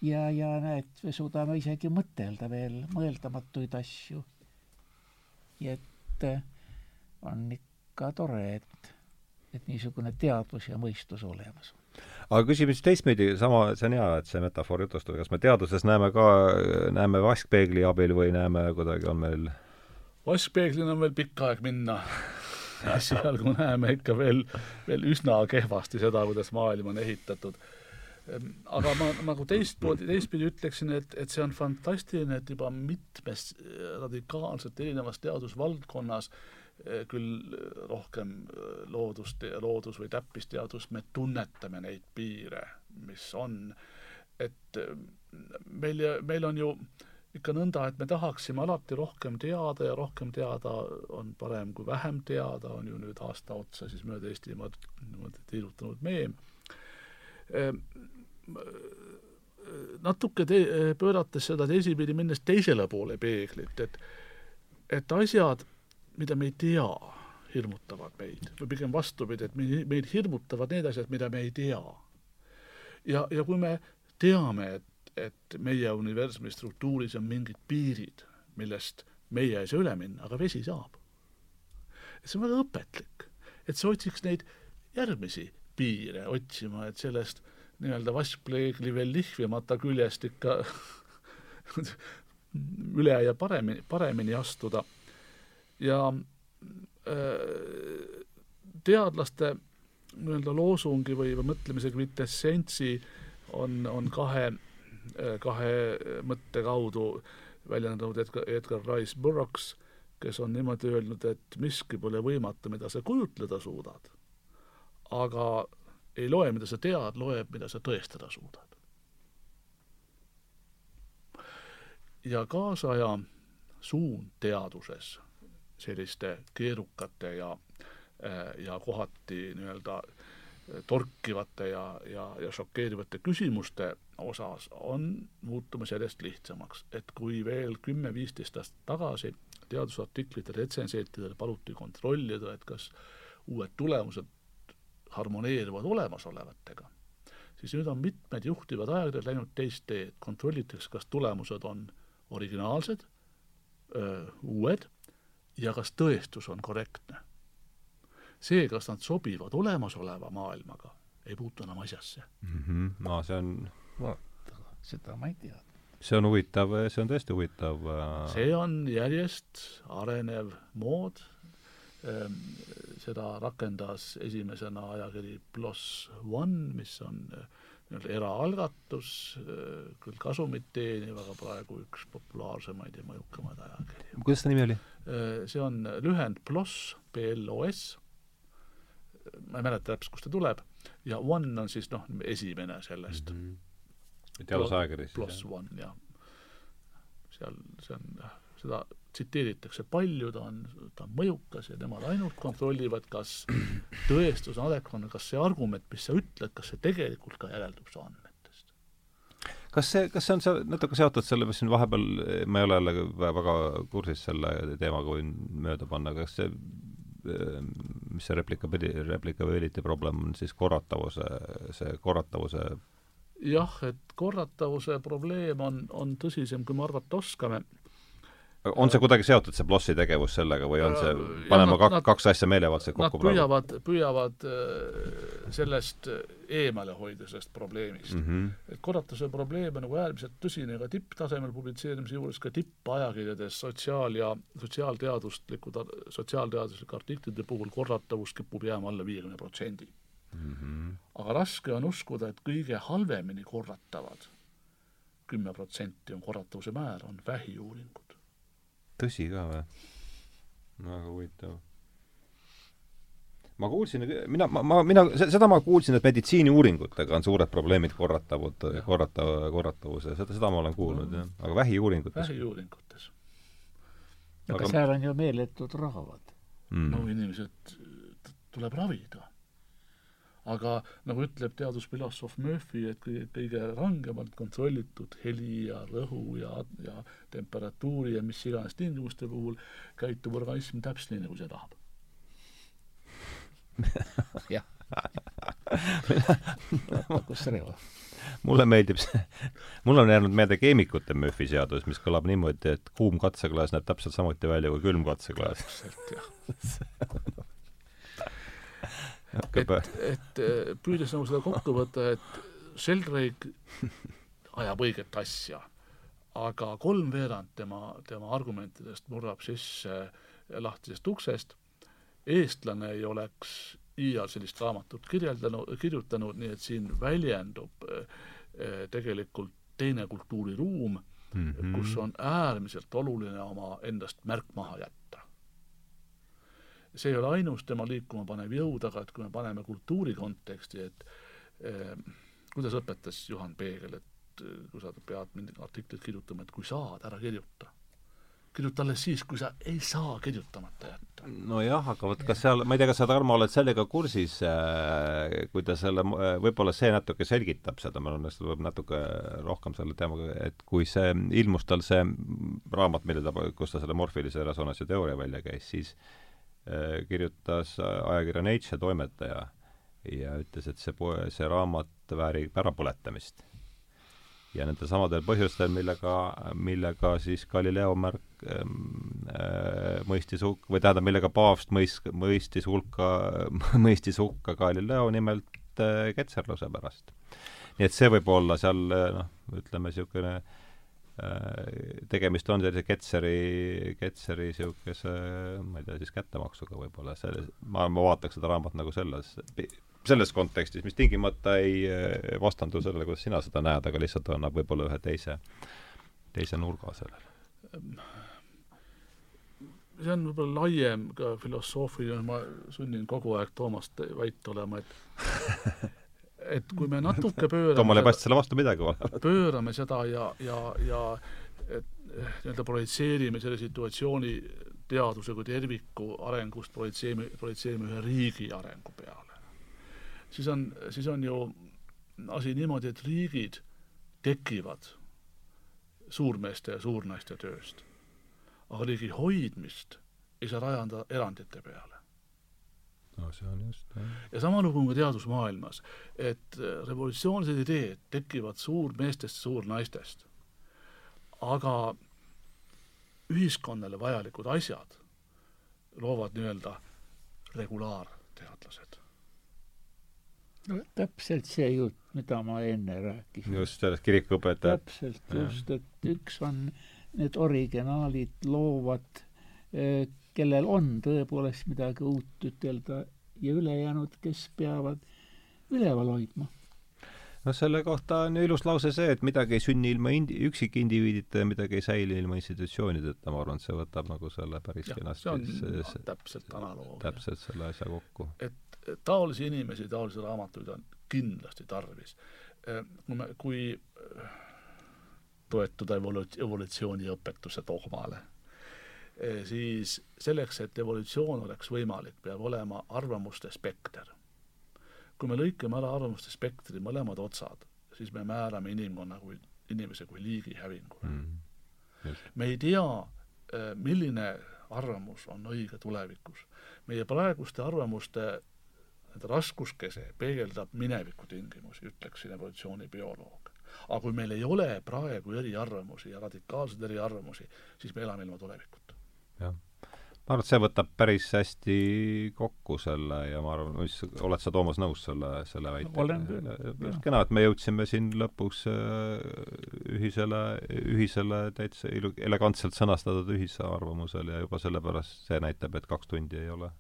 ja, ja näed, me suudame isegi mõtelda veel mõeldamatuid asju. nii et äh, on ikka tore, et, et niisugune teadvus ja mõistus olemas on aga küsime siis teistpidi, sama, see on hea, et see metafoor jutustada, kas me teaduses näeme ka, näeme vaskpeegli abil või näeme kuidagi, on meil vaskpeeglil on veel pikk aeg minna. [laughs] Esialgu näeme ikka veel, veel üsna kehvasti seda, kuidas maailm on ehitatud. Ehm, aga ma nagu teistmoodi, teistpidi ütleksin, et, et see on fantastiline, et juba mitmes radikaalselt erinevas teadusvaldkonnas eh, küll rohkem eh, loodust, loodus- või täppisteadust, me tunnetame neid piire, mis on. et meil, meil on ju ikka nõnda, et me tahaksime alati rohkem teada ja rohkem teada on parem kui vähem teada, on ju nüüd aasta otsa siis mööda Eestimaad niimoodi tiirutanud meem natuke te-, pöörates seda teisipidi, minnes teisele poole peeglit, et et asjad, mida me ei tea, hirmutavad meid. või pigem vastupidi, et meid, meid hirmutavad need asjad, mida me ei tea. ja, ja kui me teame, et, et meie universumi struktuuris on mingid piirid, millest meie ei saa üle minna, aga vesi saab. et see on väga õpetlik. et sa otsiks neid järgmisi piire otsima, et sellest nii-öelda vaskpleegli veel lihvimata küljest ikka [laughs] üle ja paremini, paremini astuda. Ja äh, teadlaste nii-öelda loosungi või, või mõtlemise kvintessentsi on, on kahe, äh, kahe mõtte kaudu väljendanud Edgar, Edgar Rice Burroughs, kes on niimoodi öelnud, et miski pole võimatu, mida sa kujutleda suudad. aga ei loe, mida sa tead, loeb, mida sa tõestada suudad. ja kaasaja suund teaduses selliste keerukate ja, ja kohati nii-öelda torkivate ja, ja, ja šokeerivate küsimuste osas on muutumas järjest lihtsamaks, et kui veel kümme-viisteist aastat tagasi teadusartiklite retsenseentidel paluti kontrollida, et kas uued tulemused harmoneeruvad olemasolevatega, siis nüüd on mitmed juhtivad ajakirjad läinud teist teed, kontrollitakse, kas tulemused on originaalsed, uued ja kas tõestus on korrektne. see, kas nad sobivad olemasoleva maailmaga, ei puutu enam asjasse mm. -hmm. no see on vaata, seda ma ei tea. see on huvitav, see on tõesti huvitav. Äh, see on järjest arenev mood Ehm, seda rakendas esimesena ajakiri PLOS One, mis on eh, nii-öelda eraalgatus, küll kasumit teeniv, aga praegu üks populaarsemaid ja mõjukamaid ajakirju. kuidas ta nimi oli? See on lühend PLOS, P-L-O-S, ma ei mäleta täpselt, kust ta tuleb, ja One on siis noh, esimene sellest mm. -hmm. teadusajakiri siis? PLOS One, jah. seal, see on jah seda tsiteeritakse palju, ta on, ta on mõjukas ja nemad ainult kontrollivad, kas [clears throat] tõestus on adekvaatne, kas see argument, mis sa ütled, kas see tegelikult ka järeldub su andmetest. kas see, kas see on see natuke seotud selle, mis siin vahepeal, ma ei ole jälle väga kursis selle teemaga, võin mööda panna, kas see mis see replikabili-, replikability problem on siis korratavuse, see korratavuse jah, et korratavuse probleem on, on tõsisem, kui me arvata oskame on see kuidagi seotud, see Blossi tegevus sellega või on see, Äh, paneme nad- kak-, nad- kaks asja meelevaldselt kokku praegu püüavad, püüavad äh, sellest eemale hoida, sellest probleemist mm. mm? -hmm. et korrata see probleem on nagu äärmiselt tõsine ka tipptasemel publitseerimise juures, ka tippajakirjades sotsiaal- ja sotsiaalteaduslikud, sotsiaalteaduslike artiklite puhul korratavus kipub jääma alla viiekümne protsendi. -hmm. aga raske on uskuda, et kõige halvemini korratavad kümme protsenti on korratavuse määr, on vähiuuringud. Tõsi ka või? väga huvitav. ma kuulsin, mina, ma, ma, mina, seda ma kuulsin, et meditsiiniuuringutega on suured probleemid korratavud, korratav, korratavuse, seda, seda ma olen kuulnud Mhm. jah. aga vähiuuringutes vähiuuringutes. aga seal on ju meeletud rahvad. mm. no inimesed tuleb ravida. Aga nagu ütleb teadusfilosoof Murphy, et kõige, rangemalt kontrollitud heli ja rõhu ja, ja temperatuuri ja mis iganes tingimuste puhul käitub organism täpselt nii, nagu see tahab. [laughs] jah. [laughs] kus reva. mulle meeldib see, [laughs] mul on jäänud meelde keemikute Murphy seadus, mis kõlab niimoodi, et kuum katseklaas näeb täpselt samuti välja kui külm katseklaas. täpselt, jah. Et, et eh, püüdes nagu seda kokku võtta, et Sheldrake ajab õiget asja, aga kolmveerand tema, tema argumentidest murrab sisse lahtisest uksest. eestlane ei oleks iial sellist raamatut kirjeldanud, kirjutanud, nii et siin väljendub eh, tegelikult teine kultuuriruum mm. -hmm. kus on äärmiselt oluline oma endast märk maha jätta. See ei ole ainus tema liikuma panev jõud, aga et kui me paneme kultuuri konteksti, et eh, kuidas õpetas Juhan Peegel, et eh, kui sa pead mingit artiklit kirjutama, et kui saad, ära kirjuta. kirjuta alles siis, kui sa ei saa kirjutamata jätta. nojah, aga vot kas seal, ma ei tea, kas sa, Tarmo, oled sellega kursis äh,, kui ta selle, võib-olla see natuke selgitab seda, mul õnnestub võib natuke rohkem selle teemaga, et kui see, ilmus tal see raamat, mille ta, kus ta selle morfilise resonantsi teooria välja käis, siis äh, kirjutas ajakirja Nature toimetaja ja ütles, et see po-, see raamat väärib ärapõletamist ja nendel samadel põhjustel, millega, millega siis Galileo märk äh, mõistis hukka, või tähendab, millega paavst mõis-, mõistis hulka, [laughs] mõistis hukka Galileo nimelt äh, ketserluse pärast. nii et see võib olla seal noh, ütleme niisugune äh, tegemist on sellise Ketseri, Ketseri niisuguse, ma ei tea, siis kättemaksuga võib-olla, selle, ma, ma vaataks seda raamatut nagu selles, selles kontekstis, mis tingimata ei vastandu sellele, kuidas sina seda näed, aga lihtsalt annab võib-olla ühe teise, teise nurga sellele. see on võib-olla laiem ka filosoofiline, ma sunnin kogu aeg Toomast vait olema, et [laughs] et kui me [laughs] natuke pöörame Toomale ei paista selle vastu midagi olevat. [laughs] pöörame seda ja, ja, ja et nii-öelda projitseerime selle situatsiooni teaduse kui terviku arengust, projitseerime, projitseerime ühe riigi arengu peale. siis on, siis on ju asi niimoodi, et riigid tekivad suurmeeste ja suurnaiste tööst. aga riigi hoidmist ei saa rajada erandite peale no see on just, jah. ja sama lugu on ka teadusmaailmas, et revolutsioonilised ideed tekivad suurmeestest, suurnaistest. aga ühiskonnale vajalikud asjad loovad nii-öelda regulaarteadlased. no täpselt see jutt, mida ma enne rääkisin. just sellest kirikuõpetajat. täpselt, just, et üks on need originaalid, loovad, kellel on tõepoolest midagi uut ütelda ja ülejäänud, kes peavad üleval hoidma. no selle kohta on ju ilus lause see, et midagi ei sünni ilma indi-, üksikindiviidita ja midagi ei säili ilma institutsioonideta, ma arvan, et see võtab nagu selle päris kenasti see on see, see, täpselt analoogia. täpselt selle asja kokku. et taolisi inimesi, taolisi raamatuid on kindlasti tarvis. kui me, kui toetuda evolu-, evolutsiooniõpetuse dogmale, siis selleks, et evolutsioon oleks võimalik, peab olema arvamuste spekter. kui me lõikame ära arvamuste spektri mõlemad otsad, siis me määrame inimkonna kui, inimese kui liigi hävingule mm.. me ei tea, milline arvamus on õige tulevikus. meie praeguste arvamuste raskuskese peegeldab mineviku tingimusi, ütleksin evolutsioonibioloog. aga kui meil ei ole praegu eriarvamusi ja radikaalseid eriarvamusi, siis me elame ilma tulevikuta. Jah ma arvan, et see võtab päris hästi kokku selle ja ma arvan, mis, oled sa, Toomas, nõus selle, selle väitega? kena, et me jõudsime siin lõpuks äh, ühisele, ühisele täitsa elegantselt sõnastatud ühisarvamusele ja juba sellepärast see näitab, et kaks tundi ei ole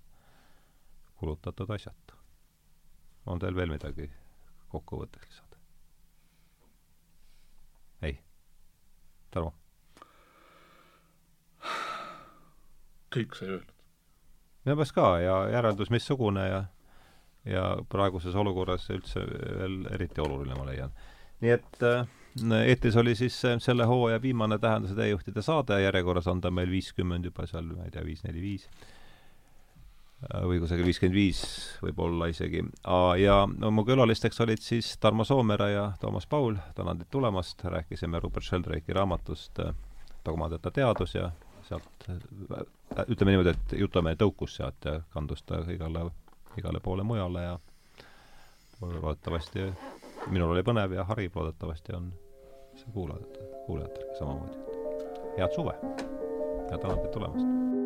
kulutatud asjata. on teil veel midagi kokkuvõtteks lisada? ei? Tarmo? Kõik sai öeldud. minu meelest ka ja järeldus missugune ja ja praeguses olukorras üldse veel eriti oluline, ma leian. nii et äh, eetris oli siis selle hooaja viimane Tähenduse teejuhtide saade, järjekorras on ta meil viiskümmend juba seal, ma ei tea, viis, neli, viis äh, või kusagil viiskümmend viis võib-olla isegi. ja no mu külalisteks olid siis Tarmo Soomere ja Toomas Paul, tänan teid tulemast, rääkisime Rupert Sheldrake'i raamatust äh, Dogmadeta teadus ja sealt ütleme niimoodi, et Jutumehe tõukus sealt ja kandus ta igale, igale poole mujale ja loodetavasti minul oli põnev ja hariv, loodetavasti on see kuulajad, kuulajatel samamoodi. head suve ja tänan teid tulemast!